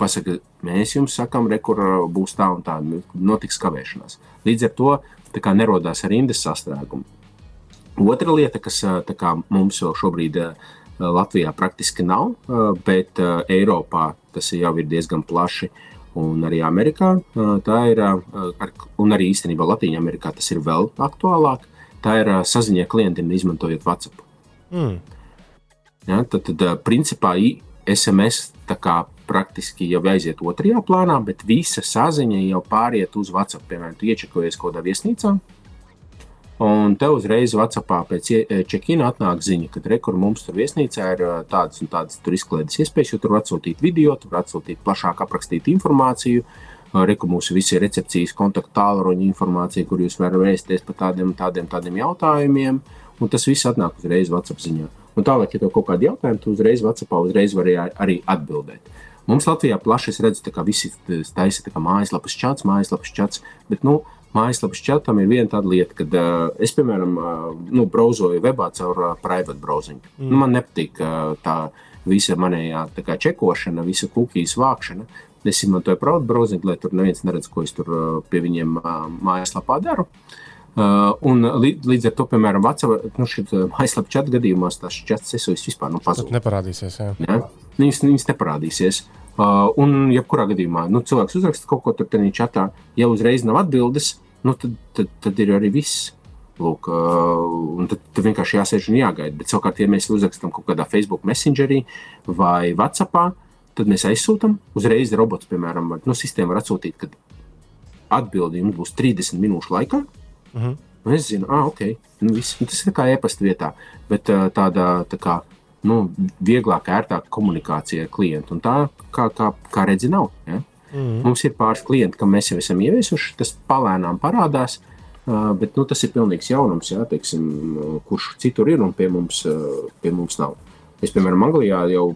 pasaka, mēs jums sakām, re, kur uh, būs tā un tā, nu, notiks kavēšanās. Līdz ar to kā, nerodās arī indes sastrēgumi. Otra lieta, kas kā, mums jau šobrīd Latvijā praktiski nav, bet Eiropā tas jau ir diezgan plaši. Un arī Amerikā tā ir, un arī īstenībā Latvijā Amerikā tas ir vēl aktuālāk. Tā ir saziņa klientiem, izmantojot WhatsApp. Mm. Ja, tad, tad, principā, SMS praktiski jau aiziet otrajā plānā, bet visa saziņa jau pāriet uz WhatsApp. Piemēram, tu iečakojies kaut kādā viesnīcā, Un te uzreiz Vācijā pēc check-in atnāk ziņa, ka rekur mums tur viesnīcā ir tādas un tādas izklaides iespējas, jo tur var atsūtīt video, tur var atsūtīt plašāk aprakstīt informāciju. Reku mūsu visi recepcijas kontaktu tālruņa informācija, kur jūs varat vēsties par tādiem, tādiem, tādiem jautājumiem. Un tas viss atnāk uzreiz Vācijā ziņā. Un tālāk, ja tev kaut kādi jautājumi, tu uzreiz Vācijā uzreiz vari arī atbildēt. Mums Latvijā plaši es redzu, ka visi taisa mājaslapas čats, mājaslapas čats. Bet, nu, mājaslapas čatam ir viena tāda lieta, ka uh, es, piemēram, uh, nu, brauzoju webā caur uh, private browsing. Mm. Nu, man nepatīk uh, tā visa manējā tā kā, čekošana, visa kukijas vākšana. Es izmantoju private browsing, lai tur neviens neredz, ko es tur uh, pie viņiem uh, mājaslapā daru. Uh, un līdz ar to, piemēram, WhatsApp, nu, šī mājaslapa čata gadījumos, tas čats esojas vispār nu, pazudis. Neparādīsies. Jā. Ja? Viņas, viņas neparādīsies. Uh, un, jebkurā gadījumā, nu, cilvēks uzraksta kaut ko tur tādā čatā, ja uzreiz nav atbildes, nu, tad, tad, tad ir arī viss. Lūk, uh, tad, tad vienkārši jāsēž un jāgaida. Bet, savukārt, ja mēs uzrakstām kaut kādā Facebook Messengerī vai WhatsAppā, tad mēs aizsūtām. Uzreiz robots, piemēram, var, nu, sistēma var atsūtīt, ka atbildi jums būs 30 minūšu laikā. Uh mhm. -huh. Es zinu, ah, ok, nu, viss, nu, tas ir kā e-pasta vietā, bet uh, tādā tā kā nu, vieglāka, ērtāka komunikācija ar klientu. Un tā, kā, kā, kā redzi, nav. Ja? Mm. Mums ir pāris klienti, kam mēs jau esam ieviesuši, tas palēnām parādās. Bet nu, tas ir pilnīgs jaunums, jā, teiksim, kurš citur ir un pie mums, pie mums nav. Es, piemēram, Anglijā jau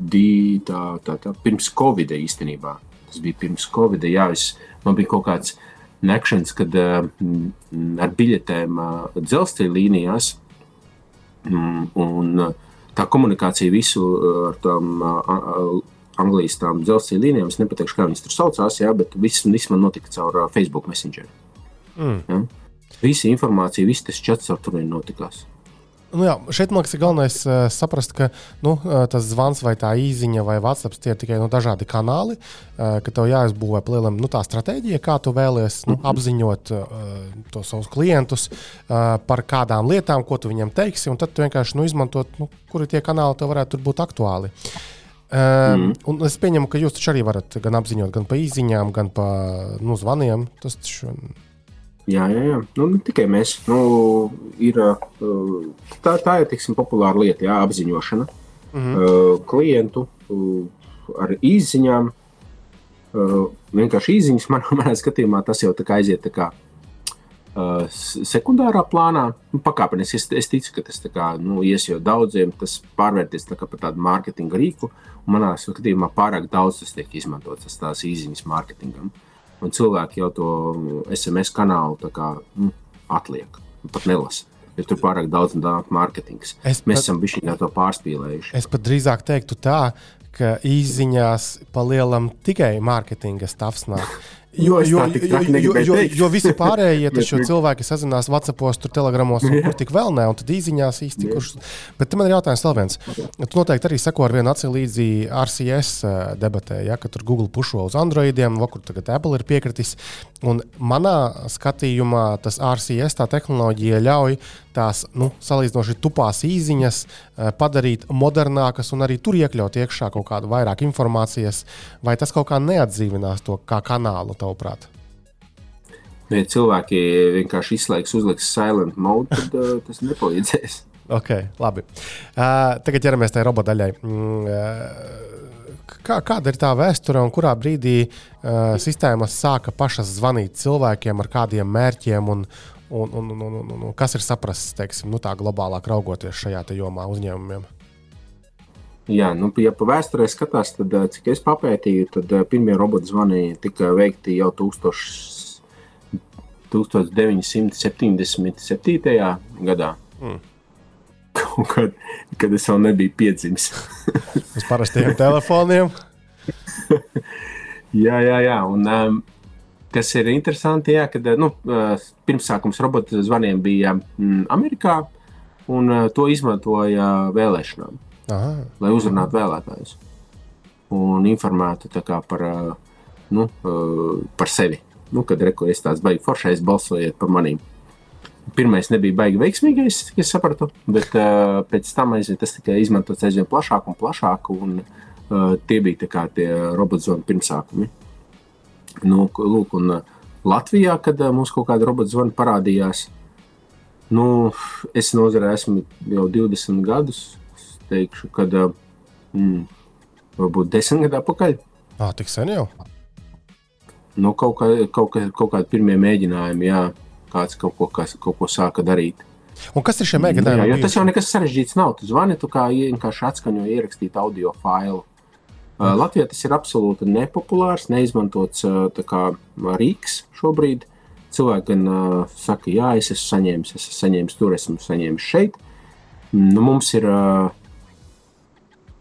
di, tā, tā, tā, pirms Covid īstenībā. Tas bija pirms Covid. Jā, es, man bija kaut kāds nekšanas, kad uh, ar biļetēm dzelzceļa līnijās. Mm, un, uh, tā komunikācija visu uh, ar tām Anglijas tām dzelzceļa līnijām, es nepateikšu, kā viņas tur saucās, jā, bet viss, viss man notika caur Facebook Messenger. Mm. Ja? Visa informācija, viss tas čats ar turieni notikās. Nu jā, šeit man liekas, ir galvenais uh, saprast, ka nu, uh, tas zvans vai tā īsiņa vai WhatsApp tie ir tikai nu, dažādi kanāli, uh, ka tev jāizbūvē plielam nu, tā stratēģija, kā tu vēlies nu, mhm. apziņot tos savus klientus par kādām lietām, ko tu viņiem teiksi, un tad tu vienkārši nu, izmantot, nu, kuri tie kanāli tev varētu būt aktuāli. Mm. Es pieņemu, ka jūs taču arī varat gan apziņot, gan pa īsiņām, gan pa nu, zvaniem. Tas taču Jā, jā, jā. Nu, ne tikai mēs. Nu, ir, uh, tā, tā ir tiksim, populāra lieta, jā, apziņošana mm -hmm. klientu uh, ar izziņām. Vienkārši izziņas, man, manā skatījumā, tas jau tā kā aiziet tā kā, sekundārā plānā. Nu, pakāpeniski es, es ticu, ka tas kā, nu, ies jau daudziem, tas pārvērties tā par tādu mārketinga rīku. Manā skatījumā pārāk daudz tas tiek izmantots, tas tās izziņas mārketingam. Uh, un cilvēki jau to SMS kanālu kā, nu, atliek, pat nelasa. Jo tur pārāk daudz mārketings. Mēs pat, esam bijuši to pārspīlējuši. Es pat drīzāk teiktu tā, ka īsiņās palielam tikai mārketinga stāvs. Jo, jo, jo, jo, jo, jo visi pārējie taču cilvēki sazinās Vācijos, Telegramos, un kur tik vēl ne, un tad īsiņās īsti. Kurš... Bet man ir jautājums vēl viens. Tu noteikti arī seko ar vienu aci līdzi RCS eh, debatē, ja, ka tur Google pušo uz Androidiem, kur tagad Apple ir piekritis. Un manā skatījumā tas RCS, tā tehnoloģija ļauj tās nu, salīdzinoši tupās īsiņas eh, padarīt modernākas un arī tur iekļaut iekšā kaut kādu vairāk informācijas, vai tas kaut kā neatdzīvinās to kā kanālu tavuprāt? Ja cilvēki vienkārši izslēgs, uzliks silent mode, tad uh, tas nepalīdzēs. ok, labi. Uh, tagad ķeramies tajā robotaļai. Mm, uh, kā, kāda ir tā vēsture un kurā brīdī uh, sistēmas sāka pašas zvanīt cilvēkiem ar kādiem mērķiem un, un, un, un, un, un, un kas ir saprasts, teiksim, nu, tā globālāk raugoties šajā jomā uzņēmumiem? Jā, nu, ja pa vēsturē skatās, tad cik es papētīju, tad pirmie roboti zvani tika veikti jau 1000, 1977. gadā. Mm. Kad, kad es vēl nebiju piedzimis. Uz parastiem telefoniem. jā, jā, jā. Un, um, kas ir interesanti, jā, kad nu, pirmsākums robotu zvaniem bija mm, Amerikā, un uh, to izmantoja vēlēšanām. Aha. lai uzrunātu vēlētājus un informētu par, nu, par sevi. Nu, kad reku, es tāds baigs foršais, balsojiet par maniem. Pirmais nebija baigi veiksmīgais, cik es sapratu, bet uh, pēc tam aizvien, tas tika izmantots aizvien plašāk un plašāk. Un, uh, tie bija kā, tie robotzvanu pirmsākumi. Nu, lūk, un, uh, Latvijā, kad uh, mums kaut kāda robotzvana parādījās, Nu, es nozarē esmu jau 20 gadus. Es teikšu, ka mm, varbūt 10 gadu atpakaļ. Ah, tik sen jau? Nu, kaut, kā, kaut, kā, kaut kādi pirmie mēģinājumi, jā, kāds kaut ko, kas, kaut ko sāka darīt. Un kas ir šie mēģinājumi? Jā, tas jau nekas sarežģīts nav. Tu zvani, tu kā vienkārši atskaņo ierakstīt audio failu. Uh, Latvijā tas ir absolūti nepopulārs, neizmantots kā rīks šobrīd. Cilvēki gan uh, saka, jā, es esmu saņēmis, es esmu saņēmis tur, esmu saņēmis šeit. Nu, mums ir Uh,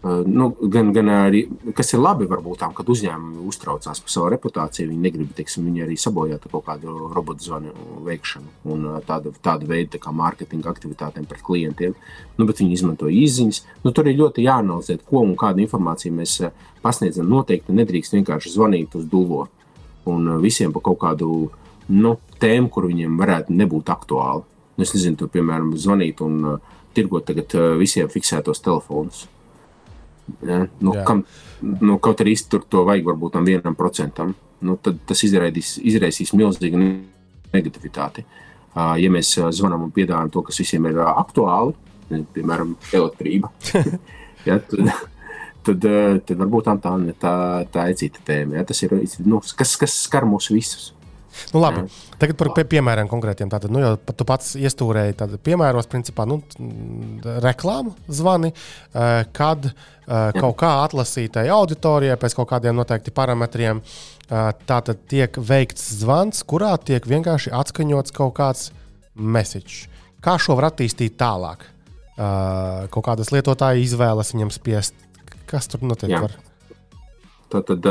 nu, gan, gan arī, kas ir labi, varbūt tām, kad uzņēmumi uztraucās par savu reputāciju, viņi negrib, teiksim, viņi arī sabojāt kaut kādu robotu zvanu veikšanu un uh, tādu, tādu veidu tā kā mārketinga aktivitātēm pret klientiem. Nu, bet viņi izmanto izziņas. Nu, tur ir ļoti jāanalizē, ko un kādu informāciju mēs uh, pasniedzam. Noteikti nedrīkst vienkārši zvanīt uz dullo un visiem par kaut kādu nu, tēmu, kur viņiem varētu nebūt aktuāli. Nu, es nezinu, tur, piemēram, zvanīt un uh, tirgot tagad uh, visiem fiksētos telefonus. Ja? Nu, Jā. kam, nu, kaut arī tur to vajag varbūt tam vienam procentam, nu, tad tas izraidīs, izraisīs milzīgu negativitāti. Ja mēs zvanām un piedāvājam to, kas visiem ir aktuāli, piemēram, elektrība, ja, tad, tad, tad varbūt tā, tā, tā ir cita tēma. Ja? Tas ir nu, kas, kas skar mūs visus. Nu, labi, tagad par pie, piemēriem konkrētiem. Tātad, nu, jau tu pats iestūrēji tādu piemēros, principā, nu, reklāmu zvani, eh, kad eh, kaut kā atlasītai auditorijai pēc kaut kādiem noteikti parametriem. Eh, tātad tiek veikts zvans, kurā tiek vienkārši atskaņots kaut kāds message. Kā šo var attīstīt tālāk? Kaut kādas lietotāja izvēles viņam spiest. Kas tur notiek? Tad, tad,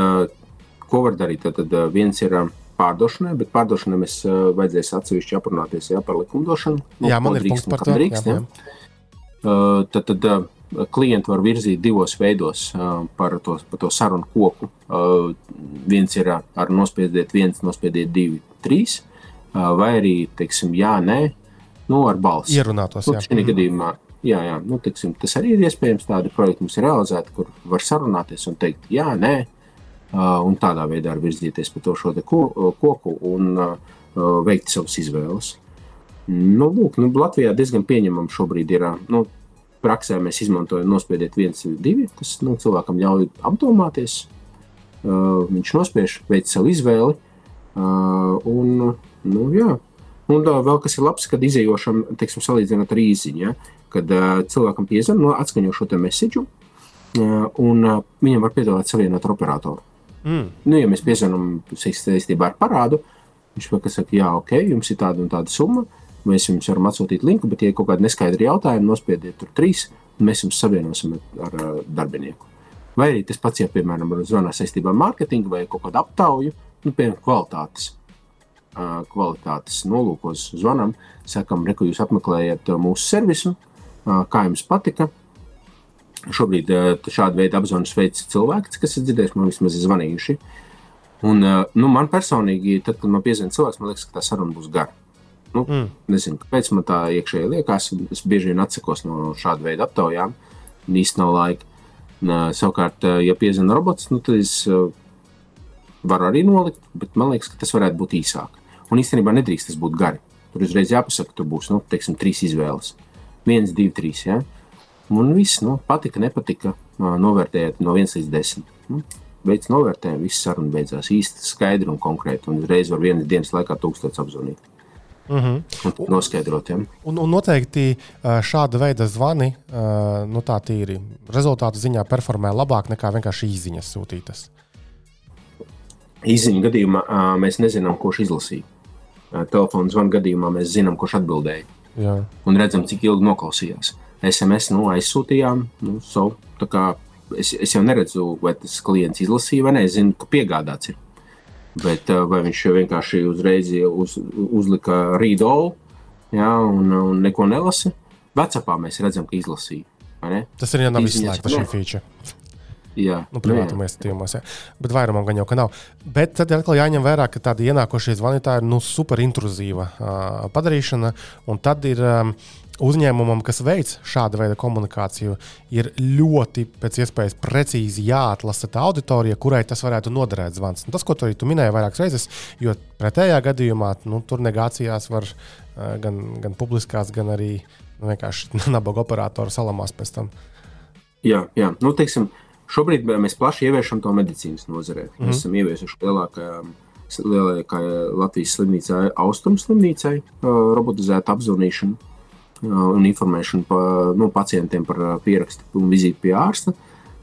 ko var darīt? Tad, tad viens ir pārdošanai, bet pārdošanai mēs uh, vajadzēs atsevišķi aprunāties jā, par likumdošanu. Nu, jā, man ir punkts par to. Drīkst, jā, jā. Uh, tad tad uh, klienti var virzīt divos veidos uh, par, to, par to sarunu koku. Uh, viens ir uh, ar nospiediet viens, nospiediet divi, trīs, uh, vai arī, teiksim, jā, nē, nu, ar balsi. Ierunātos, nu, jā. Nu, gadījumā, jā, jā, nu, teiksim, tas arī ir iespējams. Tādi projekti mums ir realizēti, kur var sarunāties un teikt, jā, nē, un tādā veidā virzīties pa to šo ko, koku un veikt savas izvēles. Nu, lūk, nu, Latvijā diezgan pieņemama šobrīd ir. Nu, praksē mēs izmantojam nospiediet viens, divi. Tas nu, cilvēkam ļauj apdomāties. Uh, viņš nospiež, veic savu izvēli. Uh, un, nu, jā. un uh, vēl kas ir labs, kad izējošam, teiksim, salīdzinot ar īziņu, ja? kad uh, cilvēkam piezvan, no, atskaņo šo te mēsīču, uh, un uh, viņam var piedāvāt savienot ar operatoru. Mm. Nu, ja mēs piezvanām saistībā ar parādu, viņš saka, jā, ok, jums ir tāda un tāda summa. Mēs jums varam atsūtīt linku, bet, ja ir kaut kādi neskaidri jautājumi, nospiediet tur trīs, un mēs jums savienosim ar, ar, ar darbinieku. Vai arī tas pats, ja, piemēram, zvanā saistībā ar mārketingu vai kaut kādu aptauju, nu, piemēram, kvalitātes. Kvalitātes nolūkos zvanām, sakām, re, jūs apmeklējat mūsu servisu, kā jums patika, Šobrīd šādu veidu apziņas veids cilvēks, kas ir dzirdējis, man vismaz ir zvanījuši. Un, nu, man personīgi, tad, kad man piezvanīja cilvēks, man liekas, ka tā saruna būs gara. Nu, mm. Nezinu, kāpēc man tā iekšēji liekas. Es bieži vien atsakos no šāda veida aptaujām. Īsti nav laika. Savukārt, ja piezvanīja robots, nu, tad es varu arī nolikt, bet man liekas, ka tas varētu būt īsāk. Un īstenībā nedrīkst tas būt gari. Tur uzreiz jāpasaka, ka tur būs nu, teiksim, trīs izvēles. Viens, divi, trīs. Ja? Un viss, nu, patika, nepatika, novērtējiet no 1 līdz 10. Nu, Veids novērtējumu, viss saruna beidzās īsti skaidri un konkrēti. Un reiz var vienas dienas laikā tūkstotis apzvanīt. Mm -hmm. Noskaidrot, ja. un, un noteikti šāda veida zvani, nu tā tīri rezultātu ziņā performē labāk nekā vienkārši īsiņas sūtītas. Īsiņu gadījumā mēs nezinām, kurš izlasīja. Telefona zvana gadījumā mēs zinām, kurš atbildēja. Jā. Un redzam, cik ilgi noklausījās. SMS nu, aizsūtījām. Nu, so, es, es jau neredzu, vai tas klients izlasīja vai nē. Es zinu, ka piegādāts ir. Bet uh, vai viņš vienkārši uzreiz uz, uzlika rīdolu ja, un, un neko nelasa? Vecapā mēs redzam, ka izlasīja. Tas ir jau nav izslēgta šī feature. Jā, nu, privātuma iestādījumos. Bet vairumam gan jau ka nav. Bet tad atkal jāņem vērā, ka tāda ienākošie zvanītāji ir nu, super intruzīva uh, padarīšana. Un tad ir um, uzņēmumam, kas veic šādu veidu komunikāciju, ir ļoti pēc iespējas precīzi jāatlasa tā auditorija, kurai tas varētu noderēt zvans. Un tas, ko tu arī tu minēji vairākas reizes, jo pretējā gadījumā nu, tur negācijās var uh, gan, gan publiskās, gan arī nu, vienkārši nabaga operatoru salamās pēc tam. Jā, jā. Nu, teiksim, šobrīd mēs plaši ieviešam to medicīnas nozarē. Mm. Mēs esam ieviesuši lielākajā lielākajai Latvijas slimnīcai, Austrum slimnīcai, robotizēta apzvanīšana un informēšana pa, nu, pacientiem par pierakstu un vizīti pie ārsta.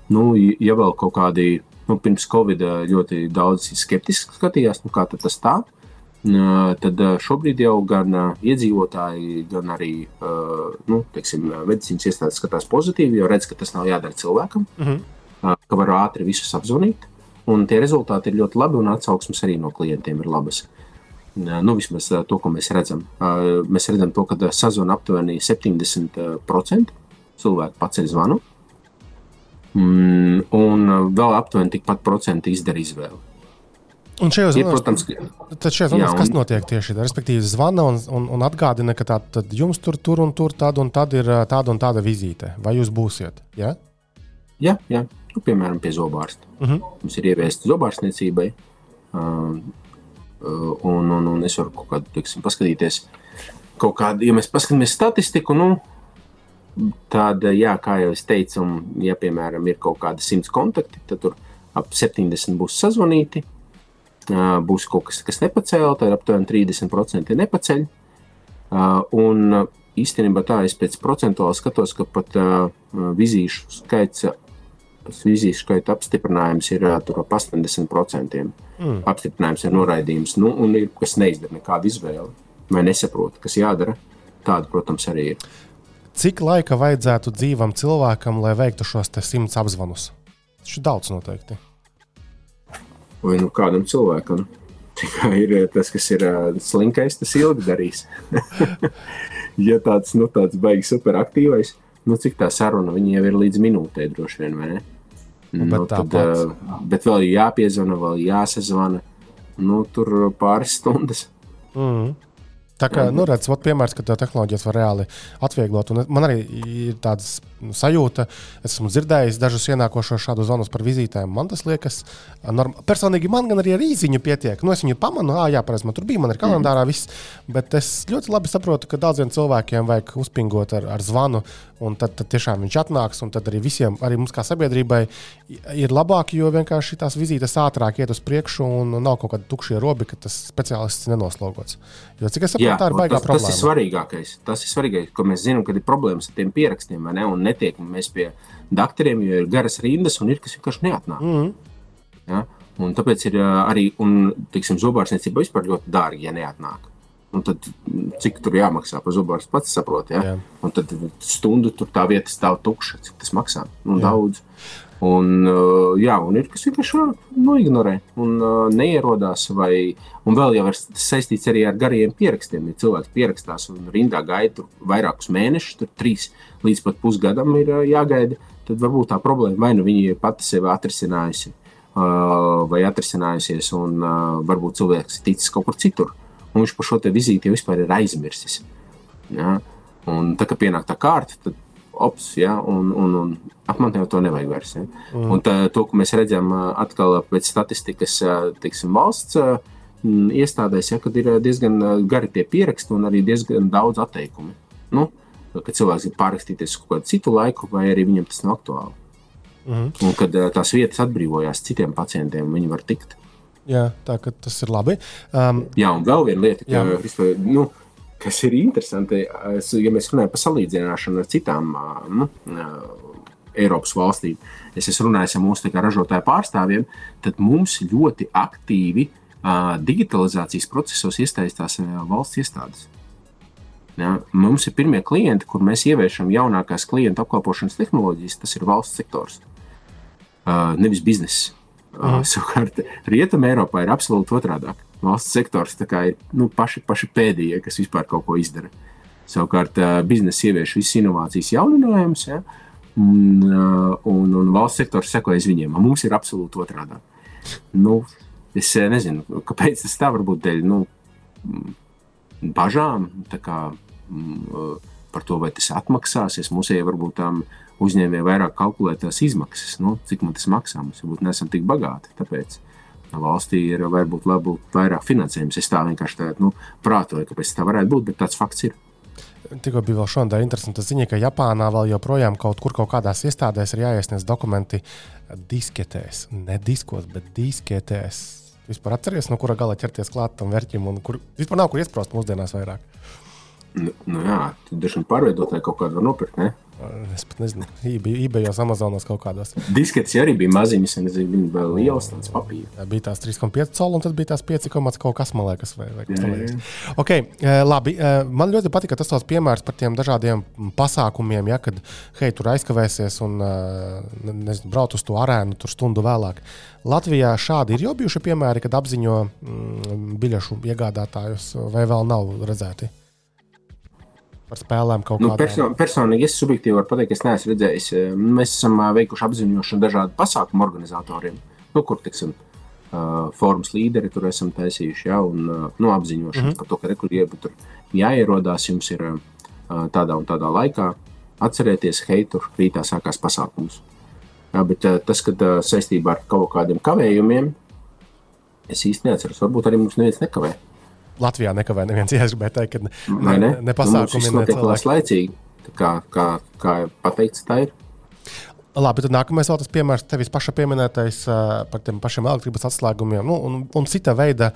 Nu, ja vēl kaut kādi nu, pirms Covid ļoti daudz skeptiski skatījās, nu, kā tas tā, tad šobrīd jau gan iedzīvotāji, gan arī nu, teiksim, medicīnas iestādes skatās pozitīvi, jo redz, ka tas nav jādara cilvēkam, mm -hmm. ka var ātri visus apzvanīt. Un tie rezultāti ir ļoti labi, un atsauksmes arī no klientiem ir labas. Nu, vismaz to, ko mēs redzam. Mēs redzam, to, ka sazona aptuveni 70% cilvēku paceļ zvanu, mm, un vēl aptuveni tikpat procenti izdara izvēli. Un šajos zvanos, protams, tad šajos jā, un, kas notiek tieši tādā? Respektīvi, zvana un, un, un atgādina, ka tā, jums tur, tur un tur tāda un tāda ir tāda un tāda vizīte. Vai jūs būsiet? Ja? Jā, jā nu, piemēram, pie zobārsta. Uh mhm. -huh. Mums ir ieviesta zobārstniecībai, uh, un, un, un es varu kaut kādu, teiksim, paskatīties, kaut kādu, ja mēs paskatāmies statistiku, nu, tad, jā, kā jau es teicu, un, ja, piemēram, ir kaut kādi simts kontakti, tad tur ap 70 būs sazvanīti, uh, būs kaut kas, kas nepacēla, tad aptuveni 30% ir nepaceļ. Uh, un īstenībā tā es pēc procentuāli skatos, ka pat uh, vizīšu skaits vizīšu skaita apstiprinājums ir ap 80%. Mm. Apstiprinājums ir noraidījums, nu, un ir, kas neizdara nekādu izvēli vai nesaprot, kas jādara. Tāda, protams, arī ir. Cik laika vajadzētu dzīvam cilvēkam, lai veiktu šos simts apzvanus? Tas ir daudz noteikti. Vai nu kādam cilvēkam? Tikai ir tas, kas ir slinkais, tas ilgi darīs. ja tāds, nu, tāds baigs superaktīvais, nu, cik tā saruna, viņi jau ir līdz minūtei droši vien, vai ne? Nu, bet, tad, uh, bet vēl jāpiezvana, vēl jāsazvana. Nu, tur pāris stundas. Mm. Tā kā, nu, redz, piemērs, ka tehnoloģijas var reāli atvieglot. Un man arī ir tāds sajūta, esmu dzirdējis dažus ienākošos šādus zvanus par vizītēm. Man tas liekas, norm... personīgi man gan arī ar īziņu pietiek. Nu, es viņu pamanu, ah, jā, pareizi, man tur bija, man ir kalendārā viss. Bet es ļoti labi saprotu, ka daudziem cilvēkiem vajag uzpingot ar, ar zvanu Un tad, tad tiešām viņš atnāks, un tad arī visiem, arī mums kā sabiedrībai, ir labāk, jo vienkārši tās vizītes ātrāk iet uz priekšu, un nav kaut kāda tukšie robi, ka tas speciālists nenoslogots. Jo cik es saprotu, tā ir baigā tas, problēma. Tas ir svarīgākais. Tas ir svarīgākais, ko mēs zinām, kad ir problēmas ar tiem pierakstiem, ne? un netiekam mēs pie doktoriem, jo ir garas rindas, un ir kas vienkārši neatnāk. Mm -hmm. ja? Un tāpēc ir arī, un, teiksim, zobārstniecība vispār ļoti dārgi, ja neatnāk. Un tad, cik tur jāmaksā par zobārstu, pats saproti. Ja? Jā. Un tad stundu tur tā vieta stāv tukša. Cik tas maksā? Nu, daudz. Un, uh, jā, un ir kas vienkārši noignorē un uh, neierodās. Vai, un vēl jau ir saistīts arī ar gariem pierakstiem. Ja cilvēks pierakstās un rindā gaida vairākus mēnešus, tur trīs līdz pat pusgadam ir uh, jāgaida, tad varbūt tā problēma vai nu viņa ir pati sevi atrisinājusi, vai atrisinājusies, un varbūt cilvēks ticis kaut kur citur. Un viņš par šo vizīti jau vispār ir aizmirsis. Ja? Un tā kā pienāk tā kārta, tad ops, ja? un, un, un apmānīt jau to nevajag vairs. Ja? Mm. Un tā, to, ko mēs redzam atkal pēc statistikas teiksim, valsts iestādēs, ja, kad ir diezgan gari tie pieraksti un arī diezgan daudz atteikumu. Nu, kad cilvēks grib pārrakstīties uz kaut kādu citu laiku, vai arī viņam tas nav aktuāli. Mm. Un kad tās vietas atbrīvojās citiem pacientiem, viņi var tikt. Jā, tā tas ir labi. Um, jā, un vēl viena lieta, ka, vispār, nu, kas ir interesanti, ja mēs runājam par salīdzināšanu ar citām nu, Eiropas valstīm, es esmu runājis ar mūsu ražotāju pārstāvjiem, tad mums ļoti aktīvi uh, digitalizācijas procesos iesaistās uh, valsts iestādes. Ja, mums ir pirmie klienti, kur mēs ieviešam jaunākās klientu apkalpošanas tehnoloģijas, tas ir valsts sektors, uh, nevis biznesa. Uh, savukārt, Rietumē Eiropā ir absolūti otrādi. Valsts sektors ir nu, paši, paši pēdējie, kas vispār kaut ko izdara. Savukārt, uh, biznesa ievieš visas inovācijas, jauninājumus, ja? un, uh, un, un valsts sektors sekojas viņiem. Mums ir absolūti otrādi. Nu, es nezinu, kāpēc tas tā varbūt dēļ nu, bažām. Kā, par to, vai tas atmaksāsies. Mums jau varbūt tām uzņēmējiem vairāk kalkulēt tās izmaksas, nu, cik man tas maksā. Mēs varbūt neesam tik bagāti. Tāpēc valstī ir varbūt labi vairāk finansējums. Es tā vienkārši tā, nu, prātoju, kāpēc tā varētu būt, bet tāds fakts ir. Tikko bija vēl šodien interesanta ziņa, ka Japānā vēl joprojām kaut kur kaut kādās iestādēs ir jāiesniedz dokumenti disketēs. Ne diskos, bet disketēs. Vispār atceries, no kura gala ķerties klāt tam vērķim, un kur vispār nav kur iesprāst mūsdienās vairāk. Nu, nu jā, dažiem pārveidotāji kaut kādu var nopirkt. Ne? Es pat nezinu, eBayos, Amazonos kaut kādos. Disketes arī bija maziņas, un viņi bija liels, tāds papīrs. Bija tās 3,5 colu, un tad bija tās 5, kaut kas, man liekas, vai, vai kas tamlīdzīgs. Okay, labi, man ļoti patika tas piemērs par tiem dažādiem pasākumiem, ja, kad, hei, tur aizkavēsies un nezinu, brauc uz to arēnu tur stundu vēlāk. Latvijā šādi ir jau bijuši piemēri, kad apziņo mm, biļešu iegādātājus, vai vēl nav redzēti? Par spēlēm kaut nu, perso personīgi es subjektīvi varu pateikt, ka es neesmu redzējis. Eh, mēs esam eh, veikuši apziņošanu dažādu pasākumu organizatoriem, nu, kur tiksim, uh, formas līderi tur esam taisījuši, ja, un uh, nu, apziņošanu mm -hmm. par to, ka rekurģiem tur jāierodās, jums ir uh, tādā un tādā laikā. Atcerieties, hei, tur rītā sākās pasākums. Jā, bet uh, tas, kad uh, saistībā ar kaut kādiem kavējumiem, es īsti neatceros, varbūt arī mums neviens nekavē. Latvijā nekavē neviens. Es gribēju teikt, ka ne, ne, ne pasākumi nu, ir laicīgi. Kā, kā, kā pateikts, tā ir. Labi, tad nākamais vēl tas piemērs, tevis paša pieminētais par tiem pašiem elektrības atslēgumiem nu, un, un cita veida.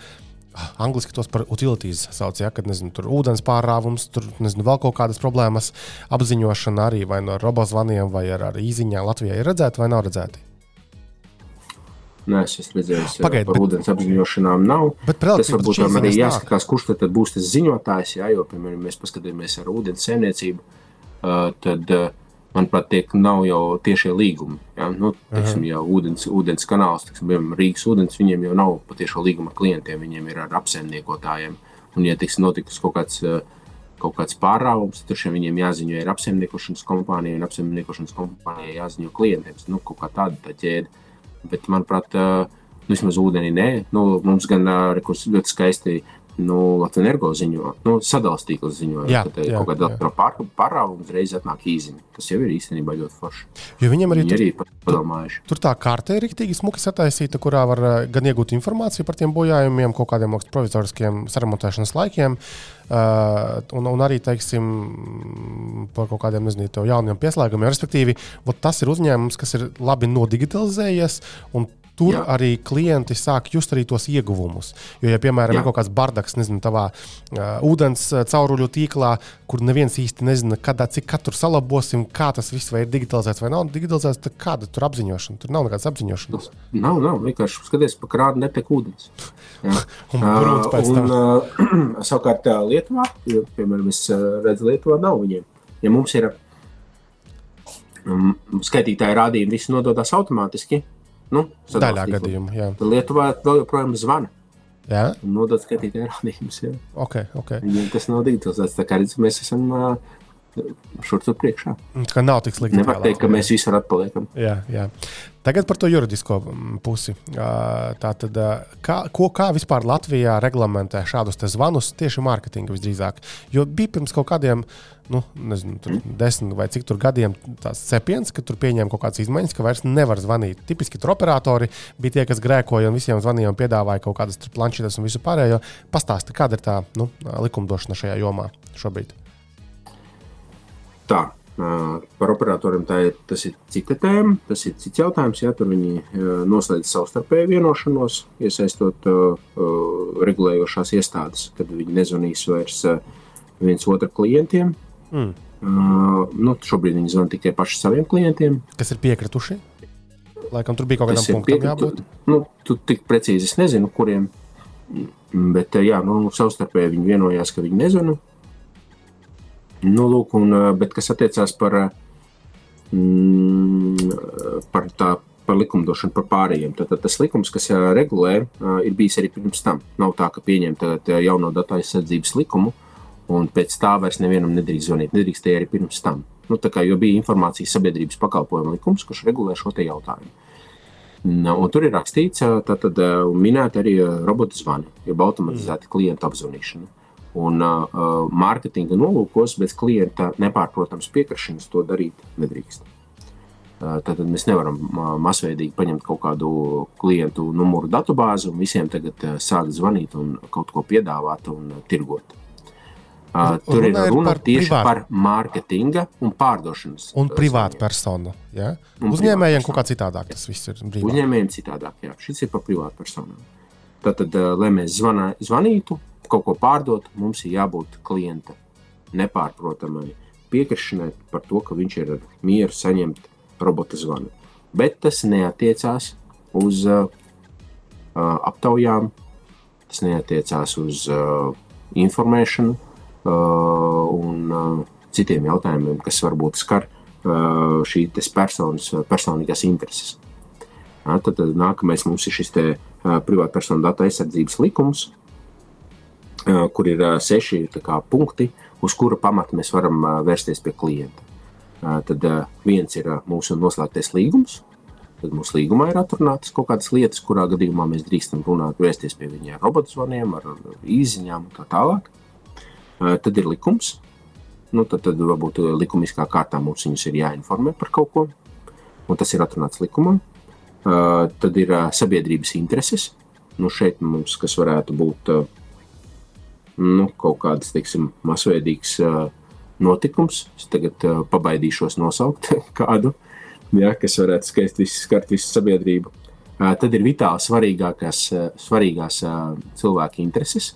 Angliski tos par utilities sauc, ja, kad nezinu, tur ūdens pārrāvums, tur nezinu, vēl kaut kādas problēmas, apziņošana arī vai no robozvaniem vai ar, ar īziņām Latvijā ir redzēta vai nav redzēta. Nē, es esmu redzējis, ka par bet, ūdens apziņošanām nav. Tas varbūt arī jāskatās, kurš tad, tad būs tas ziņotājs. Jā, jo, piemēram, mēs paskatāmies ar ūdens saimniecību, tad, manuprāt, tiek nav jau tiešie līgumi. Jā, nu, teiksim, jau ūdens, ūdens kanāls, teiksim, piemēram, Rīgas ūdens, viņiem jau nav patiešo līgumu ar klientiem, viņiem ir ar apsaimniekotājiem. Un, ja tiks notikus kaut kāds kaut kāds pārāvums, tad viņiem jāziņo ir apsaimniekošanas kompānija, un apsaimniekošanas kompānijai jāziņo klientiem. Nu, kaut kā tāda tā ķēde. Bet, manuprāt, nu, vismaz ūdenī nē. Nu, mums gan ļoti skaisti nu, Latvijas energo ziņo, nu, sadalījuma tīkls ziņo, ka kaut kāda pār, pārāvuma uzreiz atnāk īziņa. Tas jau ir īstenībā ļoti forši. Jo viņam arī, Viņi tur, arī padomājuši. Tur tā kārta ir rīktīgi smuki sataisīta, kurā var gan iegūt informāciju par tiem bojājumiem, kaut kādiem provizoriskiem saremontēšanas laikiem. Uh, un, un arī teiksim, par kaut kādiem nezinu, jauniem pieslēgumiem. Respektīvi, tas ir uzņēmums, kas ir labi nodigitalizējies un tur Jā. arī klienti sāk just arī tos ieguvumus. Jo, ja, piemēram, Jā. ir kaut kāds bardaks, nezinu, tavā uh, ūdens cauruļu tīklā, kur neviens īsti nezina, kad, cik katru salabosim, kā tas viss vai ir digitalizēts vai nav digitalizēts, tad kāda tur apziņošana? Tur nav nekādas apziņošanas. Nav, nav. Vienkārši skaties, pa krānu netek ūdens. un, uh, un uh, savukārt Lietuvā, jo, piemēram, es redzu, Lietuvā nav viņiem. Ja mums ir um, skaitītāji rādījumi, viss nododas automātiski. Nu, Daļā gadījumā, jā. Lietuvā vēl joprojām zvana. Jā, nodot skatītāju rādījumus. Okay, okay. Viņiem tas nav digitalizēts. Tā kā redz, mēs esam uh, šur tur priekšā. Ka nav tik slikti. Nevar teikt, ka mēs visur atpaliekam. Jā, jā. Tagad par to juridisko mm, pusi. Tātad, kā, ko, kā vispār Latvijā reglamentē šādus zvanus tieši mārketinga visdrīzāk? Jo bija pirms kaut kādiem nu, nezinu, desmit vai cik gadiem tāds cepiens, ka tur pieņēma kaut kādas izmaiņas, ka vairs nevar zvanīt. Tipiski tur operatori bija tie, kas grēkoja un visiem zvanīja un piedāvāja kaut kādas planšetes un visu pārējo. Pastāsti, kāda ir tā nu, likumdošana šajā jomā šobrīd? Tā. Par operatoriem ir, tas ir cita tēma, tas ir cits jautājums. Jā, tur viņi noslēdz savstarpēju vienošanos, iesaistot uh, regulējošās iestādes, kad viņi nezvanīs vairs viens otru klientiem, Mm. Uh, nu, šobrīd viņi zvana tikai pašiem saviem klientiem. Kas ir piekrituši? Laikam tur bija kaut kādam punktam piekritu, jābūt. Nu, tu tik precīzi es nezinu, kuriem. Bet, jā, nu, savstarpēji viņi vienojās, ka viņi nezvana. Nu, lūk, un, bet kas attiecās par, mm, par, tā, par likumdošanu, par pārējiem. Tad, tad tas likums, kas regulē, ir bijis arī pirms tam. Nav tā, ka pieņemt jauno datu aizsardzības likumu, un pēc tā vairs nevienam nedrīkst zvanīt. Nedrīkstēja arī pirms tam. Nu, kā, jo bija informācijas sabiedrības pakalpojuma likums, kurš regulē šo jautājumu. Nu, un tur ir rakstīts, tātad minēta arī robotu zvani, jeb automatizēta klientu apzvanīšana. Un uh, mārketinga nolūkos bez klienta nepārprotams piekrišanas to darīt nedrīkst. Uh, tad mēs nevaram uh, masveidīgi paņemt kaut kādu klientu numuru datubāzi un visiem tagad uh, sākt zvanīt un kaut ko piedāvāt un uh, tirgot. Uh, tur ir runa par tieši privāt. par mārketinga un pārdošanas. Un privātu personu. Ja? Un Uzņēmējiem kaut kā citādāk tas viss ir. Brīvāk. Uzņēmējiem citādāk, jā. Šis ir par privātu personām. Tātad, uh, lai mēs zvanā, zvanītu, kaut ko pārdot, mums ir jābūt klienta nepārprotamai piekrišanai par to, ka viņš ir mieru saņemt robota zvanu. Bet tas neatiecās uz uh, aptaujām, tas neatiecās uz uh, informēšanu, Uh, un uh, citiem jautājumiem, kas varbūt skar uh, šīs personas personīgās intereses. Ja, tad, tad nākamais mums ir šis privātpersonu datu aizsardzības likums, kur ir seši kā, punkti, uz kura pamata mēs varam vērsties pie klienta. Tad viens ir mūsu noslēgtais līgums. Tad mūsu līgumā ir atrunātas kaut kādas lietas, kurā gadījumā mēs drīkstam runāt, vērsties pie viņa ar robotu zvaniem, ar īsiņām un tā tālāk. Tad ir likums. Nu, tad, tad varbūt likumiskā kārtā mums viņus ir jāinformē par kaut ko, un tas ir atrunāts likumā. Tad ir sabiedrības intereses. Nu, šeit mums kas varētu būt uh, nu, kaut kāds teiksim, masveidīgs uh, notikums. Es tagad uh, pabaidīšos nosaukt kādu, ja, kas varētu skaist visu, skart visu sabiedrību. Uh, tad ir vitāli svarīgākās, uh, svarīgās uh, cilvēka intereses,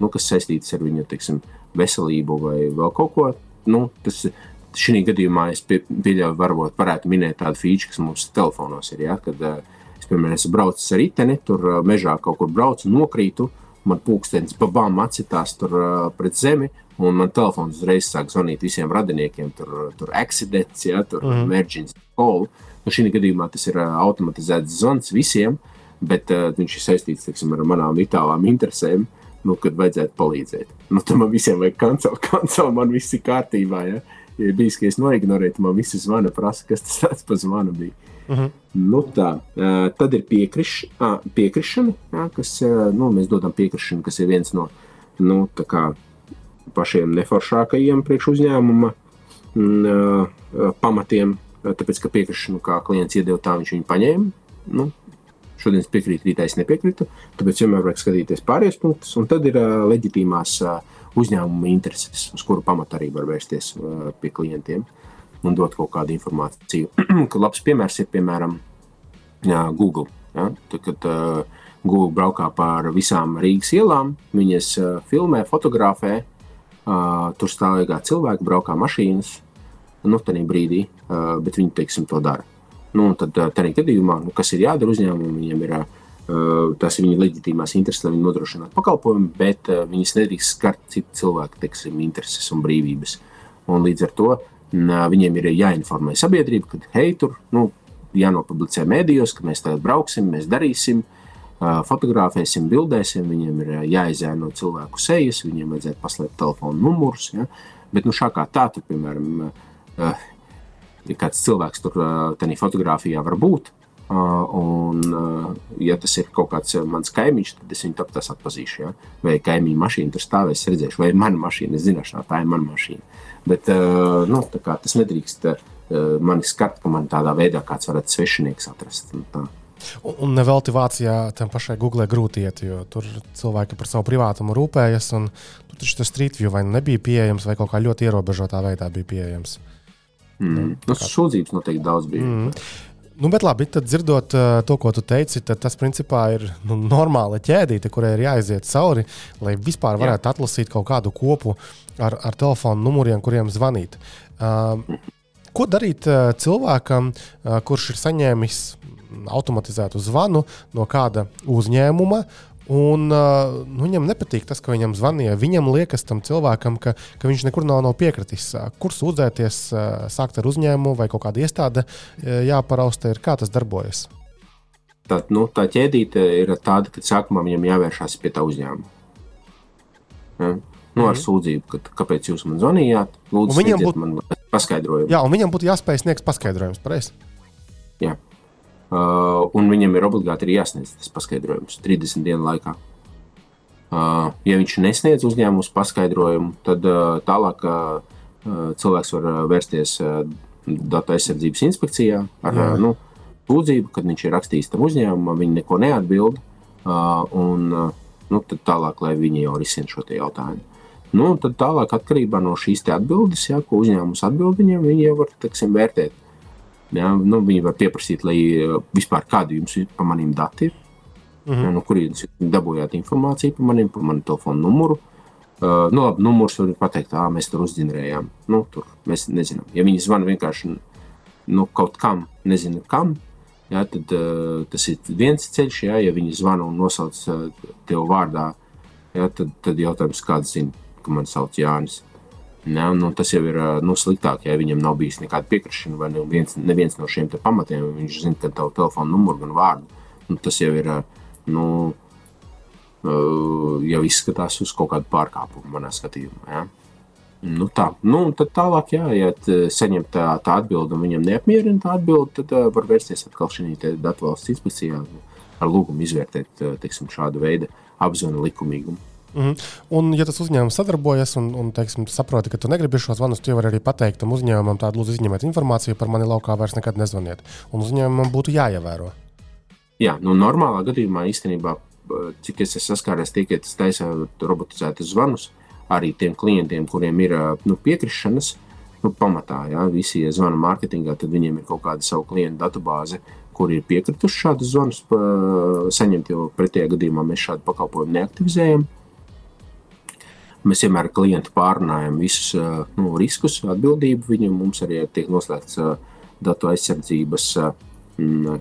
nu, kas saistītas ar viņu teiksim, veselību vai vēl kaut ko. Nu, tas, Šī gadījumā es pie, pieļauju, varbūt varētu minēt tādu feature, kas mums telefonos ir. Ja, kad uh, es, piemēram, esmu braucis ar riteni, tur uh, mežā kaut kur braucu, nokrītu, man pūkstens babām acitās tur uh, pret zemi, un man telefons uzreiz sāk zvanīt visiem radiniekiem, tur, tur accidents, ja, tur mm. emergency call. Nu, šī gadījumā tas ir uh, automatizēts zvans visiem, bet uh, viņš ir saistīts teiksim, ar manām vitālām interesēm. Nu, kad vajadzētu palīdzēt. Nu, tad man visiem vajag kancelt, kancelt, man viss ir kārtībā. Ja, ja bijis, ka es noignorēju, man visi zvana prasa, kas tas par zvanu bija. Uh mhm. -huh. nu, tā, uh, tad ir piekriš, uh, piekrišana, ja, kas uh, nu, mēs dodam piekrišanu, kas ir viens no nu, kā, pašiem neforšākajiem priekš uzņēmuma uh, pamatiem. Tāpēc, ka piekrišanu kā klients iedeva, tā viņš viņu paņēma. Nu, Šodien es piekrītu, rītā es nepiekrītu. Tāpēc vienmēr vajag skatīties pārējos punktus, un tad ir uh, leģitīmās uh, uzņēmuma intereses, uz kuru pamatu arī var vērsties uh, pie klientiem un dot kaut kādu informāciju. Labs piemērs ir piemēram jā, Google. Ja? Tad, kad uh, Google braukā pār visām Rīgas ielām, viņas uh, filmē, fotografē, uh, tur stāvīgā cilvēka braukā mašīnas. Nu, tā brīdī, uh, bet viņi teiksim, to dara. Nu, tad tādā gadījumā, nu, kas ir jādara uzņēmumam, viņiem ir uh, tas ir viņa leģitīmās intereses, lai viņi nodrošinātu pakalpojumu, bet viņas nedrīkst skart citu cilvēku teiksim, intereses un brīvības. Un līdz ar to viņiem ir jāinformē sabiedrība, ka hei, tur nu, jānopublicē mēdījos, ka mēs tagad brauksim, mēs darīsim. Fotografēsim, bildēsim, viņiem ir jāizēno cilvēku sejas, viņiem vajadzētu paslēpt telefonu numurus. Ja? Bet nu, šā kā tā, tur, piemēram, ja kāds cilvēks tur tādā fotografijā var būt. Un, ja tas ir kaut kāds mans kaimiņš, tad es viņu tāpat atpazīšu. Ja? Vai kaimiņa mašīna tur stāvēs, redzēšu, vai mana mašīna. Es zināšu, tā ir mana mašīna. Bet nu, tas nedrīkst mani skart, ka man tādā veidā kāds varētu svešinieks atrast. Un, Un nevelti Vācijā tam pašai Google grūti iet, jo tur cilvēki par savu privātumu rūpējas. Tur taču tas Street View vai nu nebija pieejams, vai kaut kā ļoti ierobežotā veidā bija pieejams. Mm. Nu, nu sūdzības noteikti daudz bija. Mm. Nu, bet labi, tad dzirdot uh, to, ko tu teici, tas principā ir nu, normāla ķēdīte, kurai ir jāiziet cauri, lai vispār varētu Jā. atlasīt kaut kādu kopu ar, ar telefonu numuriem, kuriem zvanīt. Uh, ko darīt uh, cilvēkam, uh, kurš ir saņēmis automatizētu zvanu no kāda uzņēmuma, Un, nu, viņam nepatīk tas, ka viņam zvanīja. Viņam liekas, tam cilvēkam, ka, ka viņš nekur nav, nav piekritis. Kur sūdzēties, sākt ar uzņēmumu vai kaut kādu iestādi jāparausta, ir, kā tas darbojas. Tā, nu, tā ķēdīte ir tāda, ka sākumā viņam jāvēršas pie tā uzņēmuma. Ja? Nu, ar mm. sūdzību, ka, kāpēc jūs man zvanījāt. Lūdzu, viņam būtu paskaidrojums. Jā, un viņam būtu jāspēj sniegt paskaidrojumus. Pareizi. Jā. Uh, un viņam ir obligāti jāsniedz tas paskaidrojums 30 dienu laikā. Uh, ja viņš nesniedz uzņēmumus paskaidrojumu, tad uh, tālāk uh, cilvēks var vērsties datu aizsardzības inspekcijā ar Jā. nu, sūdzību, kad viņš ir rakstījis tam uzņēmumam, viņi neko neatbild. Un, nu, tad tālāk, lai viņi jau risina šo jautājumu. Nu, tad tālāk, atkarībā no šīs atbildes, jā, ko uzņēmums atbild viņiem, viņi jau var teksim, vērtēt. Jā, nu, viņi var pieprasīt, lai vispār kādi jums ir pa maniem datiem, mm -hmm. jā, no kurienes dabūjāt informāciju par maniem, par manu telefonu numuru. Uh, nu, labi, numurs var pateikt, ah, mēs tur uzģenerējām. Nu, tur mēs nezinām. Ja viņi zvana vienkārši nu, kaut kam, nezinu kam, Ja, tad, uh, tas ir viens ceļš, ja, ja viņi zvana un nosauc uh, tev vārdā. Ja, tad, tad jautājums, kāds zina, ka man sauc Jānis. Ja, nu, tas jau ir nu, sliktāk, ja viņam nav bijis nekāda piekrišana, vai neviens, neviens no šiem pamatiem. Viņš zina, ka tavu telefonu numuru gan vārdu. Nu, tas jau ir. Nu, jau izskatās uz kaut kādu pārkāpumu manā skatījumā. Ja. Nu tā, nu, tad tālāk, jā, ja saņem tā, tā atbildi un viņam neapmierina tā atbildi, tad uh, var vērsties atkal šī datu valsts inspekcijā ar lūgumu izvērtēt teiksim, šādu veidu apziņu likumīgumu. Mm -hmm. Un, ja tas uzņēmums sadarbojas un, un teiksim, saproti, ka tu negribi šo zvanu, tu vari arī pateikt tam uzņēmumam, tādu lūdzu izņemiet informāciju par mani laukā, vairs nekad nezvaniet. Un uzņēmumam būtu jāievēro. Jā, nu, normālā gadījumā īstenībā, cik es esmu saskāries, tiek taisīts robotizētas zvanus. Arī tiem klientiem, kuriem ir nu, piekrišanas. Nu, pamatā, ja visi ja zvana mārketingā, tad viņiem ir kaut kāda savu klientu datubāze, kur ir piekrituši šādus zvanus saņemt, jo pretējā gadījumā mēs šādu pakalpojumu neaktivizējam. Mēs vienmēr ar klientu pārunājam visus nu, riskus, atbildību. Viņam mums arī tiek noslēgts datu aizsardzības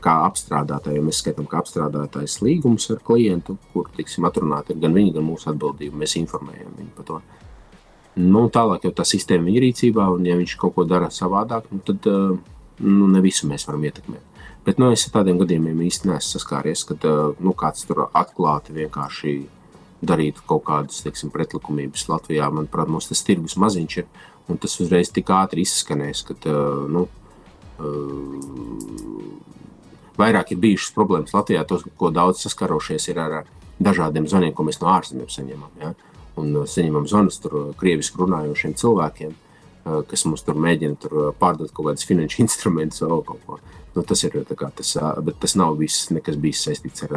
kā apstrādātājiem. Mēs skatām, kā apstrādātājs līgums ar klientu, kur tiksim, atrunāti gan viņa, gan mūsu atbildība. Mēs informējam viņu par to. Nu, tālāk jau tā sistēma ir rīcībā, un ja viņš kaut ko dara savādāk, nu, tad nu, ne visu mēs varam ietekmēt. Bet nu, es ar tādiem gadījumiem īstenībā neesmu saskāries, kad nu, kāds tur atklāti vienkārši darītu kaut kādas teiksim, pretlikumības Latvijā. Manuprāt, mums tas tirgus maziņš ir, un tas uzreiz tik ātri izskanēs, ka nu, vairāk ir bijušas problēmas Latvijā, tos, ko daudz saskarošies ar dažādiem zvaniem, ko mēs no ārzemēm saņemam. Ja? Un saņemam zvanus tur krieviski runājošiem cilvēkiem, kas mums tur mēģina tur pārdot kaut kādus finanšu instrumentus vai kaut ko. Nu, tas ir tas, bet tas nav viss, nekas bijis saistīts ar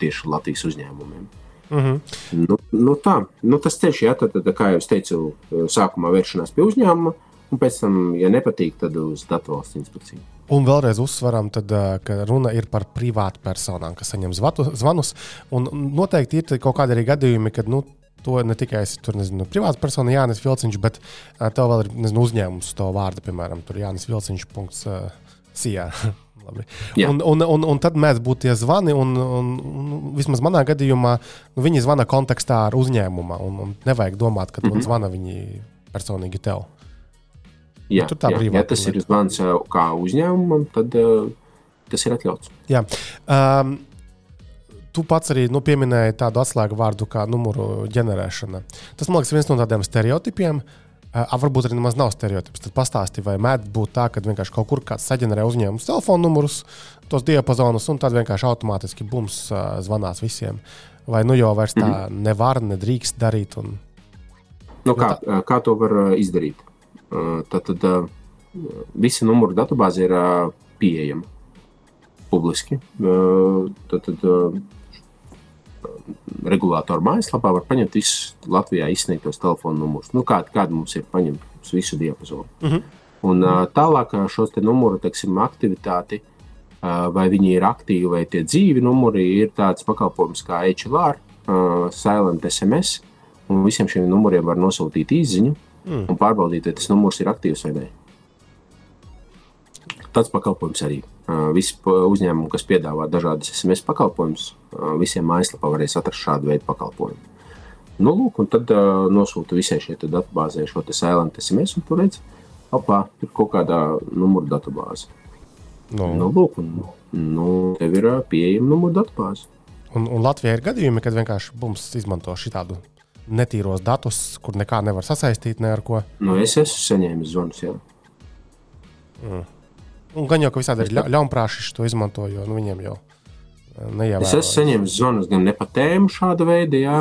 tieši Latvijas uzņēmumiem. Mm -hmm. nu, nu tā, nu tas tieši jā, tad, tad, kā jau teicu, sākumā vēršanās pie uzņēmuma, un pēc tam, ja nepatīk, tad uz datu valsts inspekciju. Un vēlreiz uzsveram, tad, ka runa ir par privātu personām, kas saņem zvatu, zvanus. Noteikti ir kaut kādi arī gadījumi, kad nu, to ne tikai es tur nezinu, privāta persona Jānis Vilciņš, bet uh, tev vēl ir nezinu, uzņēmums to vārdu, piemēram, Jānis Vilciņš. Uh, Sijā. un, un, un, un tad mēs būtu tie zvani, un, un, un vismaz manā gadījumā nu, viņi zvana kontekstā ar uzņēmumu. Un, un nevajag domāt, ka mm -hmm. zvana viņi personīgi tev. Jā, nu, jā, ja tas ir zvans kā uzņēmumam, tad uh, tas ir atļauts. Jā. Um, Tu pats arī nu, pieminēji tādu atslēgu vārdu kā numuru ģenerēšana. Tas, man liekas, viens no tādiem stereotipiem. Uh, varbūt arī nemaz nav stereotips. Tad pastāstīja, vai mēdz būt tā, ka vienkārši kaut kur kāds saģenerē uzņēmumu telefonu numurus, tos diapazonus, un tad vienkārši automātiski bums zvanās visiem. Vai nu jau vairs tā mm -hmm. nevar, nedrīkst darīt? Un... Nu, kā, tā... kā to var izdarīt? Tad, tad visa numuru datubāze ir pieejama publiski. Tad, tad regulātoru mājaslapā var paņemt visus Latvijā izsniegtos telefonu numurus. Nu, kādi, kādi mums ir paņemti visu diapazonu. Uh -huh. Un tālāk šos te numuru teiksim, aktivitāti, vai viņi ir aktīvi vai tie dzīvi numuri, ir tāds pakalpojums kā HLR, Silent SMS. Un visiem šiem numuriem var nosūtīt īsiņu, mm. un pārbaudīt, vai tas numurs ir aktīvs vai nē. Tāds pakalpojums arī. Visi uzņēmumi, kas piedāvā dažādas SMS pakalpojumus, visiem mājaslapā varēs atrast šādu veidu pakalpojumu. Nu, lūk, un tad uh, nosūta visai šai datubāzē šo silent SMS, un tur redz, apā, ir kaut kādā numuru datubāze. No. Nu, lūk, un, nu, tev ir pieejama numuru datubāze. Un, un Latvijā ir gadījumi, kad vienkārši bums izmanto šādu netīros datus, kur nekā nevar sasaistīt ne ar ko. Nu, es esmu saņēmis zvanus. Jā. Mm. Un gan jau, ka visādi ir ļa ļaunprātīgi to izmanto, jo nu, viņiem jau eh, neievēro. Es esmu saņēmis zvanus gan ne pa tēmu šāda veida, jā,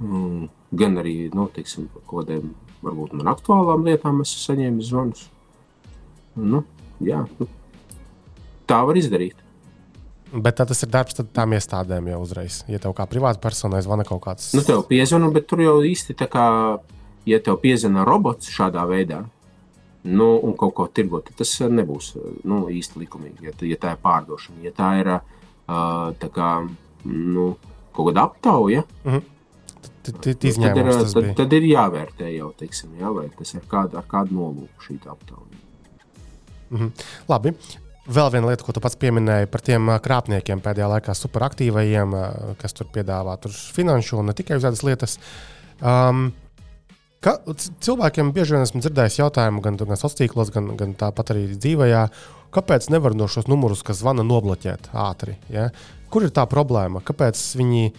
Mm, gan arī nu, teiksim, par kaut kādiem varbūt man aktuālām lietām esmu saņēmis zvanus. Nu, jā, nu, tā var izdarīt. Bet tas ir darbs tām iestādēm jau uzreiz. Ja tev kā privāta persona zvana kaut kāds. Nu, tev piezvana, bet tur jau īsti tā kā, ja tev piezvana robots šādā veidā, nu, un kaut ko tirgot, tas nebūs nu, īsti likumīgi, ja, ja tā ir pārdošana. Ja tā ir uh, tā kā, nu, kaut kāda aptauja, mm -hmm. tad, tad, ir, tad, tad ir jāvērtē jau, teiksim, jā, vai tas ir kāda, ar kādu nolūku šī aptauja. Mm -hmm. Labi. Vēl viena lieta, ko tu pats pieminēji par tiem krāpniekiem pēdējā laikā, superaktīvajiem, kas tur piedāvā tur finanšu un ne tikai uzādas lietas. Um, Ka, cilvēkiem bieži vien esmu dzirdējis jautājumu, gan, gan sociālos tīklos, gan, gan tāpat arī dzīvē, kāpēc nevar no šos numurus, kas zvana, nobloķēt ātri? Ja? Kur ir tā problēma? Kāpēc viņi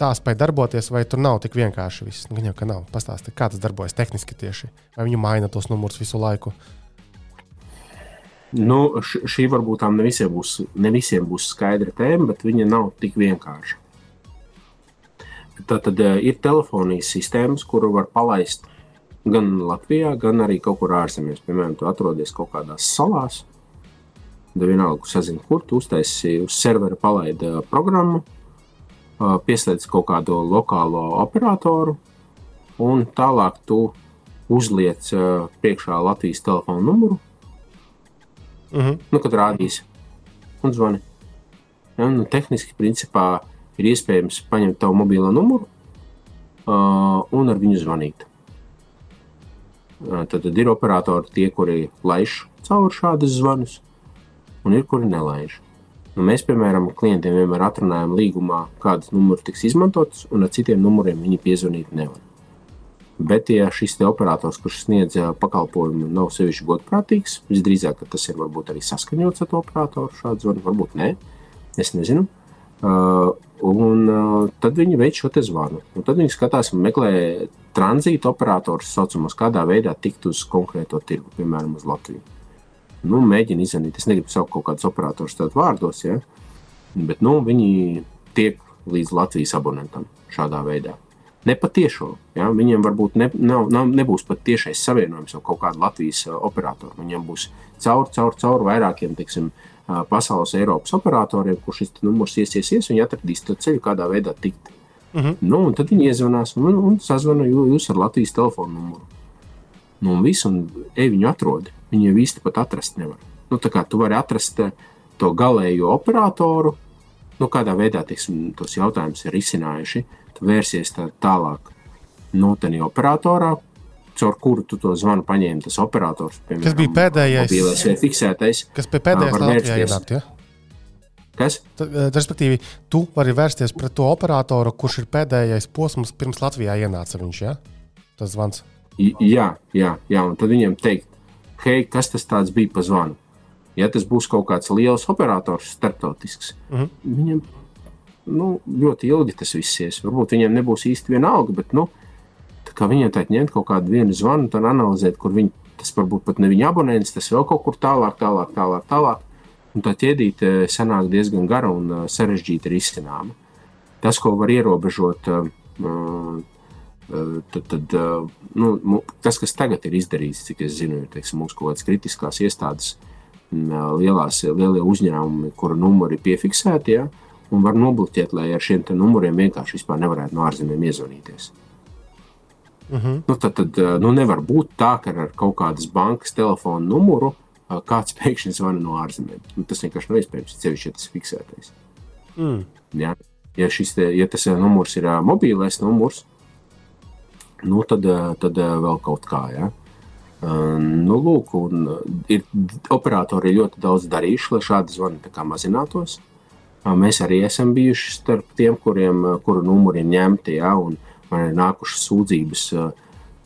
tā spēj darboties, vai tur nav tik vienkārši viss? Nu, jau ka nav. Pastāstiet, kā tas darbojas tehniski tieši. Vai viņi maina tos numurus visu laiku? Nu, šī varbūt ne visiem, būs, ne visiem būs skaidra tēma, bet viņa nav tik vienkārša. Tātad uh, ir telefonijas sistēmas, kuru var palaist gan Latvijā, gan arī kaut kur ārzemēs. Piemēram, tu atrodies kaut kādās salās. Tad vienalga, sazini, kur tu uztaisīji uz servera palaida programmu, uh, pieslēdz kaut kādu lokālo operatoru, un tālāk tu uzliec priekšā Latvijas telefona numuru, uh mhm. -huh. nu, kad rādīs un zvani. Ja, nu, tehniski, principā, ir iespējams paņemt tavu mobilo numuru uh, un ar viņu zvanīt. Uh, tad, tad ir operatori, tie, kuri laiž cauri šādus zvanus, un ir kuri nelaiž. Nu, mēs, piemēram, klientiem vienmēr atrunājam līgumā, kādas numurus tiks izmantotas, un ar citiem numuriem viņi piezvanīt nevar. Bet, ja šis operators, kurš sniedz pakalpojumu, nav sevišķi godprātīgs, visdrīzāk tas ir varbūt arī saskaņots ar to operatoru. Šādu zvanu varbūt nē, es nezinu. Uh, un uh, tad viņi veic šo zvanu. Un tad viņi skatās un meklē tranzīta operators, saucamos, kādā veidā tikt uz konkrēto tirgu, piemēram, uz Latviju. Nu, mēģina izdarīt, es negribu saukt kaut kādus operatorus tādus vārdos, ja? bet nu, viņi tiek līdz Latvijas abonentam šādā veidā. Ne patiešo. Ja? Viņiem varbūt ne, nav, nav, nebūs pat tiešais savienojums ar kaut kādu Latvijas uh, operatoru. Viņiem būs caur, caur, caur vairākiem, teiksim, uh, pasaules Eiropas operatoriem, kur šis numurs iesies, ies, viņi atradīs to ceļu, kādā veidā tikt. Uh mhm. -huh. nu, tad viņi iezvanās un, un sazvana jūs ar Latvijas telefonu numuru. Nu, un viss, un ej, viņu atrod. Viņu jau īsti pat atrast nevar. Nu, tā kā tu vari atrast to galējo operatoru, nu, kādā veidā tiksim, tos jautājumus ir risinājuši, tu vērsies tā, tālāk nu, operatorā, caur kuru tu to zvanu paņēmi, tas operators. Piemēram, kas bija pēdējais? Mobilais vai fiksētais. Kas bija pēdējais Latvijā ienākt, ja? Kas? T, respektīvi, tu vari vērsties pret to operatoru, kurš ir pēdējais posms pirms Latvijā ienāca viņš, ja? Tas zvans. Jā, jā, jā, un tad viņiem teikt, hei, kas tas bija pa zvanu? Ja tas būs kaut kāds liels operators, starptautisks, mhm. -huh. viņam nu, ļoti ilgi tas viss ies. Varbūt viņiem nebūs īsti viena alga, bet nu, kā viņiem tā ņemt kaut kādu vienu zvanu un analizēt, kur viņi, tas varbūt pat ne viņa abonents, tas vēl kaut kur tālāk, tālāk, tālāk. tālāk. Un tā ķēdīte sanāk diezgan gara un uh, sarežģīta risināma. Tas, ko var ierobežot, uh, tad, tad, nu, tas, kas tagad ir izdarīts, cik es zinu, ir teiksim, mums kaut kādas kritiskās iestādes, lielās, lielie uzņēmumi, kuru numuri ir piefiksēti, ja, un var nobloķēt, lai ar šiem numuriem vienkārši nevarētu no ārzemēm iezvanīties. Uh mhm. -huh. nu, tad tad eh, nu, nevar būt tā, ka ar kaut kādas bankas telefona numuru eh, kāds pēkšņi zvana no ārzemēm. Nu, tas vienkārši nav iespējams, ceļš, ja tas ir fiksētais. Mm. Ja, ja, šis, te, ja tas eh, numurs ir mobilais numurs, nu, tad, tad vēl kaut kā. Ja. Nu, lūk, ir operatori ļoti daudz darījuši, lai šādi zvani mazinātos. Mēs arī esam bijuši starp tiem, kuriem, kuru numuri ir ņemti. Ja, un, uh, ir nākušas sūdzības eh,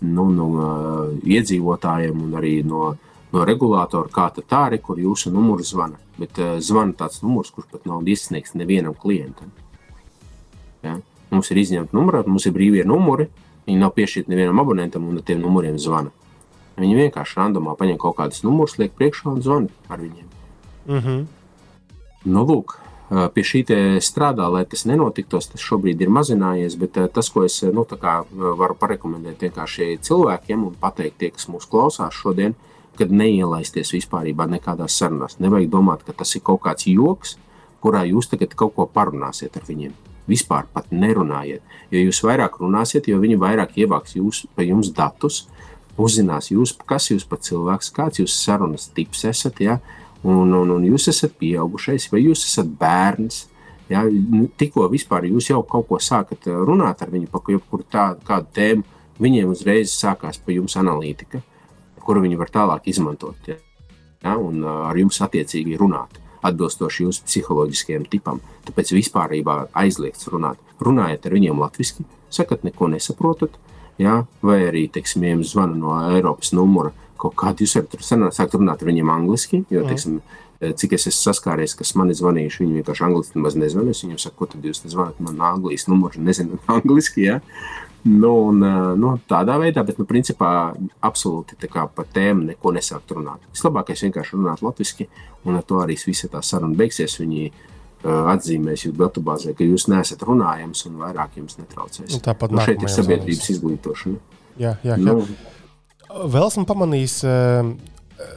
nu, no uh, iedzīvotājiem un arī no, no regulātora, kā tā ir, kur jūsu numurs zvana. Bet uh, zvana tāds numurs, kurš pat nav izsniegts nevienam klientam. Ja? Mums ir izņemta numura, mums ir brīvie numuri, viņi nav piešķirti nevienam abonentam un ar tiem numuriem zvana. Viņi vienkārši randomā paņem kaut kādus numurus, liek priekšā un zvana ar viņiem. Mm -hmm. Nu, lūk, pie šī strādā, lai tas nenotiktos. Tas šobrīd ir mazinājies, bet tas, ko es nu, varu parekomendēt vienkārši cilvēkiem un pateikt, tie, kas mūs klausās šodien, kad neielaisties vispār nekādās sarunās. Nevajag domāt, ka tas ir kaut kāds joks, kurā jūs tagad kaut ko parunāsiet ar viņiem. Vispār pat nerunājiet. Jo jūs vairāk runāsiet, jo viņi vairāk ievāks jūs, pa jums datus, uzzinās, jūs, kas jūs par cilvēks, kāds jūs sarunas tips esat. Ja? Un, un, un jūs esat pieaugušais, vai jūs esat bērns. Ja, nu, tikko vispār jūs jau kaut ko sākat eh, runāt ar viņu par jebkuru tādu kādu tēmu, viņiem uzreiz sākās pa jums analītika, kuru viņi var tālāk izmantot. Ja, ja, un eh, ar jums attiecīgi runāt, atbilstoši jūsu psiholoģiskajam tipam. Tāpēc vispār aizliegts runāt. Runājiet ar viņiem latviešu, sakat, neko nesaprotat, ja, vai arī, teiksim, jums zvana no Eiropas numura kaut kādu jūs varat sākt runāt ar viņiem angliski. Jo, teiksim, cik es esmu saskāries, kas man ir zvanījuši, viņi vienkārši angliski nemaz nezvanīja. Es viņiem saku, ko tad jūs zvanāt man Anglijas numuru, nezinu angliski. Ja? Nu, un, nu, tādā veidā, bet nu, principā absolūti kā, par tēmu neko nesākt runāt. Vislabākais vienkārši runāt latviešu, un ar to arī visa tā saruna beigsies. Viņi uh, atzīmēs jūsu datubāzē, ka jūs neesat runājams un vairāk jums netraucēs. Nu, tāpat nu, šeit ir sabiedrības izglītošana. Jā, jā, jā. Nu, Vēl esmu pamanījis, eh,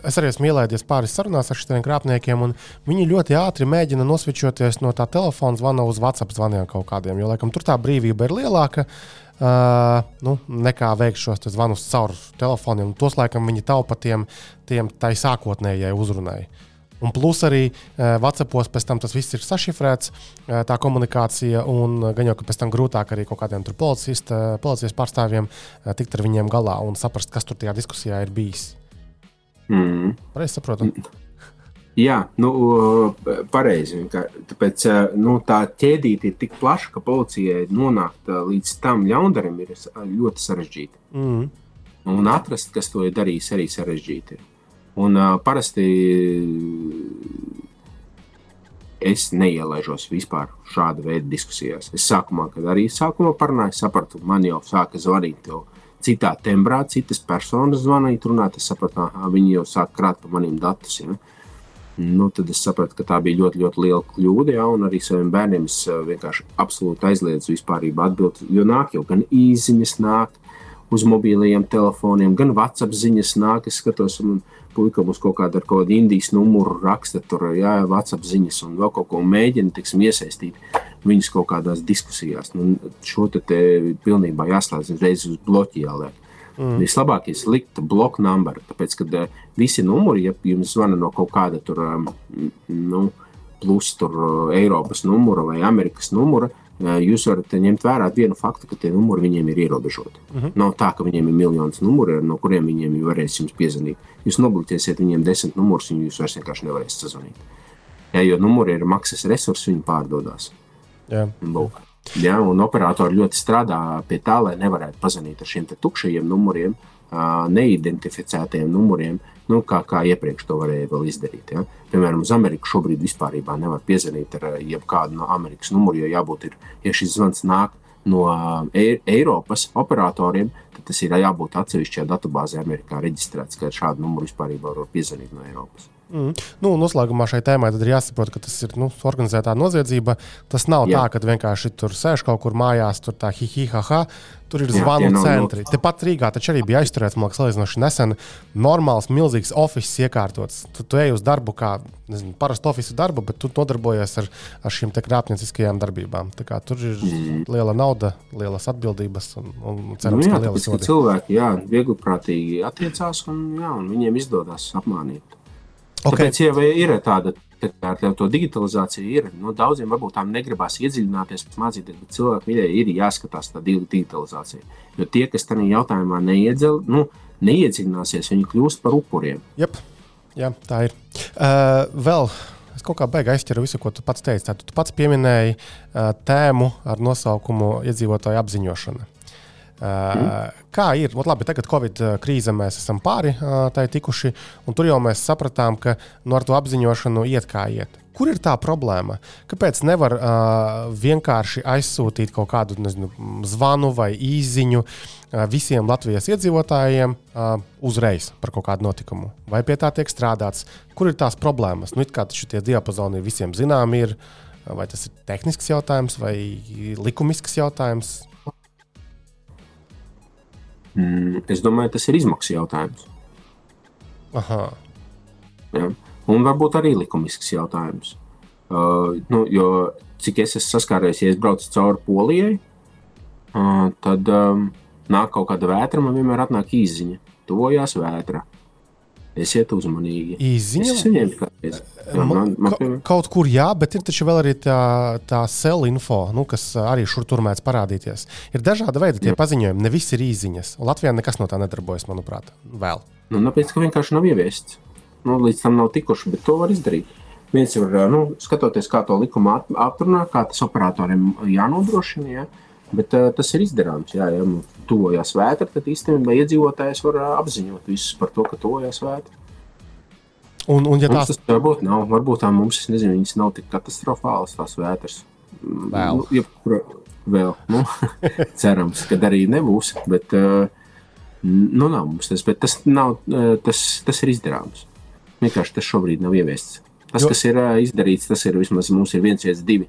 es arī esmu ielaidies pāris sarunās ar šiem krāpniekiem, un viņi ļoti ātri mēģina nosvičoties no tā telefona zvana uz WhatsApp zvaniem kaut kādiem, jo laikam tur tā brīvība ir lielāka. Uh, nu, nekā veikt šos zvanus caur telefoniem. Tos laikam viņi taupa tiem, tiem tai sākotnējai uzrunai. Uh, Un plus arī uh, WhatsAppos pēc tam tas viss ir sašifrēts, uh, tā komunikācija, un uh, gan jau ka pēc tam grūtāk arī kaut kādiem policijas pārstāvjiem uh, tikt ar viņiem galā un saprast, kas tur tajā diskusijā ir bijis. Mm. Pareizi saprotu. Jā, nu, pareizi. Tāpēc nu, tā ķēdīte ir tik plaša, ka policijai nonākt līdz tam ļaundarim ir ļoti sarežģīti. Mm. Un atrast, kas to ir darījis, arī sarežģīti. Ir. Un uh, parasti es neielaižos vispār šāda veida diskusijās. Es sākumā, kad arī sākumā parunāju, sapratu, man jau sāka zvanīt. Jau citā tembrā, citas personas zvanīt, runāt. Es sapratu, ka viņi jau sāk krāt par maniem datus. Ja? Nu, tad es sapratu, ka tā bija ļoti, ļoti liela kļūda. Ja? Un arī saviem bērniem es vienkārši absolūti aizliedzu vispār atbildēt. Jo nāk jau gan īsiņas, nāk uz mobiliem telefoniem, gan WhatsApp ziņas nāk. Es skatos, un puika mums kaut kādu ar kādu indijas numuru raksta, tur jā, WhatsApp ziņas un vēl kaut ko mēģina tiksim, iesaistīt viņus kaut kādās diskusijās. Nu, šo te, te pilnībā jāslēdz uzreiz uz bloķi jāliek. Mm. Vislabāk ir likt bloku numuru, tāpēc, ka uh, visi numuri, ja jums zvana no kaut kāda tur, um, nu, plus tur uh, Eiropas numura vai Amerikas numura, uh, jūs varat ņemt vērā vienu faktu, ka tie numuri viņiem ir ierobežoti. Uh -huh. Nav tā, ka viņiem ir miljonus numuru, no kuriem viņiem varēs jums piezvanīt. Jūs nobloķēsiet viņiem desmit numurus, un jūs vairs vienkārši nevarēsiet sazvanīt. Ja, jo numuri ir maksas resursi, viņi pārdodas. Jā. Lūk. Ja, un operatori ļoti strādā pie tā, lai nevarētu pazvanīt ar šiem tukšajiem numuriem, neidentificētajiem numuriem, nu, kā, kā iepriekš to varēja vēl izdarīt. Ja? Piemēram, uz Ameriku šobrīd vispār nevar piezvanīt ar jebkādu no Amerikas numuru, jo jābūt, ir, ja šis zvans nāk no e Eiropas operatoriem, tas ir jābūt atsevišķajā datubāzē Amerikā reģistrēts, ka šādu numuru vispār var piezvanīt no Eiropas. Mm. Nu, noslēgumā šai tēmai ir jāsaprot, ka tas ir nu, organizētā noziedzība. Tas nav Jā. tā, ka vienkārši tur sēž kaut kur mājās, tur tā hihihaha. Tur ir zvanu jā, centri. No, no. Tepat Rīgā taču arī bija aizturēts, man liekas, salīdzinoši nesen. Normāls, milzīgs oficiāls iekārtots. Tu, tu ej uz darbu, kā nezinu, parastu oficiālu darbu, bet tu nodarbojies ar, ar šīm krāpnieciskajām darbībām. Tur ir mm. liela nauda, lielas atbildības un, un cerams, nu, jā, ka lielas tāpēc, cilvēki jā, viegli prātīgi attiecās un, jā, un viņiem izdodas apmānīt. Okay. Tāpēc jau ir tāda tā, tā, tā digitalizācija. Ir. Nu, daudziem varbūt tām negribās iedziļināties, mācīties, bet cilvēkiem ir, ir jāskatās tā digitalizācija. Jo tie, kas tajā jautājumā neiedzel, nu, neiedziļināsies, viņi kļūst par upuriem. Yep. Jā, tā ir. Uh, vēl es kaut kā beigās aizķeru visu, ko tu pats teici. Tātad tu pats pieminēji uh, tēmu ar nosaukumu iedzīvotāju apziņošana. Mm. Kā ir? Ot, labi, tagad Covid krīze mēs esam pāri tai tikuši, un tur jau mēs sapratām, ka nu, ar to apziņošanu iet kā iet. Kur ir tā problēma? Kāpēc nevar uh, vienkārši aizsūtīt kaut kādu nezinu, zvanu vai īziņu uh, visiem Latvijas iedzīvotājiem uh, uzreiz par kaut kādu notikumu? Vai pie tā tiek strādāts? Kur ir tās problēmas? Nu, kā šie diapazoni visiem zināmi ir, Vai tas ir tehnisks jautājums vai likumisks jautājums? Mm, es domāju, tas ir izmaksu jautājums. Aha. Ja? Un varbūt arī likumisks jautājums. Uh, nu, jo cik es esmu saskāries, ja es braucu cauri Polijai, uh, tad um, nāk kaut kāda vētra, man vienmēr atnāk īziņa. Tuvojās vētra. Esiet uzmanīgi. Viņiem kādreiz. Jā, man, man, Ka, kaut kur jā, bet ir taču vēl arī tā, tā cell info, nu, kas arī šur tur mēdz parādīties. Ir dažādi veidi tie jā. paziņojumi, ne visi ir īziņas. Latvijā nekas no tā nedarbojas, manuprāt, vēl. Nu, tāpēc, ka vienkārši nav ieviests. Nu, līdz tam nav tikuši, bet to var izdarīt. Viens ir, nu, skatoties, kā to likumu atrunā, kā tas operatoriem jānodrošina. Ja? Bet uh, tas ir izdarāms. Jā, ja tuvojas vētra, tad īstenībā iedzīvotājs var uh, apziņot visus par to, ka tuvojas vētra. Un, un ja tās... Tas varbūt nav, varbūt tā mums, es nezinu, viņas nav tik katastrofālas, tās vētras. Vēl. Nu, jebkura, vēl nu, cerams, ka arī nebūs. Bet, uh, nu, nav mums tas, bet tas, nav, tas, tas ir izdarāms. Vienkārši tas šobrīd nav ieviests. Tas, jo. kas ir izdarīts, tas ir vismaz mums ir viens, viens, divi.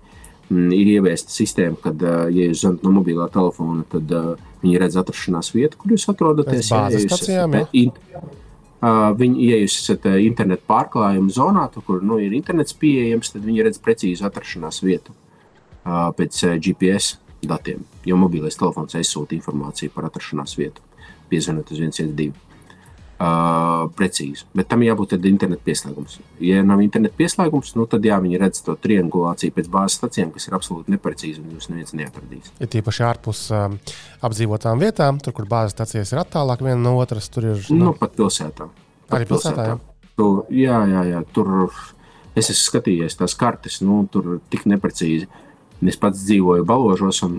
Mm, ir ieviesta sistēma, kad, ja jūs zvanāt no mobilā telefona, tad uh, viņi redz atrašanās vietu, kur jūs atrodaties. Ja jūs esat, in, uh, viņi, ja jūs esat internetu pārklājuma zonā, tur, kur nu, ir internets pieejams, tad viņi redz precīzu atrašanās vietu uh, pēc GPS datiem, jo mobilais telefons aizsūta informāciju par atrašanās vietu, piezvanot uz 112 uh, precīzi. Bet tam jābūt internetu pieslēgums. Ja nav internetu pieslēgums, nu, tad jā, viņi redz to triangulāciju pēc bāzes stacijām, kas ir absolūti neprecīzi un jūs neviens neatradīs. Ir ja tīpaši ārpus uh, apdzīvotām vietām, tur, kur bāzes stacijas ir attālāk viena no otras, tur ir. Nu, nu pat pilsētā. Pat arī pilsētā. pilsētā. Jā. Tur, jā, jā, jā, tur es esmu skatījies tās kartes, nu, tur tik neprecīzi. Es pats dzīvoju Baložos, un,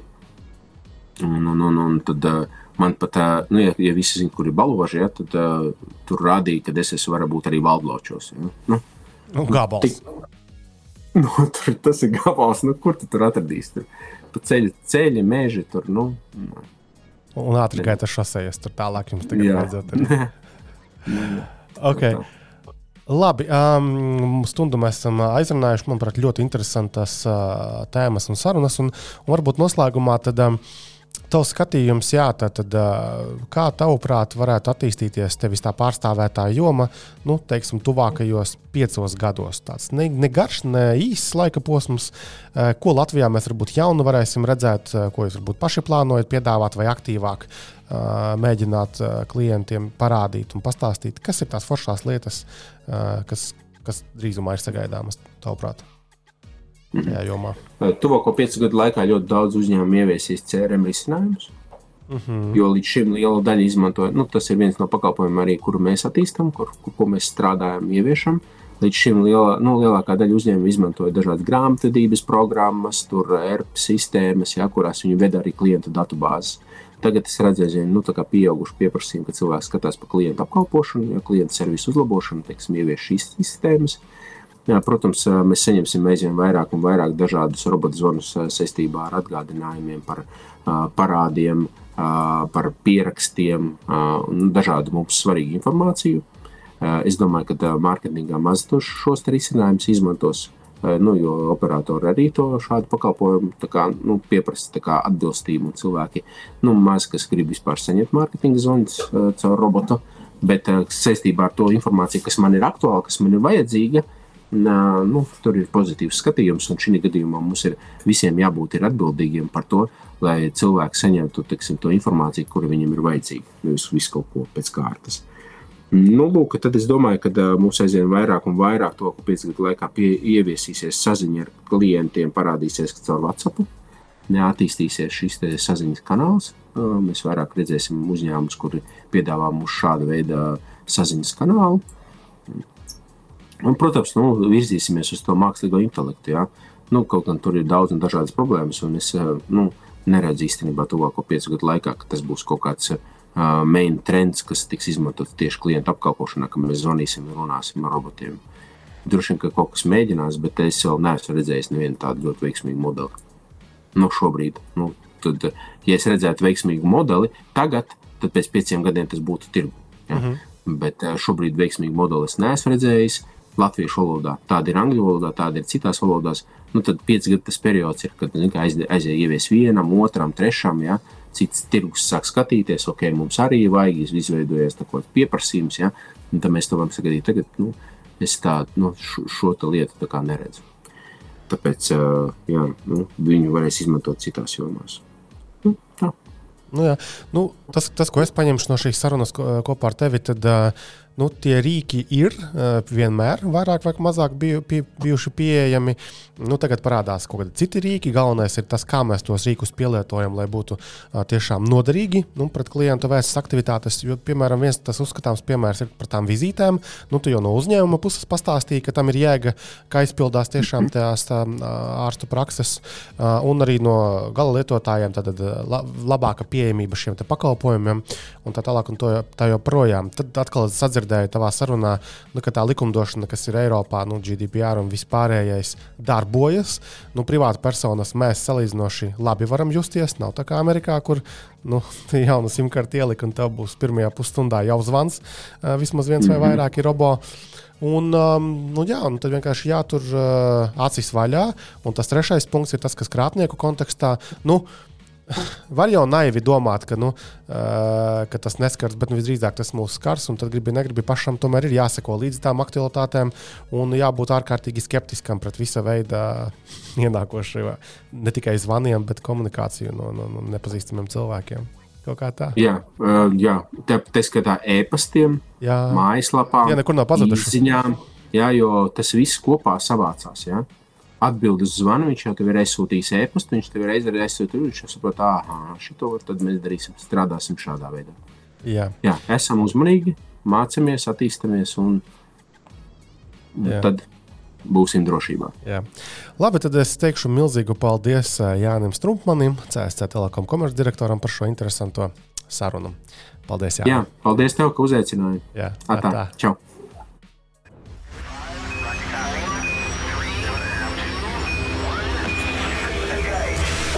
un, un, un, un tad uh, Man pat, nu, ja, ja visi zina, kur ir balvoži, ja, tad uh, tur rādīja, ka es esmu varbūt arī valdločos. Ja. Nu, nu, gabals. Tik, nu, tur, tas ir gabals, nu, kur tu tur atradīsi? Tur, pa ceļa, ceļa meži tur. Nu, nu. Un ātri gaita šosejas, tur tālāk jums tagad vajadzētu. okay. Labi, um, stundu mēs esam aizrunājuši, manuprāt, ļoti interesantas uh, tēmas un sarunas. Un, un varbūt noslēgumā tad, um, Tavs skatījums, jā, tad, tad kā tavuprāt, varētu attīstīties tevis tā pārstāvētā joma, nu, teiksim, tuvākajos piecos gados? Tāds ne, ne garš, ne īss laika posms, ko Latvijā mēs varbūt jaunu varēsim redzēt, ko jūs varbūt paši plānojat piedāvāt vai aktīvāk mēģināt klientiem parādīt un pastāstīt, kas ir tās foršās lietas, kas, kas drīzumā ir sagaidāmas, tavuprāt? Šajā jomā? Tuvāko piecu gadu laikā ļoti daudz uzņēmumu ieviesīs CRM risinājumus. Uh mhm. -huh. Jo līdz šim liela daļa izmantoja, nu, tas ir viens no pakalpojumiem, arī, kuru mēs attīstām, kur, kur, ko mēs strādājam, ieviešam. Līdz šim liela, nu, lielākā daļa uzņēmumu izmantoja dažādas grāmatvedības programmas, tur ERP sistēmas, ja, kurās viņi veda arī klientu datubāzes. Tagad es redzēju, nu, ka pieauguši pieprasījumi, ka cilvēks skatās par klientu apkalpošanu, ja klientu servisu uzlabošanu, teiksim, ievieš šīs sistēmas. Uh, Jā, protams, mēs saņemsim aizvien vairāk un vairāk dažādus robotu zvanus saistībā ar atgādinājumiem par parādiem, par pierakstiem un dažādu mums svarīgu informāciju. Es domāju, ka mārketingā maz šos risinājumus izmantos. Nu, jo operatori arī to šādu pakalpojumu kā, nu, pieprasa kā atbilstību. Cilvēki nu, maz kas grib vispār saņemt mārketinga zvanus caur robotu, bet saistībā ar to informāciju, kas man ir aktuāla, kas man ir vajadzīga, uh, nu, tur ir pozitīvs skatījums, un šī gadījumā mums ir visiem jābūt atbildīgiem par to, lai cilvēki saņemtu teksim, to informāciju, kura viņam ir vajadzīga. Nevis visu kaut ko pēc kārtas. Nu, lūk, tad es domāju, ka mums aizvien vairāk un vairāk to, pēc gadu laikā pie, ieviesīsies saziņa ar klientiem, parādīsies caur WhatsApp. Neattīstīsies šis saziņas kanāls. Mēs vairāk redzēsim uzņēmumus, kuri piedāvā mums šādu veidu saziņas kanālu. Un, protams, nu, virzīsimies uz to mākslīgo intelektu. Ja? Nu, kaut gan tur ir daudz un dažādas problēmas, un es eh, nu, neredzu īstenībā tuvāko piecu gadu laikā, ka tas būs kaut kāds uh, main trends, kas tiks izmantots tieši klientu apkalpošanā, ka mēs zvanīsim un runāsim ar robotiem. Droši vien, ka kaut kas mēģinās, bet es vēl neesmu redzējis nevienu tādu ļoti veiksmīgu modeli. Nu, šobrīd, nu, tad, ja es redzētu veiksmīgu modeli tagad, tad pēc pieciem gadiem tas būtu tirgu. Ja? Mm -hmm. Bet šobrīd veiksmīgu modeli es neesmu redzējis. Latviešu valodā, tāda ir angļu valodā, tāda ir citās valodās. Nu, tad pieci gadu tas periods ir, kad aizie ievies vienam, otram, trešam. Ja? Cits tirgus sāk skatīties, ok, mums arī vajag, izveidojies tāds pieprasījums. Ja? Un tad mēs to varam sagadīt. Tagad nu, es tādu nu, šo, šo lietu tā neredzu. Tāpēc jā, nu, viņu varēs izmantot citās jomās. Nu, tā. Nu, jā. nu, tas, tas, ko es paņemšu no šīs sarunas kopā ar tevi, tad uh, nu, tie rīki ir vienmēr vairāk vai mazāk biju, pie, bijuši pieejami. Nu, tagad parādās kaut kādi citi rīki. Galvenais ir tas, kā mēs tos rīkus pielietojam, lai būtu tiešām noderīgi nu, pret klientu vēstas aktivitātes. Jo, piemēram, viens tas uzskatāms piemērs ir par tām vizītēm. Nu, tu jau no uzņēmuma puses pastāstīji, ka tam ir jēga, ka aizpildās tiešām tās tā, ārstu prakses, un arī no gala lietotājiem tad, la, labāka pieejamība šiem pakalpojumiem un tā tālāk un to, tā joprojām. Tad atkal sadzird dzirdēju tavā sarunā, nu, ka tā likumdošana, kas ir Eiropā, nu, GDPR un vispārējais, darbojas. Nu, privāti personas mēs salīdzinoši labi varam justies. Nav tā kā Amerikā, kur nu, jaunu simkarti ielika un tev būs pirmajā pusstundā jau zvans. Vismaz viens mm -hmm. vai mhm. vairāk ir robo. Un, um, nu, jā, nu, tad vienkārši jātur uh, acis vaļā. Un tas trešais punkts ir tas, kas krāpnieku kontekstā. Nu, Var jau naivi domāt, ka, nu, uh, ka tas neskars, bet nu, visdrīzāk tas mūs skars. Tad, gribi, negribi, pašam tomēr ir jāseko līdz tām aktualitātēm un jābūt ārkārtīgi skeptiskam pret visa veida ienākošiem, ne tikai zvaniem, bet komunikāciju no, no, no nepazīstamiem cilvēkiem. Jā, uh, jā. tā ir skatā e-pastiem, mājaslapām, jā, nekur nav pazuduši. Ziņām, jā, jo tas viss kopā savācās. Jā atbild uz zvanu, viņš jau tev ir aizsūtījis e-pastu, viņš tev ir aizsūtījis, viņš jau saprot, ah, šito tad mēs darīsim, strādāsim šādā veidā. Jā, Jā esam uzmanīgi, mācāmies, attīstāmies un Jā. tad būsim drošībā. Jā. Labi, tad es teikšu milzīgu paldies Jānim Strumpmanim, CSC Telekom komercdirektoram par šo interesanto sarunu. Paldies, Jānis. Jā, paldies tev, ka uzaicināji. Jā, tā. tā. Čau!